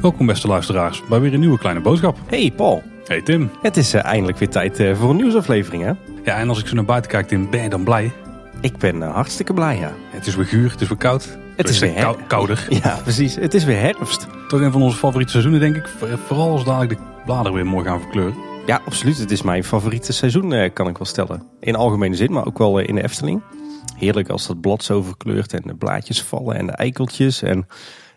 Welkom beste luisteraars bij weer een nieuwe kleine boodschap. Hey Paul, Hey Tim. het is eh, eindelijk weer tijd eh, voor een nieuwsaflevering hè? Ja, en als ik zo naar buiten kijk, Tim, ben je dan blij? Ik ben eh, hartstikke blij ja. Het is weer guur, het is weer koud. Het is weer her- kou- kouder. Ja precies, het is weer herfst. Toch een van onze favoriete seizoenen, denk ik. Voor- Vooral als dadelijk de bladeren weer mooi gaan verkleuren. Ja absoluut, het is mijn favoriete seizoen eh, kan ik wel stellen. In algemene zin, maar ook wel eh, in de Efteling. Heerlijk als dat blad zo verkleurt en de blaadjes vallen en de eikeltjes. En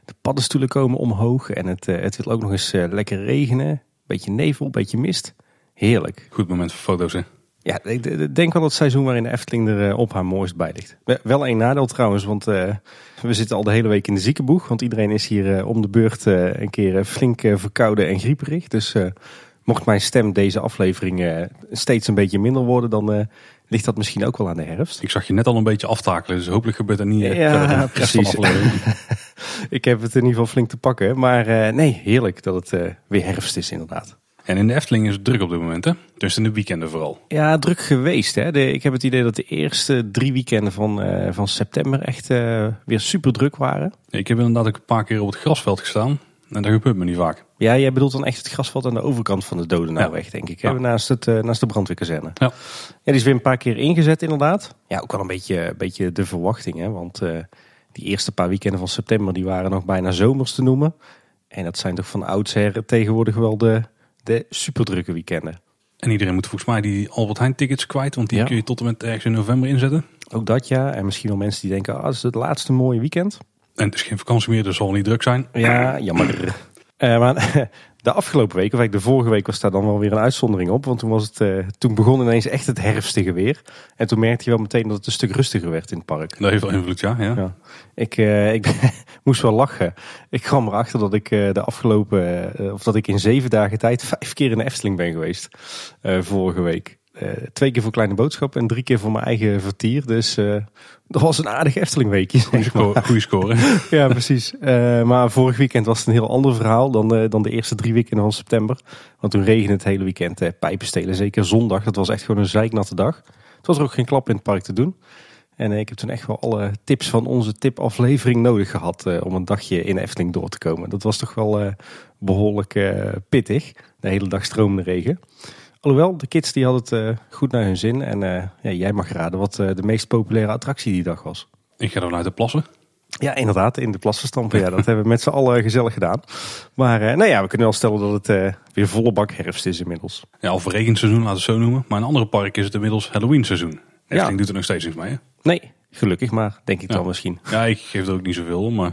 de paddenstoelen komen omhoog en het, eh, het wil ook nog eens lekker regenen. Beetje nevel, beetje mist. Heerlijk. Goed moment voor foto's, hè? Ja, ik denk wel het seizoen waarin de Efteling er op haar mooist bij ligt. We- Wel één nadeel trouwens, want we zitten al de hele week in de ziekenboeg. Want iedereen is hier om de beurt een keer flink verkouden en grieperig. Dus mocht mijn stem deze aflevering eh, steeds een beetje minder worden, dan eh, ligt dat misschien ook wel aan de herfst. Ik zag je net al een beetje aftakelen, dus hopelijk gebeurt er niet. eh, Ja, precies. Ik heb het in ieder geval flink te pakken. Maar nee, heerlijk dat het weer herfst is inderdaad. En in de Efteling is het druk op dit moment, hè? Dus in de weekenden vooral. Ja, druk geweest. Hè? De, ik heb het idee dat de eerste drie weekenden van, van september echt weer super druk waren. Ik heb inderdaad ook een paar keer op het grasveld gestaan. En dat gebeurt me niet vaak. Ja, jij bedoelt dan echt het grasveld aan de overkant van de Dodenauweg, Ja. denk ik. Ja. Naast, het, eh, naast de brandweerkazerne. Ja. Ja, die is weer een paar keer ingezet inderdaad. Ja, ook wel een beetje, een beetje de verwachting. Hè? Want eh, die eerste paar weekenden van september die waren nog bijna zomers te noemen. En dat zijn toch van oudsher tegenwoordig wel de, de superdrukke weekenden. En iedereen moet volgens mij die Albert Heijn tickets kwijt. Want die Ja. kun je tot en met ergens in november inzetten. Ook dat ja. En misschien wel mensen die denken, ah, dat is het laatste mooie weekend. En het is geen vakantie meer, dus zal niet druk zijn. Ja, jammer. Eh, maar de afgelopen week, of eigenlijk de vorige week, was daar dan wel weer een uitzondering op. Want toen, was het, eh, toen begon ineens echt het herfstige weer. En toen merkte je wel meteen dat het een stuk rustiger werd in het park. Dat heeft wel invloed, ja. ja. Ja. Ik, eh, ik moest wel lachen. Ik kwam erachter dat ik de afgelopen, of dat ik in zeven dagen tijd vijf keer in de Efteling ben geweest. vorige week. Eh, twee keer voor kleine boodschap en drie keer voor mijn eigen vertier. Dus eh, dat was een aardig Efteling weekje. Goeie, score, goeie score. Ja, precies. Eh, maar vorig weekend was het een heel ander verhaal dan, dan de eerste drie weekenden van september. Want toen regende het hele weekend eh, pijpen stelen. Zeker zondag. Dat was echt gewoon een zeiknatte dag. Het was er ook geen klap in het park te doen. En ik heb toen echt wel alle tips van onze tipaflevering nodig gehad eh, om een dagje in Efteling door te komen. Dat was toch wel eh, behoorlijk eh, pittig. De hele dag stroomde regen. Alhoewel, de kids die hadden het eh, goed naar hun zin. En eh, ja, jij mag raden wat eh, de meest populaire attractie die dag was. Ik ga er uit de plassen. Ja, inderdaad, in de plassen stampen. Ja, dat hebben we met z'n allen gezellig gedaan. Maar nou ja, we kunnen wel stellen dat het weer volle bak herfst is inmiddels. Ja, of regenseizoen, laten we het zo noemen. Maar in andere parken is het inmiddels Halloween seizoen. Efteling doet er nog steeds niks mee. Hè? Nee, gelukkig maar, denk ik Ja. dan misschien. Ja, ik geef er ook niet zoveel om. Maar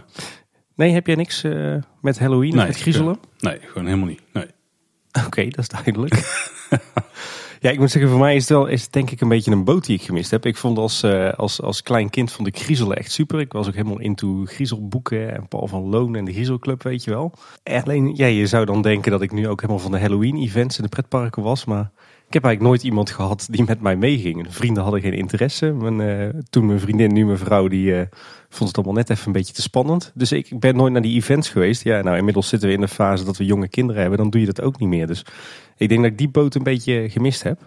Nee, heb jij niks met Halloween of Nee, met griezelen? nee, gewoon helemaal niet. Nee. Oké, dat is duidelijk. ja, ik moet zeggen, voor mij is het wel is denk ik een beetje een boot die ik gemist heb. Ik vond als, eh, als, als klein kind vond ik griezelen echt super. Ik was ook helemaal into griezelboeken en Paul van Loon en de Griezelclub, weet je wel. En alleen, ja, je zou dan denken dat ik nu ook helemaal van de Halloween-events in de pretparken was, maar... Ik heb eigenlijk nooit iemand gehad die met mij meeging. De vrienden hadden geen interesse. Mijn, eh, toen mijn vriendin, nu mijn vrouw, die eh, vond het allemaal net even een beetje te spannend. Dus ik, ben nooit naar die events geweest. Ja, nou inmiddels zitten we in de fase dat we jonge kinderen hebben. Dan doe je dat ook niet meer. Dus ik denk dat ik die boot een beetje gemist heb.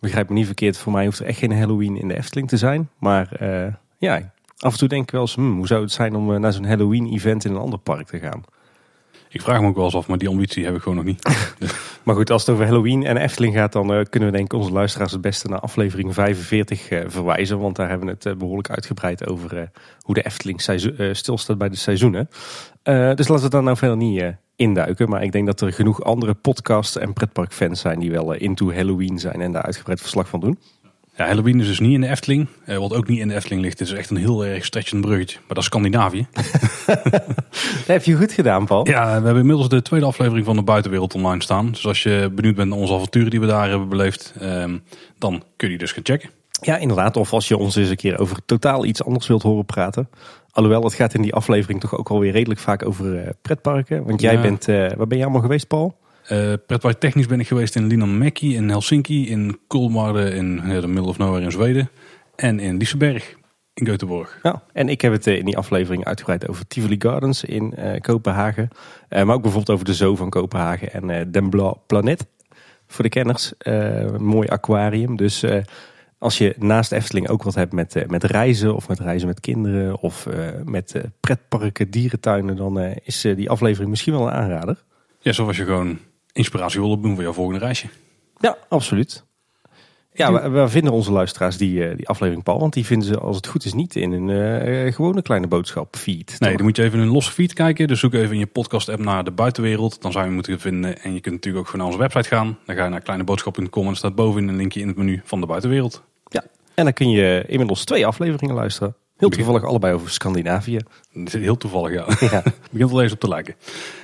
Begrijp me niet verkeerd, voor mij hoeft er echt geen Halloween in de Efteling te zijn. Maar eh, ja, af en toe denk ik wel eens, hmm, hoe zou het zijn om naar zo'n Halloween event in een ander park te gaan? Ik vraag me ook wel eens af, maar die ambitie heb ik gewoon nog niet. Maar goed, als het over Halloween en Efteling gaat, dan eh, kunnen we denk ik onze luisteraars het beste naar aflevering 45 eh, verwijzen. Want daar hebben we het eh, behoorlijk uitgebreid over hoe de Efteling stilstaat bij de seizoenen. Dus laten we daar nou verder niet induiken. Maar ik denk dat er genoeg andere podcasts en pretparkfans zijn die wel into Halloween zijn en daar uitgebreid verslag van doen. Ja, Halloween is dus niet in de Efteling. Eh, wat ook niet in de Efteling ligt, is echt een heel erg stretchend bruggetje. Maar dat is Scandinavië. Dat heb je goed gedaan, Paul. Ja, we hebben inmiddels de tweede aflevering van de Buitenwereld online staan. Dus als je benieuwd bent naar onze avonturen die we daar hebben beleefd, ehm, dan kun je dus gaan checken. Ja, inderdaad. Of als je ons eens een keer over totaal iets anders wilt horen praten. Alhoewel, het gaat in die aflevering toch ook alweer redelijk vaak over eh, pretparken. Want jij Ja. bent, eh, waar ben je allemaal geweest, Paul? Eh pretpark technisch ben ik geweest in Linnanmäki, in Helsinki, in Kolmarden, in de middle of nowhere in Zweden. En in Liseberg in Göteborg. Ja, en ik heb het eh, in die aflevering uitgebreid over Tivoli Gardens in eh, Kopenhagen. Maar ook bijvoorbeeld over de Zoo van Kopenhagen en eh Den Blauw Planet. Voor de kenners, een mooi aquarium. Dus Als je naast Efteling ook wat hebt met, met reizen of met reizen met kinderen of met pretparken, dierentuinen, dan is die aflevering misschien wel een aanrader. Ja, zoals je gewoon inspiratie wil opdoen voor jouw volgende reisje. Ja, absoluut. Ja, we, vinden onze luisteraars die, eh, die aflevering, Paul? Want die vinden ze, als het goed is, niet in een eh, eh, gewone kleine boodschap feed. Nee, dan moet je even in een losse feed kijken. Dus zoek even in je podcast app naar de buitenwereld. Dan zou je moeten vinden. En je kunt natuurlijk ook gewoon naar onze website gaan. Dan ga je naar kleineboodschap.com en er staat bovenin een linkje in het menu van de buitenwereld. Ja. En dan kun je inmiddels twee afleveringen luisteren. Heel toevallig allebei over Scandinavië. Heel toevallig, ja. Ja, begint al eens op te lijken.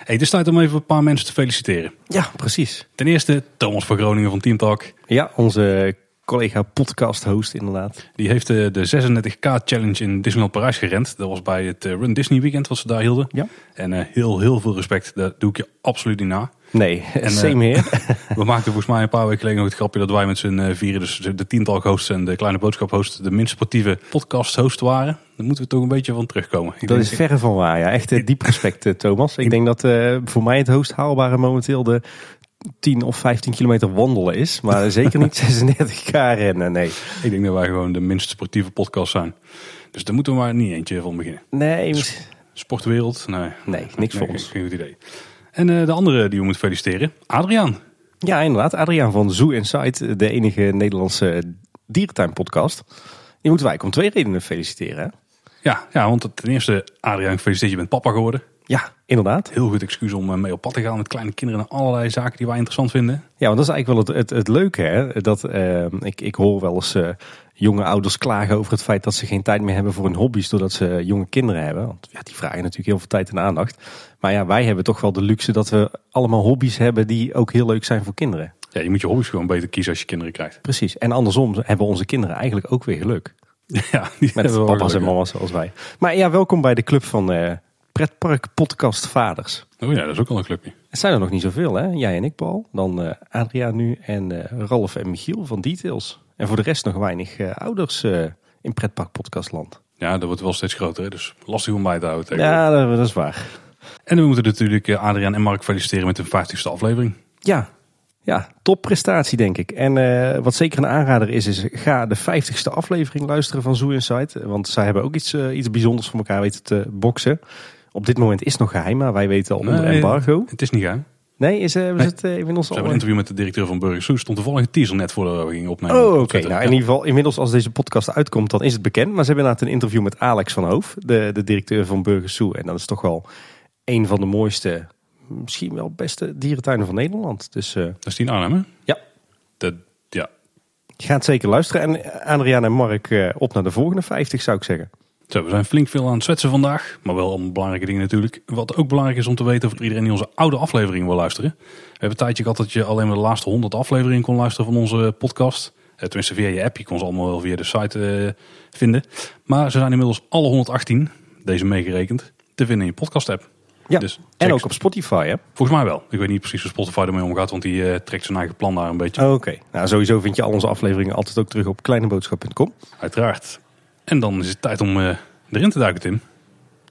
Hey, het is tijd om even een paar mensen te feliciteren. ja precies. Ten eerste Thomas van Groningen van Team Talk. Ja, onze collega podcast host inderdaad. Die heeft de, de 36K Challenge in Disneyland Parijs gerend. Dat was bij het eh, Run Disney Weekend wat ze daar hielden. Ja. En eh, heel, heel veel respect. Dat doe ik je absoluut niet na. Nee, eh, same here. We maakten volgens mij een paar weken geleden nog het grapje dat wij met z'n eh, vieren, dus de tiental hosts en de kleine boodschap host, de minst sportieve podcast host waren. Daar moeten we toch een beetje van terugkomen. Ik Dat is verre van waar, ja. Echt eh, diep respect, eh, Thomas. Ik denk dat eh, voor mij het hoogst haalbare momenteel de 10 of 15 kilometer wandelen is. Maar zeker niet 36k rennen, nee. Ik denk dat wij gewoon de minst sportieve podcast zijn. Dus daar moeten we maar niet eentje van beginnen. Nee, Sportwereld? Nee. nee niks voor ons. Geen goed idee. En eh, de andere die we moeten feliciteren, Adriaan. Ja, inderdaad. Adriaan van Zoo Inside, de enige Nederlandse dierentuinpodcast. Die moeten wij om twee redenen feliciteren. hè? Ja, ja, want ten eerste, Adriaan, gefeliciteerd, je bent papa geworden. Ja, inderdaad. Heel goed excuus om eh, mee op pad te gaan met kleine kinderen en allerlei zaken die wij interessant vinden. Ja, want dat is eigenlijk wel het, het, het leuke. Hè? Dat, eh, ik, ik hoor wel eens jonge ouders klagen over het feit dat ze geen tijd meer hebben voor hun hobby's doordat ze jonge kinderen hebben. Want ja, die vragen natuurlijk heel veel tijd en aandacht. Maar ja, wij hebben toch wel de luxe dat we allemaal hobby's hebben die ook heel leuk zijn voor kinderen. Ja, je moet je hobby's gewoon beter kiezen als je kinderen krijgt. Precies. En andersom hebben onze kinderen eigenlijk ook weer geluk. Ja, die Met papa's en gelukkig. mama's zoals wij. Maar ja, welkom bij de club van eh Pretpark Podcast Vaders. Oh ja, dat is ook al een clubje. Het zijn er nog niet zoveel, hè? Jij en ik, Paul. Dan eh Adriaan nu en eh Ralf en Michiel van Details. En voor de rest nog weinig eh, ouders eh, in Pretpark Podcastland. Ja, dat wordt wel steeds groter, hè, dus lastig om bij te houden. tegenwoordig. Ja, dat, dat is waar. En we moeten natuurlijk eh, Adriaan en Mark feliciteren met hun 50ste aflevering. Ja, ja topprestatie denk ik. En wat zeker een aanrader is, is ga de 50ste aflevering luisteren van Zoo Insight. Want zij hebben ook iets, iets bijzonders voor elkaar weten te boksen. Op dit moment is het nog geheim, maar wij weten al onder Nee, embargo. Het is niet geheim. Nee, is, eh, ze het eh, inmiddels We al... hebben een interview met de directeur van Burger Soes. Stond toevallig een teaser net voordat we gingen opnemen. Oh, oké. Nou, in Ja. ieder geval, inmiddels als deze podcast uitkomt, dan is het bekend. Maar ze hebben inderdaad een interview met Alex van Hoof, de, de directeur van Burgers Zoo. En dat is toch wel een van de mooiste, misschien wel beste dierentuinen van Nederland. Dus eh Dat is die in Arnhem, hè? ja, Dat, ja. ga het zeker luisteren. En Adriaan en Mark eh, op naar de volgende 50, zou ik zeggen. Zo, we zijn flink veel aan het zwetsen vandaag. Maar wel allemaal belangrijke dingen natuurlijk. Wat ook belangrijk is om te weten voor iedereen die onze oude afleveringen wil luisteren. We hebben een tijdje gehad dat je alleen maar de laatste 100 afleveringen kon luisteren van onze podcast. Eh, Tenminste via je app. Je kon ze allemaal wel via de site eh, vinden. Maar ze zijn inmiddels alle 118, deze meegerekend, te vinden in je podcast app. Ja, Dus en ook op Spotify, hè? Volgens mij wel. Ik weet niet precies hoe Spotify ermee omgaat, want die eh, trekt zijn eigen plan daar een beetje. Oké, nou sowieso vind je al onze afleveringen altijd ook terug op kleineboodschap.com. Uiteraard. En dan is het tijd om eh, erin te duiken, Tim.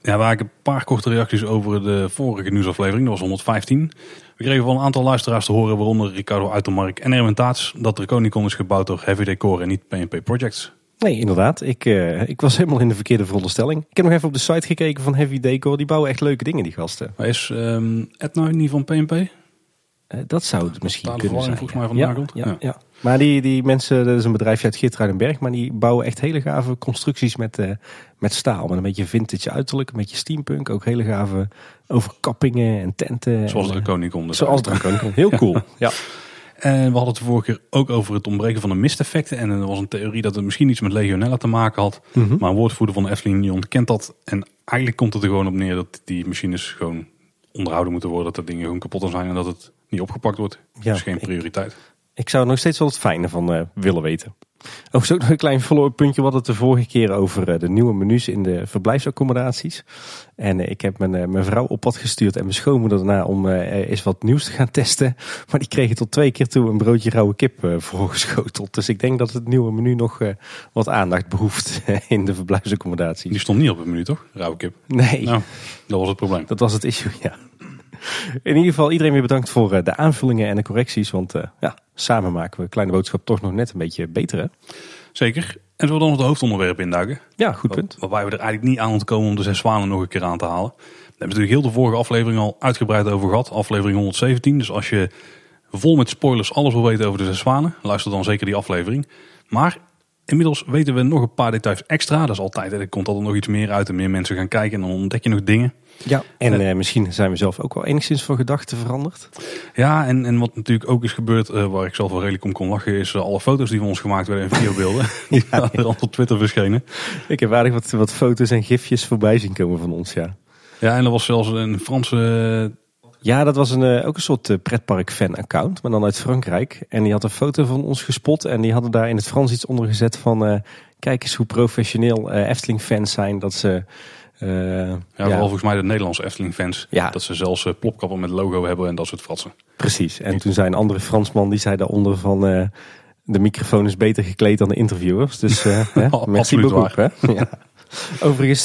Ja, waar ik een paar korte reacties over de vorige nieuwsaflevering, dat was 115. We kregen van een aantal luisteraars te horen, waaronder Ricardo Uitermark en Erwin Taats, dat Draconicon is gebouwd door Heavy Decor en niet PNP Projects. Nee, inderdaad. Ik, eh, ik was helemaal in de verkeerde veronderstelling. Ik heb nog even op de site gekeken van Heavy Decor. Die bouwen echt leuke dingen, die gasten. Maar is ehm Ed nou niet van PNP? Eh, dat zou het misschien kunnen zijn. volgens mij ja, komt. ja, Ja. ja. Maar die, die mensen, dat is een bedrijfje uit Geertruidenberg, maar die bouwen echt hele gave constructies met, eh, met staal. Met een beetje vintage uiterlijk, een beetje steampunk. Ook hele gave overkappingen en tenten. Zoals en, eh, Draconicon. dus Zoals Draconicon. Heel cool. ja. En we hadden het de vorige keer ook over het ontbreken van de misteffecten. En er was een theorie dat het misschien iets met Legionella te maken had. Mhm. Maar een woordvoerder van de Efteling die ontkent dat. En eigenlijk komt het er gewoon op neer dat die machines gewoon onderhouden moeten worden. Dat de dingen gewoon kapot zijn en dat het niet opgepakt wordt. Ja, dus geen ik- prioriteit. Ik zou er nog steeds wel het fijne van eh, willen weten. Overigens ook nog een klein follow-up puntje. We hadden het de vorige keer over eh, de nieuwe menus in de verblijfsaccommodaties. En eh, ik heb mijn, mijn vrouw op pad gestuurd en mijn schoonmoeder daarna om eens wat nieuws te gaan testen. Maar die kregen tot twee keer toe een broodje rauwe kip voorgeschoteld. Dus ik denk dat het nieuwe menu nog wat aandacht behoeft eh, in de verblijfsaccommodaties. Die stond niet op het menu toch? Rauwe kip. Nee, Nou, dat was het probleem. dat was het issue, ja. In ieder geval iedereen weer bedankt voor eh, de aanvullingen en de correcties. Want uh, ja, samen maken we Kleine Boodschap toch nog net een beetje beter hè? Zeker. En zullen we dan nog de hoofdonderwerp induiken? Ja, goed punt. Waarbij we er eigenlijk niet aan ontkomen om de zes zwanen nog een keer aan te halen. We hebben natuurlijk heel de vorige aflevering al uitgebreid over gehad. Aflevering 117. Dus als je vol met spoilers alles wil weten over de zes zwanen, luister dan zeker die aflevering. Maar inmiddels weten we nog een paar details extra. Dat is altijd, er komt altijd nog iets meer uit en meer mensen gaan kijken en dan ontdek je nog dingen. Ja, en uh, misschien zijn we zelf ook wel enigszins van gedachten veranderd. Ja, en, en wat natuurlijk ook is gebeurd, uh, waar ik zelf wel redelijk om kon lachen, is uh, alle foto's die van ons gemaakt werden in videobeelden. ja, ja. er op Twitter verschenen. Ik heb aardig wat, wat foto's en gifjes voorbij zien komen van ons, ja. Ja, en er was zelfs een Franse ja, dat was een, ook een soort pretpark-fan-account, maar dan uit Frankrijk. En die had een foto van ons gespot en die hadden daar in het Frans iets onder gezet van... Uh, kijk eens hoe professioneel Efteling-fans zijn, dat ze... Uh, ja, vooral volgens mij de Nederlandse Efteling-fans. Ja. Dat ze zelfs plopkappen met logo hebben en dat soort fratsen. Precies. En toen zei een andere Fransman, die zei daaronder van... De microfoon is beter gekleed dan de interviewers. Dus uh, merci beaucoup. Hè? Ja. Overigens,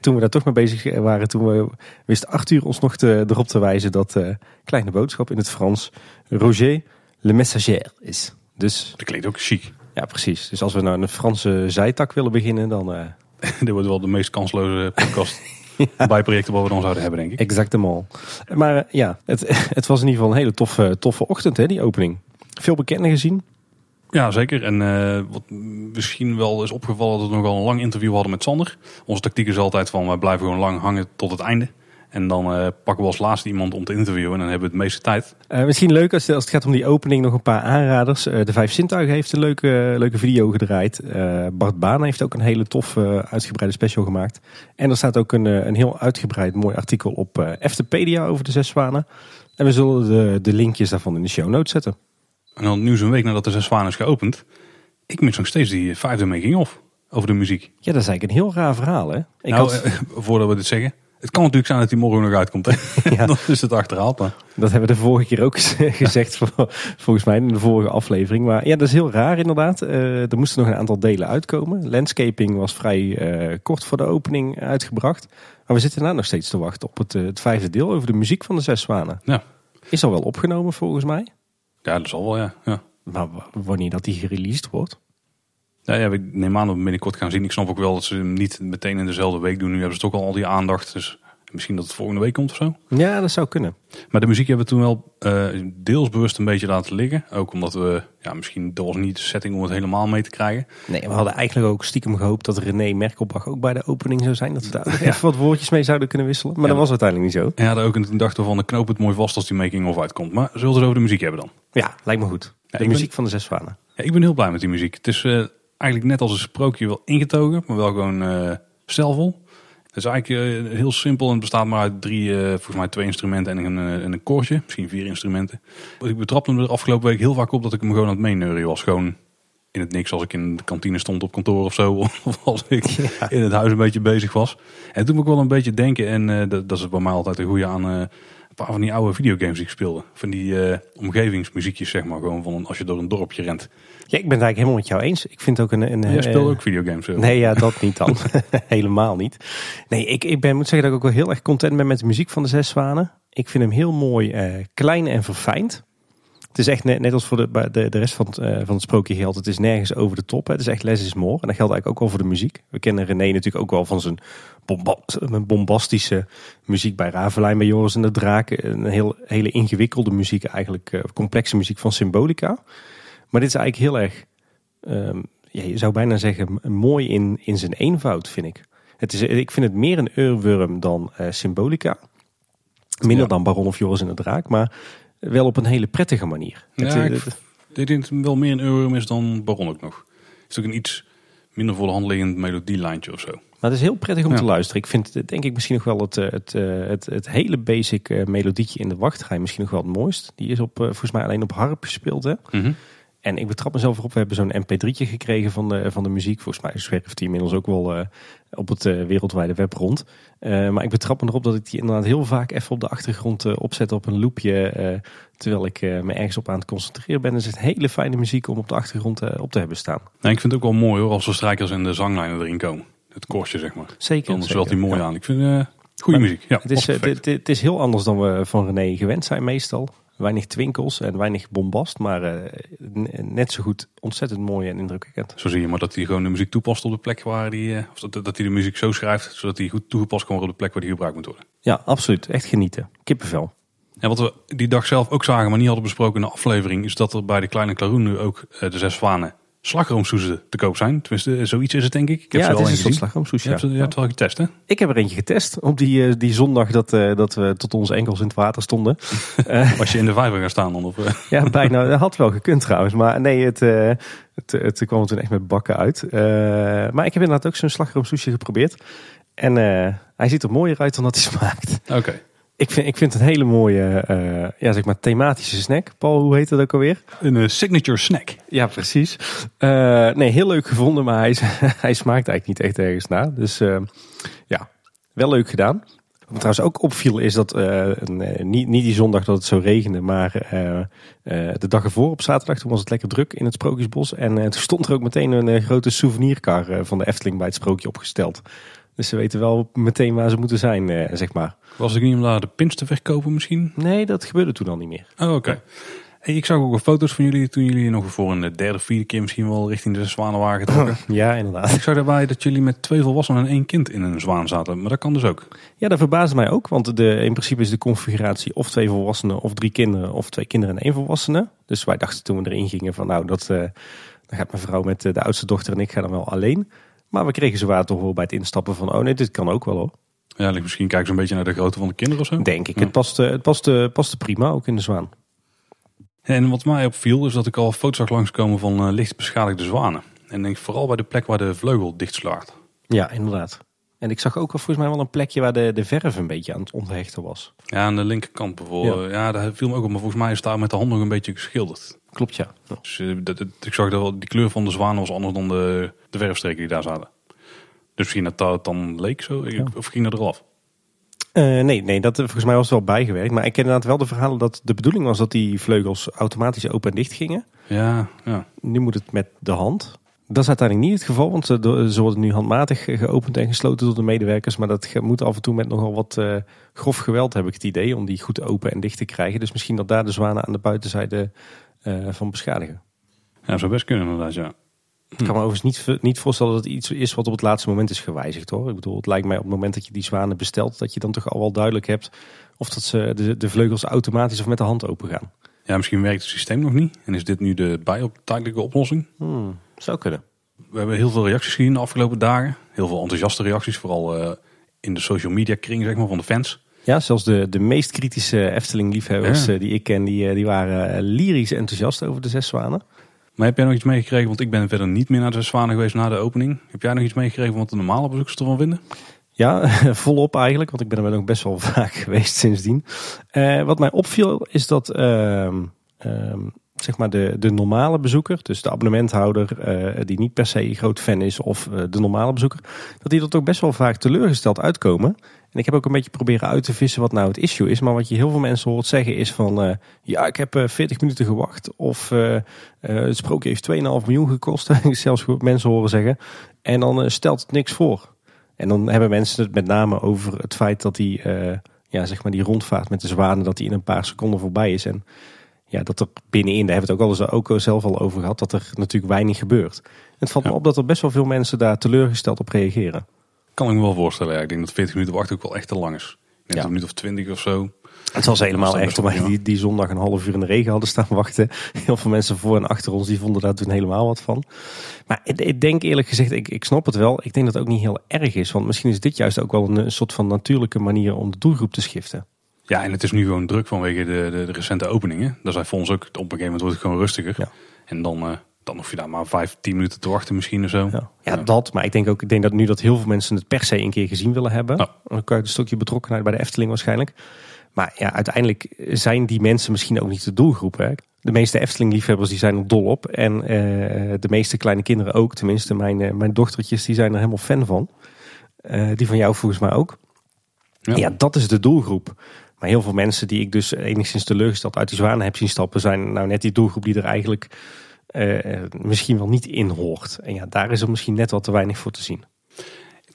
toen we daar toch mee bezig waren, toen we, wist Arthur ons nog te, erop te wijzen dat kleine boodschap in het Frans Roger le Messager is. Dus, dat klinkt ook chic. Ja, precies. Dus als we nou een Franse zijtak willen beginnen, dan Dit wordt wel de meest kansloze podcast ja. bijprojecten wat we dan zouden hebben, denk ik. Exactement. Maar ja, het, het was in ieder geval een hele toffe, toffe ochtend, hè, die opening. Veel bekenden gezien. Ja, zeker. En uh, wat misschien wel is opgevallen dat we nogal een lang interview hadden met Sander. Onze tactiek is altijd van, we blijven gewoon lang hangen tot het einde. En dan uh, pakken we als laatste iemand om te interviewen en dan hebben we het meeste tijd. Uh, misschien leuk als, als het gaat om die opening nog een paar aanraders. De Vijf Zintuigen heeft een leuke, leuke video gedraaid. Bart Baan heeft ook een hele tof uitgebreide special gemaakt. En er staat ook een, een heel uitgebreid mooi artikel op Eftepedia over de Zes Zwanen. En we zullen de, de linkjes daarvan in de show notes zetten. En dan nu zo'n week nadat de Zes Zwanen is geopend. Ik mis nog steeds die vijfde making of over de muziek. Ja, dat is eigenlijk een heel raar verhaal hè. Ik nou, had... voordat we dit zeggen. Het kan natuurlijk zijn dat hij morgen nog uitkomt. Hè? Ja. Dan is het achterhaald. Maar. Dat hebben we de vorige keer ook gezegd, volgens mij in de vorige aflevering. Maar ja, dat is heel raar inderdaad. Uh, er moesten nog een aantal delen uitkomen. Landscaping was vrij uh, kort voor de opening uitgebracht. Maar we zitten daar nog steeds te wachten op het, uh, het, vijfde deel over de muziek van de Zes Zwanen. Ja. Is al wel opgenomen volgens mij. Ja, dat zal wel, ja. ja. Maar wanneer dat die gereleased wordt? Ja, ja, ik neem aan dat we binnenkort gaan zien. Ik snap ook wel dat ze hem niet meteen in dezelfde week doen. Nu hebben ze toch al al die aandacht. Dus misschien dat het volgende week komt of zo. Ja, dat zou kunnen. Maar de muziek hebben we toen wel uh, deels bewust een beetje laten liggen. Ook omdat we, ja, misschien dat was niet de setting om het helemaal mee te krijgen. Nee, we hadden eigenlijk ook stiekem gehoopt dat René Merkelbach ook bij de opening zou zijn. Dat we daar even wat woordjes mee zouden kunnen wisselen. Maar ja, dat was uiteindelijk niet zo. Ja, daar ook en toen dachten we van de knoop het mooi vast als die making of uitkomt. Maar zullen we het over de muziek hebben dan? Ja, lijkt me goed. De muziek ben, van de Zes Zwanen. Ja, ik ben heel blij met die muziek. Het is uh, eigenlijk net als een sprookje wel ingetogen, maar wel gewoon uh, stijlvol. Het is eigenlijk uh, heel simpel en het bestaat maar uit drie, uh, volgens mij twee instrumenten en een, uh, en een koortje. Misschien vier instrumenten. Ik betrapte me er afgelopen week heel vaak op dat ik hem gewoon aan het meeneuren was. Gewoon in het niks als ik in de kantine stond op kantoor of zo. Of als ik ja. in het huis een beetje bezig was. En toen moet ik wel een beetje denken. En dat, dat, is bij mij altijd een goede aan een paar van die oude videogames die ik speelde. Van die omgevingsmuziekjes zeg maar. Gewoon van als je door een dorpje rent. Ja, ik ben het eigenlijk helemaal met jou eens. Ik vind ook een. een Jij speelt uh, ook videogames. Nee, ja, dat niet dan. Helemaal niet. Nee, ik, ik ben, moet zeggen dat ik ook wel heel erg content ben met de muziek van de Zes Zwanen. Ik vind hem heel mooi, uh, klein en verfijnd. Het is echt net, net als voor de, de, de rest van het, uh, van het sprookje geldt. Het is nergens over de top. Hè. Het is echt less is more. En dat geldt eigenlijk ook wel voor de muziek. We kennen René natuurlijk ook wel van zijn bomba bombastische muziek bij Ravelijn, bij Joris en de Draken. Een heel, hele ingewikkelde muziek eigenlijk. complexe muziek van Symbolica. Maar dit is eigenlijk heel erg, um, ja, je zou bijna zeggen, mooi in, in zijn eenvoud, vind ik. Het is, ik vind het meer een eurwurm dan uh, Symbolica. Minder ja. dan Baron of Joris in de Draak, maar wel op een hele prettige manier. Ja, het, ik, het, denk dat het wel meer een eurwurm is dan Baron ook nog. Het is ook een iets minder voor de hand liggend melodielijntje of zo. Maar het is heel prettig om ja. te luisteren. Ik vind denk ik misschien nog wel het, het, het, het, hele basic melodietje in de wachtrij misschien nog wel het mooist. Die is op, volgens mij alleen op harp gespeeld. Hè? Mm -hmm. En ik betrap mezelf erop, we hebben zo'n mp3'tje gekregen van de, van de muziek. Volgens mij zwerft die inmiddels ook wel uh, op het uh, wereldwijde web rond. Uh, maar ik betrap me erop dat ik die inderdaad heel vaak even op de achtergrond opzet op een loopje. terwijl ik me ergens op aan het concentreren ben. Dus het is hele fijne muziek om op de achtergrond op te hebben staan. Nee, ik vind het ook wel mooi hoor, als de strijkers en de zanglijnen erin komen. Het koortje zeg maar. Zeker. Dan zwelt hij mooi ja. aan. Ik vind Goede muziek. Ja, Het is, eh, dit- dit is heel anders dan we van René gewend zijn meestal. Weinig twinkels en weinig bombast, maar eh, net zo goed ontzettend mooi en indrukwekkend. Zo zie je maar dat hij gewoon de muziek toepast op de plek waar hij... eh, Of dat, dat hij de muziek zo schrijft, zodat hij goed toegepast kan worden op de plek waar die gebruikt moet worden. Ja, absoluut. Echt genieten. Kippenvel. En wat we die dag zelf ook zagen, maar niet hadden besproken in de aflevering, is dat er bij de Kleine Klaroen nu ook eh, de zes zwanen slagroomsoezen te koop zijn. Tenminste, zoiets is het denk ik. Ik heb ja, ze het is een slagroomsoes. Je hebt, ze- je hebt het wel getest, hè? Ik heb er eentje getest op die, eh, die zondag dat, eh, dat we tot onze enkels in het water stonden. Als je in de vijver gaat staan dan. Of, eh, Ja, bijna. Dat had wel gekund trouwens. Maar nee, het, het, het kwam toen echt met bakken uit. Maar ik heb inderdaad ook zo'n slagroomsoesje geprobeerd. En hij ziet er mooier uit dan dat hij smaakt. Oké. Ik vind, ik vind het een hele mooie, eh, ja, zeg maar thematische snack. Paul, hoe heet dat ook alweer? Een eh, signature snack. Ja, precies. Eh, nee, heel leuk gevonden, maar hij, hij smaakt eigenlijk niet echt ergens naar. Dus ja, wel leuk gedaan. Wat trouwens ook opviel is dat, een, niet, niet die zondag dat het zo regende, maar de dag ervoor op zaterdag, toen was het lekker druk in het Sprookjesbos. En toen stond er ook meteen een grote souvenirkar van de Efteling bij het Sprookje opgesteld. Dus ze weten wel meteen waar ze moeten zijn, zeg maar. Was ik niet om daar de pins te verkopen misschien? Nee, dat gebeurde toen al niet meer. Oh, oké. Hey, ik zag ook wel foto's van jullie toen jullie nog voor een derde, vierde keer misschien wel richting de zwanen waren getrokken. Ja, inderdaad. ik zag daarbij dat jullie met twee volwassenen en één kind in een zwaan zaten. Maar dat kan dus ook. Ja, dat verbaasde mij ook. Want de, in principe is de configuratie of twee volwassenen of drie kinderen of twee kinderen en één volwassene. Dus wij dachten toen we erin gingen van nou, dat, eh, dan gaat mijn vrouw met eh, de oudste dochter en ik gaan dan wel alleen. Maar we kregen zwaar toch wel bij het instappen van oh nee, dit kan ook wel hoor. Ja, misschien kijken ze een beetje naar de grootte van de kinderen of zo. Denk ik. Ja. Het paste, het paste, paste prima ook in de zwaan. En wat mij opviel is dat ik al foto's zag langskomen van eh, licht beschadigde zwanen. En denk vooral bij de plek waar de vleugel dicht slaat. Ja, inderdaad. En ik zag ook al volgens mij wel een plekje waar de, de verf een beetje aan het onthechten was. Ja, aan de linkerkant bijvoorbeeld. Ja, daar viel me ook op. Maar volgens mij is daar met de hand nog een beetje geschilderd. Klopt ja. Ja. Dus eh, dat, dat- ik zag dat wel, die kleur van de zwanen was anders dan de, de verfstreken die daar zaten. Dus misschien dat dat dan leek zo. Ja. Of ging dat eraf? Eh, nee, nee, dat, volgens mij was het wel bijgewerkt. Maar ik ken inderdaad wel de verhalen dat de bedoeling was dat die vleugels automatisch open en dicht gingen. Ja, ja. Nu moet het met de hand. Dat is uiteindelijk niet het geval, want ze, worden nu handmatig geopend en gesloten door de medewerkers. Maar dat moet af en toe met nogal wat eh, grof geweld, heb ik het idee, om die goed open en dicht te krijgen. Dus misschien dat daar de zwanen aan de buitenzijde eh, van beschadigen. ja, zou best kunnen inderdaad, ja. Ik kan me overigens niet, niet voorstellen dat het iets is wat op het laatste moment is gewijzigd hoor. Ik bedoel, het lijkt mij op het moment dat je die zwanen bestelt, dat je dan toch al wel duidelijk hebt of dat ze de, de vleugels automatisch of met de hand open gaan. Ja, misschien werkt het systeem nog niet. En is dit nu de bijtijdelijke oplossing? Hmm, zou kunnen. We hebben heel veel reacties gezien de afgelopen dagen. Heel veel enthousiaste reacties, vooral eh, in de social media kring zeg maar, van de fans. Ja, zelfs de, de meest kritische Efteling-liefhebbers Ja. eh, die ik ken, die, eh, die waren lyrisch enthousiast over de zes zwanen. Maar heb jij nog iets meegekregen? Want ik ben verder niet meer naar de Zwanen geweest na de opening. Heb jij nog iets meegekregen wat de normale bezoekers ervan vinden? Ja, volop eigenlijk, want ik ben er nog best wel vaak geweest sindsdien. Eh, wat mij opviel is dat ehm, ehm, zeg maar de, de normale bezoeker, dus de abonnementhouder eh, die niet per se groot fan is of eh, de normale bezoeker, dat die er toch best wel vaak teleurgesteld uitkomen. En ik heb ook een beetje proberen uit te vissen wat nou het issue is. Maar wat je heel veel mensen hoort zeggen is van... eh, ja, ik heb eh, 40 minuten gewacht. Of eh, eh, het sprookje heeft 2,5 miljoen gekost. Zelfs mensen horen zeggen. En dan eh, stelt het niks voor. En dan hebben mensen het met name over het feit dat die, eh, ja, zeg maar die rondvaart met de zwanen... dat die in een paar seconden voorbij is. En ja, dat er binnenin, daar hebben we het ook, al eens, ook zelf al over gehad... dat er natuurlijk weinig gebeurt. Het valt me op dat er best wel veel mensen daar teleurgesteld op reageren. Kan ik me wel voorstellen. Ja. Ik denk dat 40 minuten wachten ook wel echt te lang is. Ik denk Ja. een minuut of 20 of zo. Het was helemaal echt omdat die, die zondag een half uur in de regen hadden staan wachten. Heel veel mensen voor en achter ons die vonden daar toen helemaal wat van. Maar ik, ik denk eerlijk gezegd, ik, ik snap het wel. Ik denk dat het ook niet heel erg is. Want misschien is dit juist ook wel een, een soort van natuurlijke manier om de doelgroep te schiften. Ja, en het is nu gewoon druk vanwege de, de, de recente openingen. Dat zijn voor ons ook, op een gegeven moment wordt het gewoon rustiger. Ja. En dan, eh, dan hoef je daar maar 5, 10 minuten te wachten misschien of zo. Ja, ja dat. Maar ik denk ook ik denk dat nu dat heel veel mensen het per se een keer gezien willen hebben. Ja. Dan kan je een stukje betrokkenheid bij de Efteling waarschijnlijk. Maar ja, uiteindelijk zijn die mensen misschien ook niet de doelgroep. Hè? De meeste Efteling-liefhebbers die zijn er dol op. En eh, de meeste kleine kinderen ook. Tenminste, mijn, eh, mijn dochtertjes die zijn er helemaal fan van. Eh, die van jou volgens mij ook. Ja. Ja. dat is de doelgroep. Maar heel veel mensen die ik dus enigszins teleurgesteld uit die zwanen heb zien stappen... zijn nou net die doelgroep die er eigenlijk eh, misschien wel niet in hoort. En ja, daar is er misschien net wat te weinig voor te zien.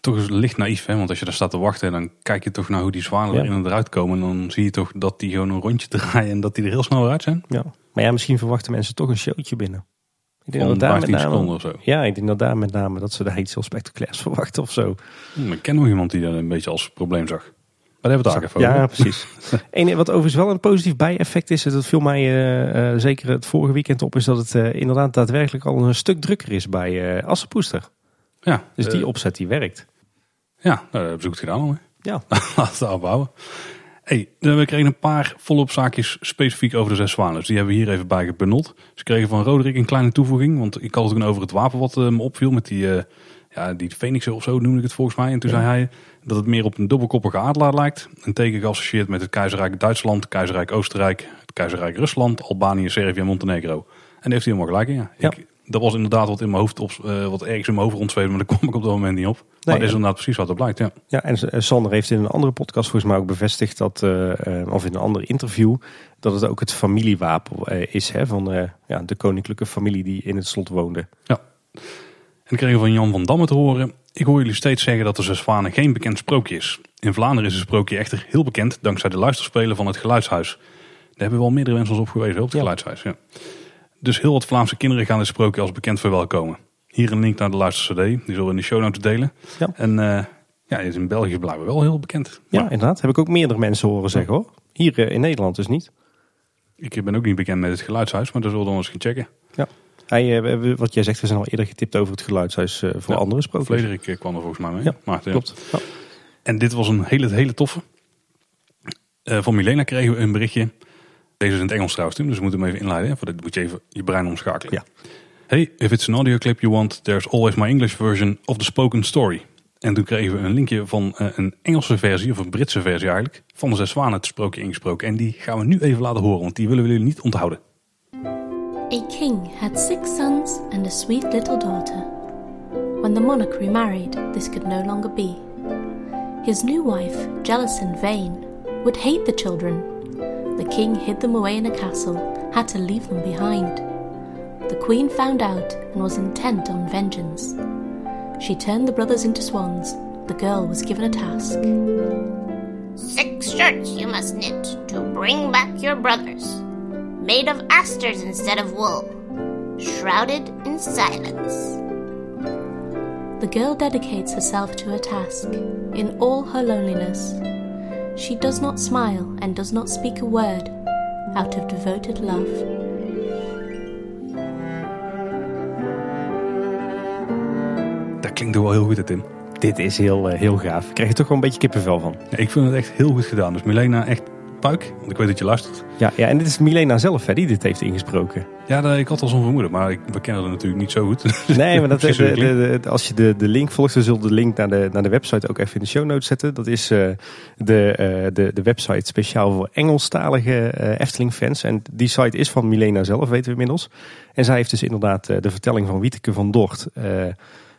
toch eens licht naïef. Hè? Want als je daar staat te wachten, dan kijk je toch naar hoe die zwanen Ja. erin en eruit komen. En dan zie je toch dat die gewoon een rondje draaien en dat die er heel snel weer uit zijn. Ja. Maar ja, misschien verwachten mensen toch een showtje binnen. Ik denk dat daar met 15 name, seconden of zo. Ja, ik denk dat daar met name dat ze daar iets heel spectaculairs verwachten of zo. Hm, ik ken nog iemand die dat een beetje als probleem zag. Maar daar hebben we het Ja, precies. en wat overigens wel een positief bijeffect is, dat viel mij eh, eh, zeker het vorige weekend op, is dat het eh, inderdaad daadwerkelijk al een stuk drukker is bij eh Assenpoester. Ja, Dus die opzet die werkt. ja nou, dat hebben ze goed gedaan hè. Ja. Laten we houden. Hey, we kregen een paar volop zaakjes specifiek over de zes zwanen. Dus die hebben we hier even bij gebundeld. Ze kregen van Roderick een kleine toevoeging. Want ik had het toen over het wapen wat me opviel. Met die, ja, die Phoenixen of zo noemde ik het volgens mij. En toen Ja. zei hij dat het meer op een dubbelkoppige adelaar lijkt. Een teken geassocieerd met het keizerrijk Duitsland, keizerrijk Oostenrijk, het keizerrijk Rusland, Albanië, Servië en Montenegro. En heeft hij helemaal gelijk in. Ja. Ja. Ik, dat was inderdaad wat in mijn hoofd op, eh, wat ergens in mijn hoofd rondzweefde, maar daar kwam ik op dat moment niet op. maar Nee, dit is ja. inderdaad precies wat er blijkt. Ja. Ja, en eh, Sander heeft in een andere podcast volgens mij ook bevestigd dat, eh, of in een ander interview, dat het ook het familiewapen is hè, van ja, de koninklijke familie die in het slot woonde. En ik kreeg van Jan van Damme te horen. Ik hoor jullie steeds zeggen dat de Zes Zwanen geen bekend sprookje is. In Vlaanderen is het sprookje echter heel bekend dankzij de luisterspelen van het Geluidshuis. Daar hebben wel meerdere mensen op gewezen, op het Ja. Geluidshuis. Ja. Dus heel wat Vlaamse kinderen gaan dit sprookje als bekend verwelkomen. Hier een link naar de luistercd, die zullen we in de show notes delen. Ja. En eh, ja, is in België blijkbaar wel heel bekend. Ja, Maar inderdaad. Heb ik ook meerdere mensen horen zeggen hoor. Hier eh, in Nederland dus niet. ik ben ook niet bekend met het Geluidshuis, maar dat zullen we dan eens gaan checken. Hij, eh, wat jij zegt, we zijn al eerder getipt over het geluidshuis eh, voor Ja, andere sprookjes. Frederik eh, kwam er volgens mij mee. Ja, maar, ja. Klopt. Ja. En dit was een hele, hele toffe. Van Milena kregen we een berichtje. Deze is in het Engels trouwens, dus we moeten hem even inleiden. hè. Voor dit moet je even je brein omschakelen. Ja. Hey, if it's an audio clip you want, there's always my English version of the spoken story. En toen kregen we een linkje van een Engelse versie, of een Britse versie eigenlijk, van de Zes Zwanen het sprookje ingesproken. En die gaan we nu even laten horen, want die willen we jullie niet onthouden. A king had six sons and a sweet little daughter. When the monarch remarried, this could no longer be. His new wife, jealous and vain, would hate the children. The king hid them away in a castle, had to leave them behind. The queen found out and was intent on vengeance. She turned the brothers into swans. The girl was given a task. Six shirts you must knit to bring back your brothers, made of asters instead of wool, shrouded in silence. The girl dedicates herself to her task in all her loneliness. She does not smile and does not speak a word out of devoted love. Dat klinkt wel heel goed, hè, Tim. Dit is heel, eh, heel gaaf. Ik krijg er toch wel een beetje kippenvel van. Ja, ik vind het echt heel goed gedaan. Dus Milena, echt puik, want ik weet dat je luistert. Ja, ja en dit is Milena zelf hè, die dit heeft ingesproken. Ja, dat- ik had al zo'n vermoeden, maar ik, we kennen haar natuurlijk niet zo goed. Nee, maar dat, de, het als je de, de link volgt, dan zullen we de link naar de, naar de website ook even in de show notes zetten. Dat is eh, de, eh, de, de website speciaal voor Engelstalige eh, Efteling-fans. En die site is van Milena zelf, weten we inmiddels. En zij heeft dus inderdaad de vertelling van Wieteke van Dort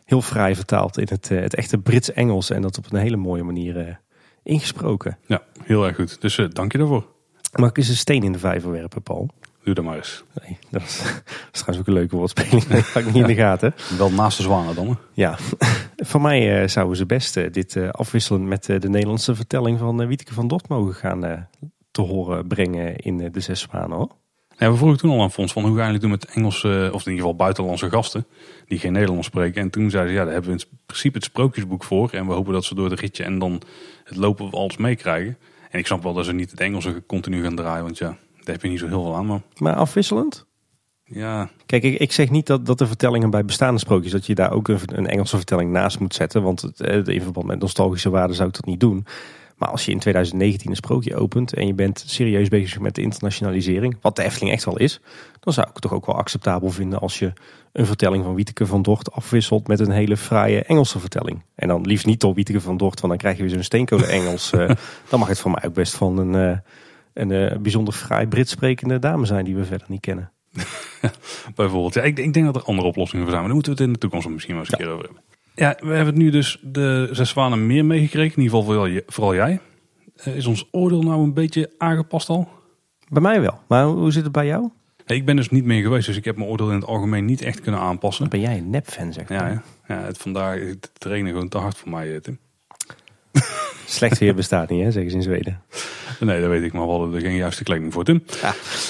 heel fraai vertaald in het, het echte Brits-Engels. En dat op een hele mooie manier ingesproken. Ja, heel erg goed. Dus eh, dank je daarvoor. Mag ik eens een steen in de vijver werpen, Paul? Doe dat maar eens. Nee, dat is, dat is trouwens ook een leuke woordspeling. Dat ga ik niet in de gaten. Wel naast de zwanen dan. Hè? Ja, voor mij eh, zouden ze best eh, dit eh, afwisselen met de Nederlandse vertelling van uh, Wieteke van Dort mogen gaan te horen brengen in de Zes Zwanen. Hoor. Ja, we vroegen toen al aan Fons van hoe ga je eigenlijk doen met Engelse, of in ieder geval buitenlandse gasten die geen Nederlands spreken. En toen zeiden ze, ja, daar hebben we in principe het sprookjesboek voor. En we hopen dat ze door het ritje en dan het lopen we alles meekrijgen. En ik snap wel dat ze niet het Engelse continu gaan draaien, want ja, daar heb je niet zo heel veel aan. Maar Maar afwisselend? ja, Kijk, ik, ik zeg niet dat, dat de vertellingen bij bestaande sprookjes, dat je daar ook een, een Engelse vertelling naast moet zetten. Want het, eh, in verband met nostalgische waarde zou ik dat niet doen. Maar als je in 2019 een sprookje opent en je bent serieus bezig met de internationalisering, wat de Efteling echt wel is, dan zou ik het toch ook wel acceptabel vinden als je een vertelling van Wieteke van Dort afwisselt met een hele fraaie Engelse vertelling. En dan liefst niet door Wieteke van Dort, want dan krijg je weer zo'n steencode Engels. Eh, dan mag het voor mij ook best van een, eh, een eh, bijzonder fraai Brits sprekende dame zijn die we verder niet kennen. bijvoorbeeld. Ja, ik, ik denk dat er andere oplossingen voor zijn, maar daar moeten we het in de toekomst misschien wel eens een keer over hebben. Ja, we hebben nu dus de Zes Zwanen meer meegekregen, in ieder geval vooral, jij. Eh, is ons oordeel nou een beetje aangepast al? Bij mij wel. Maar hoe zit het bij jou? Ik ben dus niet meer geweest, dus ik heb mijn oordeel in het algemeen niet echt kunnen aanpassen. Dan ben jij een nepfan, zeg maar. Ja, ja. ja het, vandaar het trainen gewoon te hard voor mij, eh, Tim. Slecht weer bestaat niet, hè, zeggen ze in Zweden. Nee, dat weet ik, maar we hadden er geen juiste kleding voor, Tim.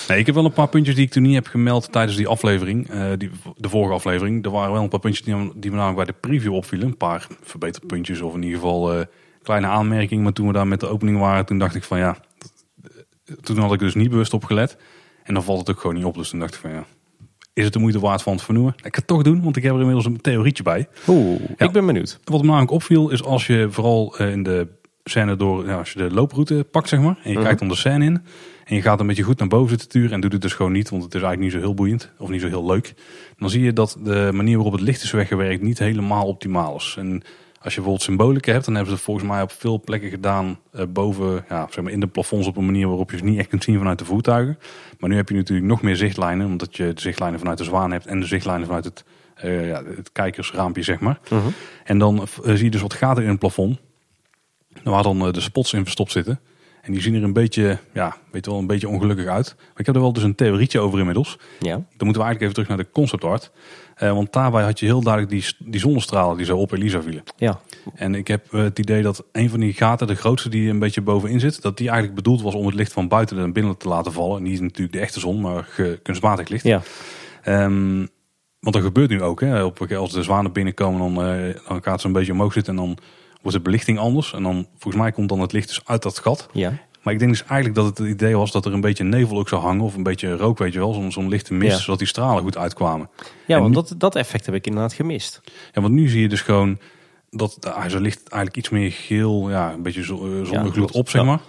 Nee, ik heb wel een paar puntjes die ik toen niet heb gemeld tijdens die aflevering. eh, die, de vorige aflevering. Er waren wel een paar puntjes die, die me namelijk bij de preview opvielen. Een paar verbeterpuntjes of in ieder geval eh, kleine aanmerkingen. Maar toen we daar met de opening waren, toen dacht ik van ja... Toen had ik dus niet bewust op gelet. En dan valt het ook gewoon niet op. Dus toen dacht ik van ja, is het de moeite waard van het vernoemen? Ik ga het toch doen, want ik heb er inmiddels een theorietje bij. Oeh, Ja. ik ben benieuwd. Wat me namelijk opviel is als je vooral eh, in de scène door, ja, als je de looproute pakt zeg maar. En je Mhm. kijkt om de scène in. En je gaat een beetje goed naar boven zitten turen. En doet het dus gewoon niet, want het is eigenlijk niet zo heel boeiend. Of niet zo heel leuk. Dan zie je dat de manier waarop het licht is weggewerkt niet helemaal optimaal is. En als je bijvoorbeeld symbolica hebt, dan hebben ze het volgens mij op veel plekken gedaan. eh, boven, ja, zeg maar in de plafonds op een manier waarop je ze niet echt kunt zien vanuit de voertuigen. Maar nu heb je natuurlijk nog meer zichtlijnen. Omdat je de zichtlijnen vanuit de zwaan hebt. En de zichtlijnen vanuit het, eh, ja, het kijkersraampje zeg maar. En dan eh, zie je dus wat gaten in het plafond. Waar dan de spots in verstopt zitten. En die zien er een beetje, ja, weet wel, een beetje ongelukkig uit. Maar ik heb er wel dus een theorietje over inmiddels. Ja. Dan moeten we eigenlijk even terug naar de concept art. Eh, want daarbij had je heel duidelijk die, die zonnestralen die zo op Elisa vielen. Ja. En ik heb eh, het idee dat een van die gaten, de grootste die een beetje bovenin zit, dat die eigenlijk bedoeld was om het licht van buiten naar binnen te laten vallen. Niet natuurlijk de echte zon, maar kunstmatig licht. Ja. Ehm, want dat gebeurt nu ook. Hè. Op, als de zwanen binnenkomen, dan, eh, dan gaat ze een beetje omhoog zitten en dan wordt de belichting anders. En dan, volgens mij komt dan het licht dus uit dat gat. Ja. Maar ik denk dus eigenlijk dat het het idee was dat er een beetje nevel ook zou hangen. Of een beetje rook, weet je wel. Zo'n zo'n lichte mist, Ja. zodat die stralen goed uitkwamen. Ja, En want nu- dat, dat effect heb ik inderdaad gemist. Ja, want nu zie je dus gewoon dat ah, ze ligt eigenlijk iets meer geel, ja, een beetje zo, eh, zonnegloed op, zeg maar.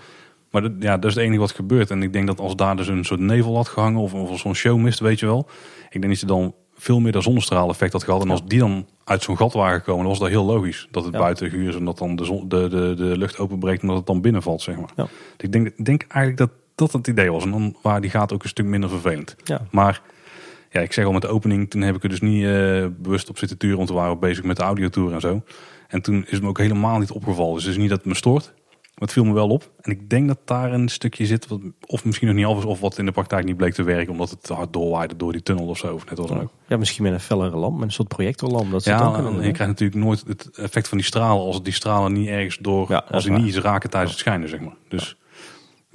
Maar dat, ja, dat is het enige wat gebeurt. En ik denk dat als daar dus een soort nevel had gehangen of, of zo'n showmist, weet je wel. Ik denk dat je dan veel meer dat zonnestraaleffect had gehad. En als die dan uit zo'n gat waren gekomen, dan was dat heel logisch. Dat het Ja. buiten guur is en dat dan de, zon, de, de, de lucht openbreekt en dat het dan binnenvalt, zeg maar. Ja. Dus ik denk, denk eigenlijk dat dat het idee was. En dan waren die gaten ook een stuk minder vervelend. Ja. Maar ja, ik zeg al met de opening, toen heb ik er dus niet eh, bewust op zitten turen, want we waren bezig met de audiotour en zo. En toen is het me ook helemaal niet opgevallen. Dus het is niet dat het me stoort, het viel me wel op. En ik denk dat daar een stukje zit, wat, of misschien nog niet af is, of wat in de praktijk niet bleek te werken, omdat het te hard doorwaaide door die tunnel of zo. Of net wat dan ook. Ja, misschien met een fellere lamp, met een soort projectorlamp. Dat Ja, ook en je krijgt natuurlijk nooit het effect van die stralen als die stralen niet ergens door, Ja, als die niet iets raken tijdens het schijnen, zeg maar. Dus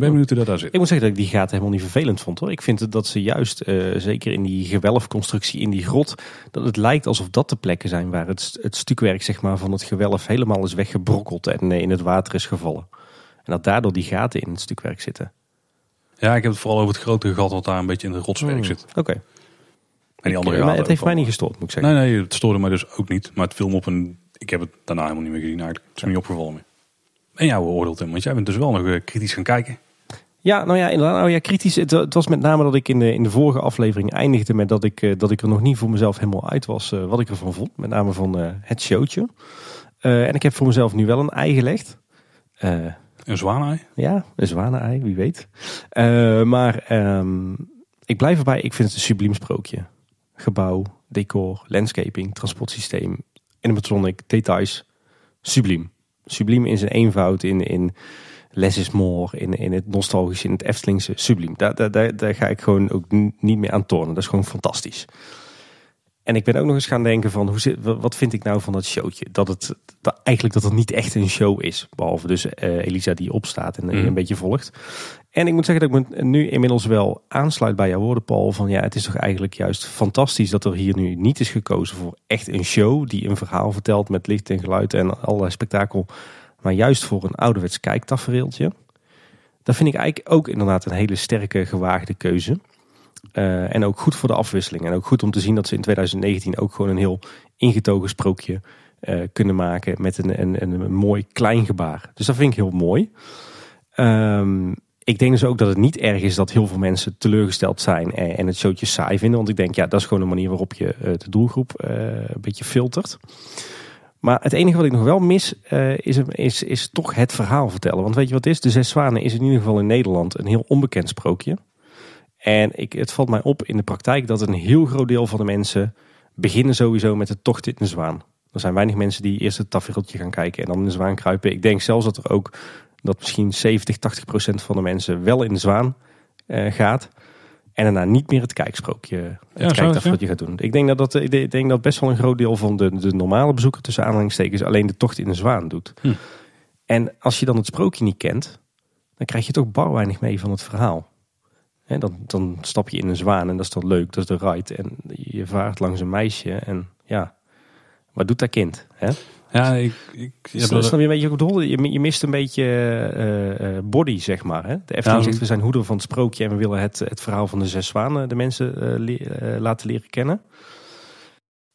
ben benieuwd hoe dat daar zit. Ik moet zeggen dat ik die gaten helemaal niet vervelend vond hoor. Ik vind het dat ze juist, eh, zeker in die gewelfconstructie in die grot, dat het lijkt alsof dat de plekken zijn waar het, het stukwerk zeg maar, van het gewelf helemaal is weggebrokkeld en eh, in het water is gevallen. En dat daardoor die gaten in het stukwerk zitten. Ja, ik heb het vooral over het grote gat wat daar een beetje in de rotswerk Hmm. zit. Oké. En die andere Maar gaten het heeft mij niet gestoord moet ik zeggen. Nee, nee, het stoorde mij dus ook niet. Maar het viel me op en ik heb het daarna helemaal niet meer gezien eigenlijk. Het is me niet opgevallen meer. En jouw oordeel Tim, want jij bent dus wel nog eh, kritisch gaan kijken. Ja, nou ja, inderdaad. Nou ja, kritisch. Het, het was met name dat ik in de, in de vorige aflevering eindigde met dat ik, eh, dat ik er nog niet voor mezelf helemaal uit was eh, wat ik ervan vond. Met name van eh, het showtje. En ik heb voor mezelf nu wel een ei gelegd. Een zwaanei. ja, een zwanenei, wie weet. Maar ehm, ik blijf erbij, ik vind het een subliem sprookje. Gebouw, decor, landscaping, transportsysteem, animatronic, details. Subliem. Subliem in zijn eenvoud, in, in less is more, in, in het nostalgische, in het Eftelingse. Subliem. Daar, daar, daar, daar ga ik gewoon ook niet meer aan tornen. Dat is gewoon fantastisch. En ik ben ook nog eens gaan denken van, hoe zit, wa- wat vind ik nou van dat showtje? Dat het dat eigenlijk dat het niet echt een show is. Behalve dus eh, Elisa die opstaat en Mhm. een beetje volgt. En ik moet zeggen dat ik me nu inmiddels wel aansluit bij jouw woorden, Paul. Van ja, het is toch eigenlijk juist fantastisch dat er hier nu niet is gekozen voor echt een show. Die een verhaal vertelt met licht en geluid en allerlei spektakel. Maar juist voor een ouderwets kijktafereeltje. Dat vind ik eigenlijk ook inderdaad een hele sterke, gewaagde keuze. Eh, en ook goed voor de afwisseling. En ook goed om te zien dat ze in 2019 ook gewoon een heel ingetogen sprookje eh, kunnen maken met een, een, een, mooi klein gebaar. Dus dat vind ik heel mooi. Ehm, ik denk dus ook dat het niet erg is dat heel veel mensen teleurgesteld zijn en, het showtje saai vinden. Want ik denk, ja, dat is gewoon een manier waarop je eh, de doelgroep een beetje filtert. Maar het enige wat ik nog wel mis eh, is, is, is toch het verhaal vertellen. Want weet je wat het is? De Zes Zwanen is in ieder geval in Nederland een heel onbekend sprookje. En ik, het valt mij op in de praktijk dat een heel groot deel van de mensen beginnen sowieso met de tocht in de zwaan. Er zijn weinig mensen die eerst het tafereeltje gaan kijken en dan in de zwaan kruipen. Ik denk zelfs dat er ook dat misschien 70, 80 procent van de mensen wel in de zwaan eh, gaat. En daarna niet meer het kijksprookje, het ja? wat je gaat doen. Ik denk dat, dat, ik denk dat best wel een groot deel van de, de normale bezoeker tussen aanhalingstekens alleen de tocht in de zwaan doet. Hm. En als je dan het sprookje niet kent, dan krijg je toch bar weinig mee van het verhaal. Dan, dan stap je in een zwaan en dat is dan leuk, dat is de ride. En je vaart langs een meisje en ja, wat doet dat kind? Hè? Ja, ik, ik, ja, Snap dat- snap je een beetje ik bedoel? Je, je mist een beetje eh, eh, body, zeg maar. Hè? De Efteling Ja, zegt, we zijn hoeder van het sprookje en we willen het, het verhaal van de zes zwanen de mensen eh, le- laten leren kennen.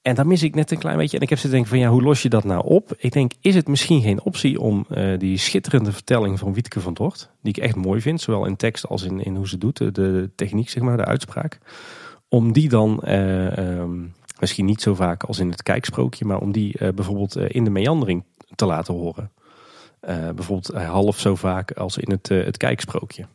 En daar mis ik net een klein beetje. En ik heb ze denken van ja, hoe los je dat nou op? Ik denk, is het misschien geen optie om die schitterende vertelling van Wietke van Dort, die ik echt mooi vind, zowel in tekst als in, in hoe ze doet, de, de techniek, zeg maar, de uitspraak, om die dan eh, ehm, misschien niet zo vaak als in het kijksprookje, maar om die eh, bijvoorbeeld eh, in de meandering te laten horen. Eh, bijvoorbeeld half zo vaak als in het, het kijksprookje.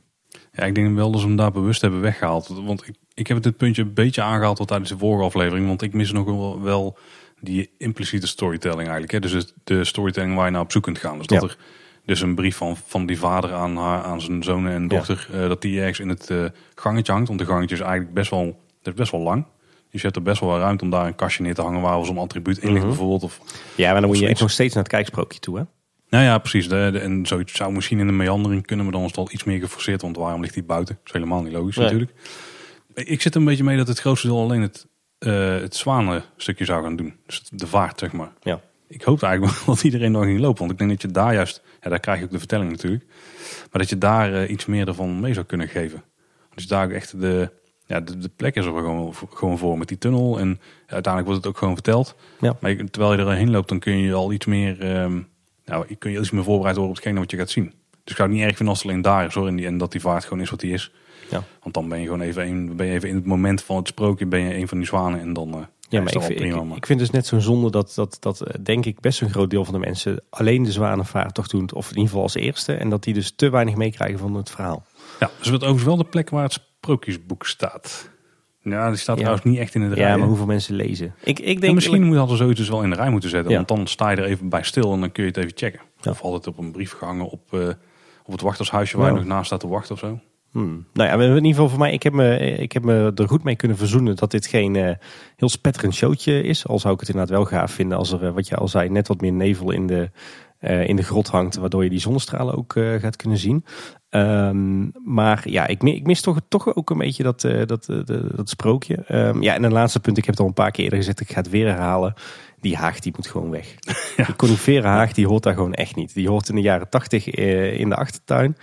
Ja, ik denk wel dat ze hem daar bewust hebben weggehaald. Want ik, ik heb dit puntje een beetje aangehaald al tijdens de vorige aflevering. Want ik mis nog wel, wel die impliciete storytelling eigenlijk. Hè? Dus het- de storytelling waar je naar op zoek kunt gaan. Dus dat Ja. er dus een brief van, van die vader aan, haar, aan zijn zoon en dochter... dat die ergens in het gangetje hangt. Want de gangetje is eigenlijk best wel, dat is best wel lang. Dus je hebt er best wel wat ruimte om daar een kastje neer te hangen... waar zo'n attribuut in ligt Mhm. bijvoorbeeld. Of, Ja, maar dan moet je echt nog steeds naar het kijksprookje toe, hè? nou ja, precies. De, de- en zoiets zou misschien in de meandering kunnen... maar dan is het wel iets meer geforceerd. Want waarom ligt die buiten? Dat is helemaal niet logisch Nee. natuurlijk. Ik zit er een beetje mee dat het grootste deel alleen het, eh het zwanenstukje zou gaan doen. Dus de vaart, zeg maar. Ja. Ik hoop eigenlijk wel dat iedereen nog ging lopen. Want ik denk dat je daar juist, ja, daar krijg je ook de vertelling natuurlijk. Maar dat je daar eh, iets meer ervan mee zou kunnen geven. Dus daar echt de, ja, de, de plek is er gewoon, gewoon voor met die tunnel. En uiteindelijk wordt het ook gewoon verteld. Ja. Maar terwijl je erheen loopt, dan kun je al iets meer, ehm, nou, kun je iets meer voorbereid worden op hetgene wat je gaat zien. Dus ik zou het niet erg vinden als het alleen daar is hoor. En, die, en dat die vaart gewoon is wat die is. Ja. Want dan ben je gewoon even, een, ben je even in het moment van het sprookje, ben je een van die zwanen. En dan eh, Ja, maar ik, vind- prima. ik, maar- ik vind dus net zo'n zonde dat, dat, dat eh, denk ik best een groot deel van de mensen alleen de zwanenvaart doen. Of in ieder geval als eerste. En dat die dus te weinig meekrijgen van het verhaal. Ja, dus het overigens wel de plek waar het sprookjesboek staat. Ja, die staat Ja. trouwens niet echt in het Ja, rij. maar hoeveel mensen lezen? Ik, ik En denk misschien moet hadden zoiets dus wel in de rij moeten zetten. Ja. Want dan sta je er even bij stil en dan kun je het even checken. Ja. Of altijd op een brief gehangen op, eh, op het wachtershuisje waar Ja. je nog naast staat te wachten of zo. Hmm. Nou ja, in ieder geval voor mij, ik heb, me, ik heb me er goed mee kunnen verzoenen dat dit geen eh, heel spetterend showtje is. Al zou ik het inderdaad wel gaaf vinden als er, eh, wat je al zei, net wat meer nevel in de, in de grot hangt. Waardoor je die zonnestralen ook eh, gaat kunnen zien. Ehm, maar ja, ik, ik mis toch, toch ook een beetje dat, eh, dat, eh, dat sprookje. Ehm, ja, en een laatste punt, ik heb het al een paar keer eerder gezegd, ik ga het weer herhalen. Die haag die moet gewoon weg. Die conifere haag die hoort daar gewoon echt niet. Die hoort in de jaren tachtig eh, in de achtertuin.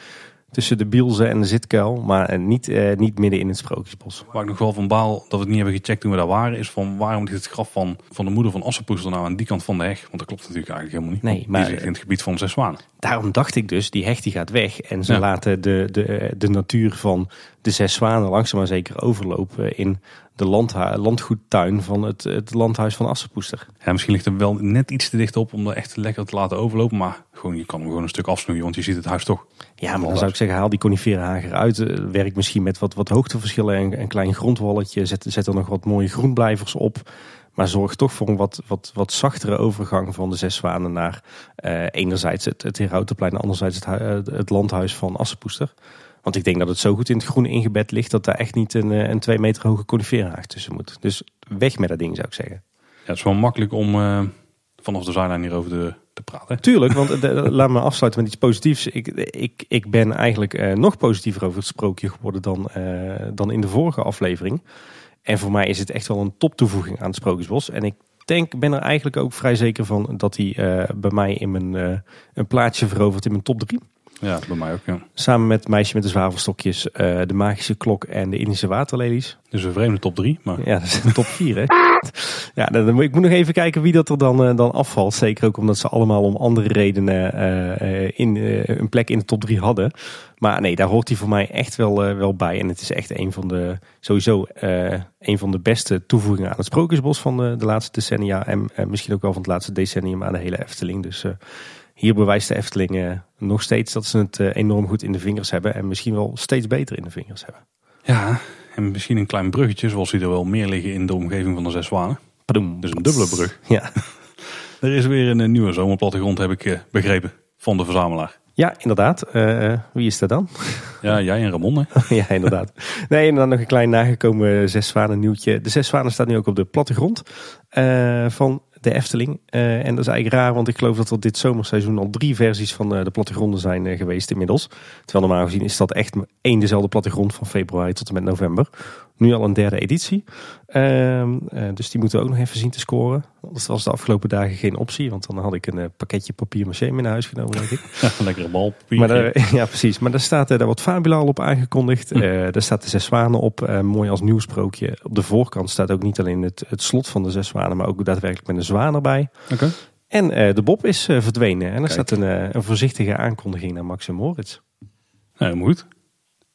Tussen de bielze en de zitkuil, maar eh, niet, eh, niet midden in het sprookjesbos. Waar ik nog wel van baal dat we het niet hebben gecheckt toen we daar waren. Is van waarom ligt het graf van, van de moeder van Assepoester nou aan die kant van de heg? Want dat klopt natuurlijk eigenlijk helemaal niet. Nee, maar- Die in het gebied van zes zwanen. Daarom dacht ik dus, die hecht die gaat weg. En ze Ja. laten de, de, de natuur van de zes zwanen langzaam maar zeker overlopen in de landhu- landgoedtuin van het, het landhuis van Assepoester. Ja, misschien ligt er wel net iets te dicht op om er echt lekker te laten overlopen. Maar gewoon, je kan hem gewoon een stuk afsnoeien, want je ziet het huis toch. Ja, maar dan zou ik zeggen, haal die conifere haag eruit. Eh, Werk misschien met wat, wat hoogteverschillen en een klein grondwalletje. Zet, zet er nog wat mooie groenblijvers op. Maar zorg toch voor een wat, wat, wat zachtere overgang van de zes zwanen naar eh, enerzijds het, het Herautenplein en anderzijds het, eh, het landhuis van Assepoester. Want ik denk dat het zo goed in het groen ingebed ligt dat daar echt niet een, eh, een twee meter hoge conifere haag tussen moet. Dus weg met dat ding zou ik zeggen. Ja, het is wel makkelijk om eh, vanaf de zijlijn hierover te, te praten. Tuurlijk, want eh, de- laat me afsluiten met iets positiefs. Ik, ik, ik ben eigenlijk nog positiever over het sprookje geworden dan, dan in de vorige aflevering. En voor mij is het echt wel een top toevoeging aan het Sprookjesbos. En ik denk, ben er eigenlijk ook vrij zeker van dat hij bij mij in mijn, een plaatsje verovert in mijn top 3. Ja, bij mij ook. Ja. Samen met Meisje met de Zwavelstokjes, eh, de Magische Klok en de Indische Waterlelies. Dus een vreemde top 3. Maar Ja, dat is een top 4 hè. Ja, dan, ik moet nog even kijken wie dat er dan, eh, dan afvalt. Zeker ook omdat ze allemaal om andere redenen eh, in, een plek in de top 3 hadden. Maar nee, daar hoort hij voor mij echt wel, wel bij. En het is echt een van de, sowieso een van de beste toevoegingen aan het Sprookjesbos van de, de laatste decennia. En misschien ook wel van het laatste decennium aan de hele Efteling. Dus hier bewijst de Efteling eh, nog steeds dat ze het eh, enorm goed in de vingers hebben. En misschien wel steeds beter in de vingers hebben. ja, en misschien een klein bruggetje, zoals die er wel meer liggen in de omgeving van de zes zwanen. Padoem. Dus een dubbele brug. Ja. Er is weer een, eh, nieuwe zomerplattegrond, heb ik begrepen, van de verzamelaar. Ja, inderdaad. Wie is dat dan? Ja, jij en Ramon. Hè? ja, inderdaad. Nee, en dan nog een klein nagekomen Zes Zwanen nieuwtje. De Zes Zwanen staat nu ook op de plattegrond uh, van de Efteling. Uh, en dat is eigenlijk raar, want ik geloof dat er dit zomerseizoen al drie versies van de plattegronden zijn geweest inmiddels. Terwijl normaal gezien is dat echt één dezelfde plattegrond van februari tot en met november. Nu al een derde editie. Ehm, eh, dus die moeten we ook nog even zien te scoren. Dat was de afgelopen dagen geen optie. Want dan had ik een uh, pakketje papier maché mee naar huis genomen, denk ik. lekkere balpapier. Maar daar, ja, precies. Maar daar staat uh, daar wordt Fabula al op aangekondigd. Hm. daar staat de Zes Zwanen op. mooi als nieuwsprookje. Op de voorkant staat ook niet alleen het, het slot van de Zes Zwanen. Maar ook daadwerkelijk met een zwaan erbij. Oké. En de Bob is verdwenen. En er staat een, een voorzichtige aankondiging naar Max en Moritz. Nou, moet.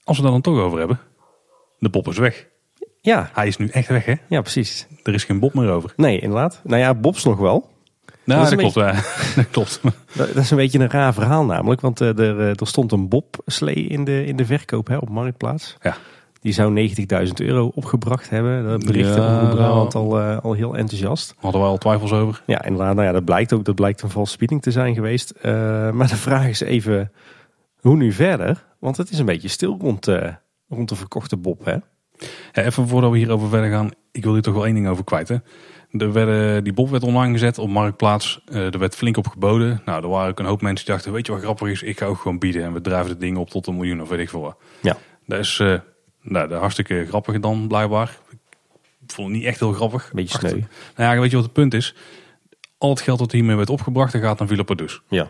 Als we daar dan toch over hebben. De Bob is weg. Ja. Hij is nu echt weg, hè? Ja, precies. Er is geen Bob meer over. Nee, inderdaad. Nou ja, Bobs nog wel. Nou, dat, klopt. Beetje, dat klopt. Dat is een beetje een raar verhaal namelijk. Want uh, er, er stond een Bob-slee in de, in de verkoop hè, op Marktplaats. Ja. Die zou 90.000 euro opgebracht hebben. Dat berichten ja, Brabant al, uh, al heel enthousiast. Hadden we al twijfels over. Ja, inderdaad. Nou ja, dat blijkt ook. Dat blijkt een valse speeding te zijn geweest. Uh, maar de vraag is even, hoe nu verder? Want het is een beetje stil rond, rond de verkochte Bob, hè? Ja, even voordat we hierover verder gaan, ik wil hier toch wel één ding over kwijt. Hè. Er werden, die Bob werd online gezet op Marktplaats. Uh, er werd flink op geboden. Nou, er waren ook een hoop mensen die dachten, weet je wat grappig is? Ik ga ook gewoon bieden en we drijven het ding op tot een miljoen of weet ik veel Ja. Dat is uh, nou, dat hartstikke grappig dan, blijkbaar. Ik vond het niet echt heel grappig. Beetje sneu. Nou ja, weet je wat het punt is? Al het geld dat hiermee werd opgebracht, dat gaat naar Villa Produce. Ja.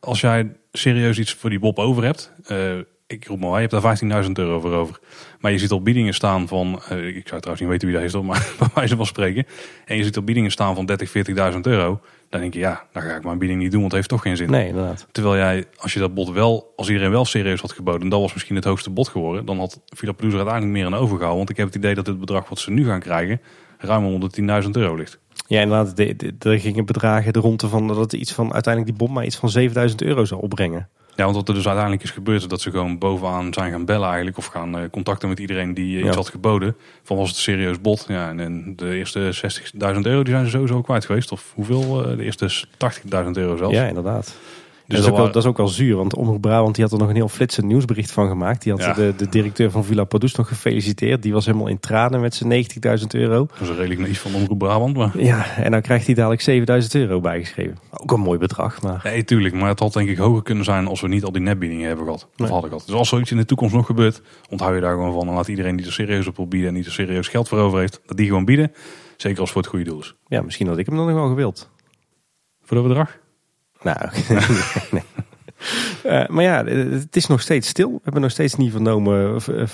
Als jij serieus iets voor die Bob over hebt... Uh, ik roep maar, je hebt daar 15.000 euro voor over. Maar je ziet al biedingen staan van, uh, ik zou trouwens niet weten wie dat is, maar bij wijze van spreken. En je ziet al biedingen staan van 30, 40.000 euro. Dan denk je, ja, dan ga ik mijn bieding niet doen, want het heeft toch geen zin. Nee, inderdaad. Terwijl jij, als je dat bod wel, als iedereen wel serieus had geboden, dat was misschien het hoogste bod geworden. Dan had Villa Producer uiteindelijk meer aan overgehouden. Want ik heb het idee dat het bedrag wat ze nu gaan krijgen, ruim onder de 10.000 euro ligt. Ja, inderdaad. Er gingen bedragen de ronde van dat het iets van uiteindelijk die bom maar iets van 7000 euro zou opbrengen. Ja, want wat er dus uiteindelijk is gebeurd, is dat ze gewoon bovenaan zijn gaan bellen eigenlijk. Of gaan uh, contacten met iedereen die uh, iets had geboden. Van was het een serieus bod. Ja, en, en de eerste 60.000 euro die zijn ze sowieso kwijt geweest. Of hoeveel? Uh, de eerste 80.000 euro zelfs. Ja, inderdaad. Dus dat, is ook wel, dat is ook wel zuur, want Omroep Brabant die had er nog een heel flitsend nieuwsbericht van gemaakt. Die had Ja. de, de directeur van Villa Padus nog gefeliciteerd. Die was helemaal in tranen met zijn 90.000 euro. Dat is redelijk naïef van Omroep Brabant. Maar... Ja, en dan krijgt hij dadelijk 7000 euro bijgeschreven. Ook een mooi bedrag, maar Nee, tuurlijk. Maar het had denk ik hoger kunnen zijn als we niet al die netbiedingen hebben gehad. Of Nee. hadden gehad. Dus als zoiets in de toekomst nog gebeurt, onthoud je daar gewoon van. En laat iedereen die er serieus op wil bieden en die er serieus geld voor over heeft, dat die gewoon bieden. Zeker als het voor het goede doel is. ja, misschien had ik hem dan nog wel gewild. Voor dat bedrag? Nou, nee. Eh, maar ja, het is nog steeds stil. We hebben nog steeds niet vernomen eh,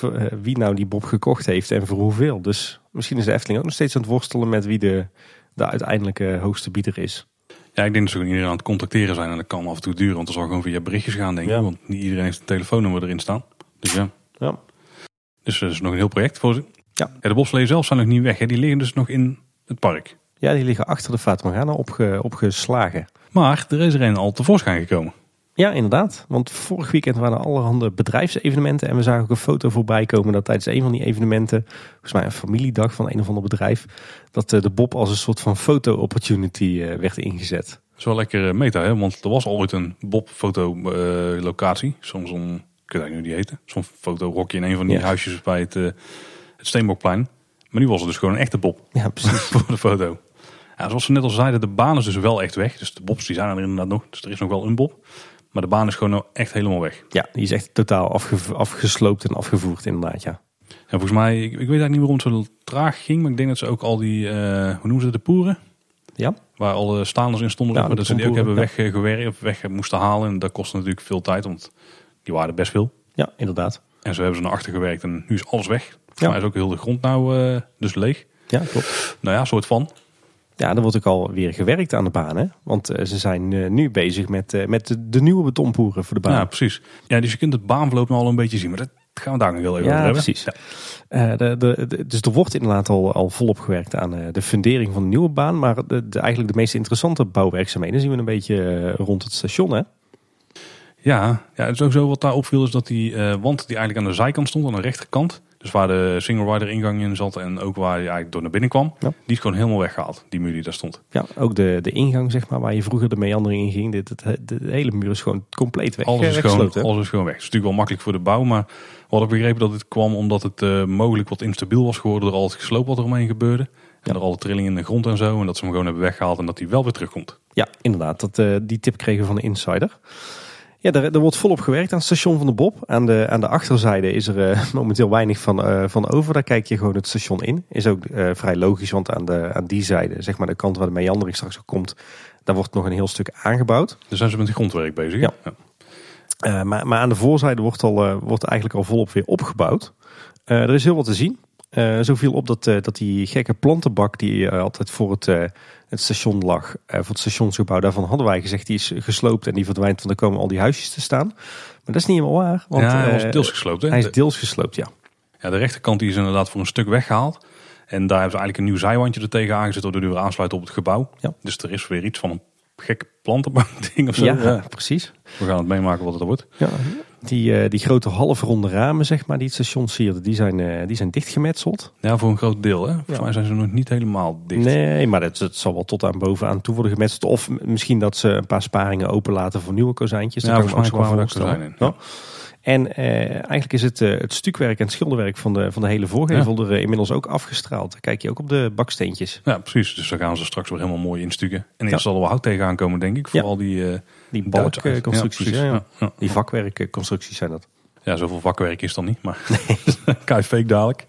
wie nou die Bob gekocht heeft en voor hoeveel. Dus misschien is de Efteling ook nog steeds aan het worstelen met wie de, de uiteindelijke hoogste bieder is. Ja, ik denk dat ze gewoon iedereen aan het contacteren zijn. En dat kan af en toe duren, want er zal gewoon via berichtjes gaan, denk ik. Ja. Want niet iedereen heeft een telefoonnummer erin staan. Dus ja. Ja. Dus dat is nog een heel project voor ze. Ja. de bobsleeën zelf zijn nog niet weg. Hè. Die liggen dus nog in het park. Ja, die liggen achter de Fata Morgana opge, opgeslagen. Maar er is er een al tevoorschijn gekomen. Ja, inderdaad. Want vorig weekend waren er allerhande bedrijfsevenementen. En we zagen ook een foto voorbij komen dat tijdens een van die evenementen, volgens mij een familiedag van een of ander bedrijf, dat eh, de Bob als een soort van foto-opportunity eh, werd ingezet. Dat is wel lekker eh, meta, hè? want er was ooit een Bob-foto-locatie. Soms om, ik weet niet hoe die heette. Zo'n fotorokje in een van die Ja. huisjes bij het, het Steenbokplein. Maar nu was het dus gewoon een echte Bob Ja, precies. voor de foto. Ja, zoals ze net al zeiden, de baan is dus wel echt weg. Dus de Bobs die zijn er inderdaad nog. Dus er is nog wel een Bob. Maar de baan is gewoon nou echt helemaal weg. Ja, die is echt totaal afge, afgesloopt en afgevoerd inderdaad, ja. En volgens mij, ik, ik weet eigenlijk niet waarom het zo traag ging. Maar ik denk dat ze ook al die, eh, hoe noemen ze de poeren? Ja, Waar alle stalers in stonden, Ja, de dat ze die ook hebben weggewerkt of weg moesten halen. En dat kostte natuurlijk veel tijd, want die waren best veel. ja inderdaad. En zo hebben ze naar achter gewerkt en nu is alles weg. Volgens Ja. mij is ook heel de grond nou eh, dus leeg. Ja, klopt. Nou ja, soort van. Ja, er wordt ook alweer gewerkt aan de baan, hè? Want eh, ze zijn eh, nu bezig met, eh, met de, nieuwe betonpoeren voor de baan. Ja, precies. Ja, dus je kunt het baanverloop nou al een beetje zien. Maar dat gaan we daar nog heel even Ja, over hebben. precies. Eh, de, de, de- dus er wordt inderdaad al, al volop gewerkt aan de fundering van de nieuwe baan. Maar de, de, eigenlijk de meest interessante bouwwerkzaamheden zien we een beetje rond het station. Hè? Ja, ja, sowieso wat daar opviel is dat die wand die eigenlijk aan de zijkant stond, aan de rechterkant, Dus waar de single rider ingang in zat en ook waar je eigenlijk door naar binnen kwam. Ja. Die is gewoon helemaal weggehaald, die muur die daar stond. Ja, ook de, de ingang, zeg maar, waar je vroeger de meandering in ging. Dit, het, de, de hele muur is gewoon compleet weg. Alles is, gewoon, alles is gewoon weg. Het is natuurlijk wel makkelijk voor de bouw, maar we hadden begrepen dat het kwam omdat het eh, mogelijk wat instabiel was geworden door al het gesloop wat er omheen gebeurde. En door alle trillingen in de grond en zo. En dat ze hem gewoon hebben weggehaald en dat hij wel weer terugkomt. Ja, inderdaad. Dat, eh, die tip kregen we van de insider. Ja, er, er wordt volop gewerkt aan het station van de Bob. Aan de, aan de achterzijde is er eh, momenteel weinig van, eh, van over. Daar kijk je gewoon het station in. Is ook eh, vrij logisch, want aan, de, aan die zijde, zeg maar de kant waar de meandering straks ook komt, daar wordt nog een heel stuk aangebouwd. Dus zijn ze met het grondwerk bezig. Ja. Eh, maar, maar aan de voorzijde wordt, al, wordt eigenlijk al volop weer opgebouwd. Er is heel wat te zien. Eh, zo viel op dat, eh, dat die gekke plantenbak die eh, altijd voor het, het station lag, voor het stationsgebouw, daarvan hadden wij gezegd die is gesloopt en die verdwijnt, want er komen al die huisjes te staan. Maar dat is niet helemaal waar. Want, ja, hij eh, deels gesloopt. Hè? hij is De- deels gesloopt, ja. Ja, de rechterkant die is inderdaad voor een stuk weggehaald. En daar hebben ze eigenlijk een nieuw zijwandje er tegen aangezet, waardoor die weer aansluit op het gebouw. Ja. Dus er is weer iets van een gekke plantenbank-ding of zo. Ja, Ja. precies. We gaan het meemaken wat het er wordt. Ja. Die, eh, die grote halfronde ramen, zeg maar, die het station sierden, die zijn, eh, die zijn dichtgemetseld. Ja, voor een groot deel. Hè? Volgens Ja. mij zijn ze nog niet helemaal dicht. Nee, maar het, het zal wel tot aan bovenaan toe worden gemetseld. Of misschien dat ze een paar sparingen openlaten voor nieuwe kozijntjes. Ja, Dat volgens mij kwamen er kozijnen in, Ja. En eh, eigenlijk is het, eh, het stukwerk en het schilderwerk van de, van de hele voorgevel er eh, inmiddels ook afgestraald. Kijk je ook op de baksteentjes. Ja, precies. Dus daar gaan ze straks weer helemaal mooi instukken. En Ja. eerst zal er wel hout tegenaan komen, denk ik. Ja. Vooral die, eh Die balkconstructies. Ja, Ja, ja. Die vakwerkconstructies zijn dat. Ja, zoveel vakwerk is dan niet, maar kei fake dadelijk.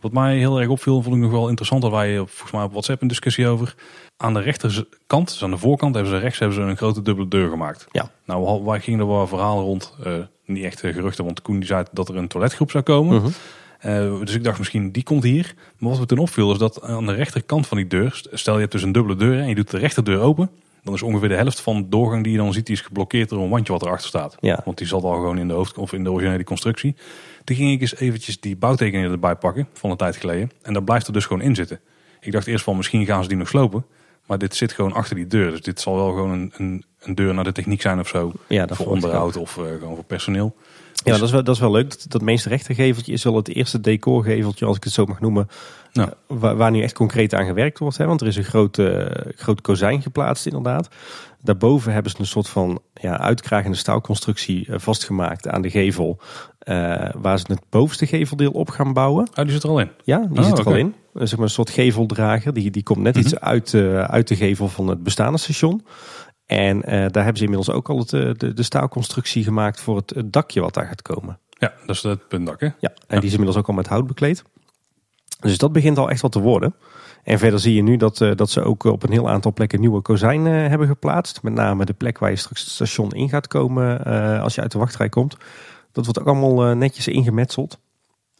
Wat mij heel erg opviel, vond ik nog wel interessant, dat wij op- volgens mij op WhatsApp een discussie over. Aan de rechterkant, dus aan de voorkant, hebben ze rechts hebben ze een grote dubbele deur gemaakt. Ja. Nou, wa- wij gingen er wel verhalen rond, eh, niet echt eh, geruchten, want Koen die zei dat er een toiletgroep zou komen. Mhm. Eh, dus ik dacht misschien die komt hier. Maar wat me toen opviel is dat aan de rechterkant van die deur, stel je hebt dus een dubbele deur en je doet de rechterdeur open. Dan is ongeveer de helft van de doorgang die je dan ziet, die is geblokkeerd door een wandje wat erachter staat. Ja. Want die zat al gewoon in de hoofd of in de originele constructie. Toen ging ik eens eventjes die bouwtekeningen erbij pakken van een tijd geleden. En daar blijft er dus gewoon in zitten. Ik dacht eerst van misschien gaan ze die nog slopen. Maar dit zit gewoon achter die deur. Dus dit zal wel gewoon een, een, een deur naar de techniek zijn of zo. Ja, voor onderhoud of eh, gewoon voor personeel. Ja, dat is wel, dat is wel leuk. Dat, dat meest rechtergeveltje is wel het eerste decorgeveltje, als ik het zo mag noemen. Nou. Waar, waar nu echt concreet aan gewerkt wordt. Hè? Want er is een groot, groot kozijn geplaatst inderdaad. Daarboven hebben ze een soort van ja, uitkragende staalconstructie eh, vastgemaakt aan de gevel. eh, waar ze het bovenste geveldeel op gaan bouwen. Oh, die zit er al in. Ja, die Oh, zit er al in. Zeg maar een soort geveldrager. Die, die komt net iets uit, uit de gevel van het bestaande station. En eh, daar hebben ze inmiddels ook al het, eh, de, de staalconstructie gemaakt voor het, het dakje wat daar gaat komen. Ja, dat is het puntdak hè. Ja, en die is inmiddels ook al met hout bekleed. Dus dat begint al echt wat te worden. En verder zie je nu dat, eh, dat ze ook op een heel aantal plekken nieuwe kozijnen hebben geplaatst. Met name de plek waar je straks het station in gaat komen als je uit de wachtrij komt. Dat wordt ook allemaal netjes ingemetseld.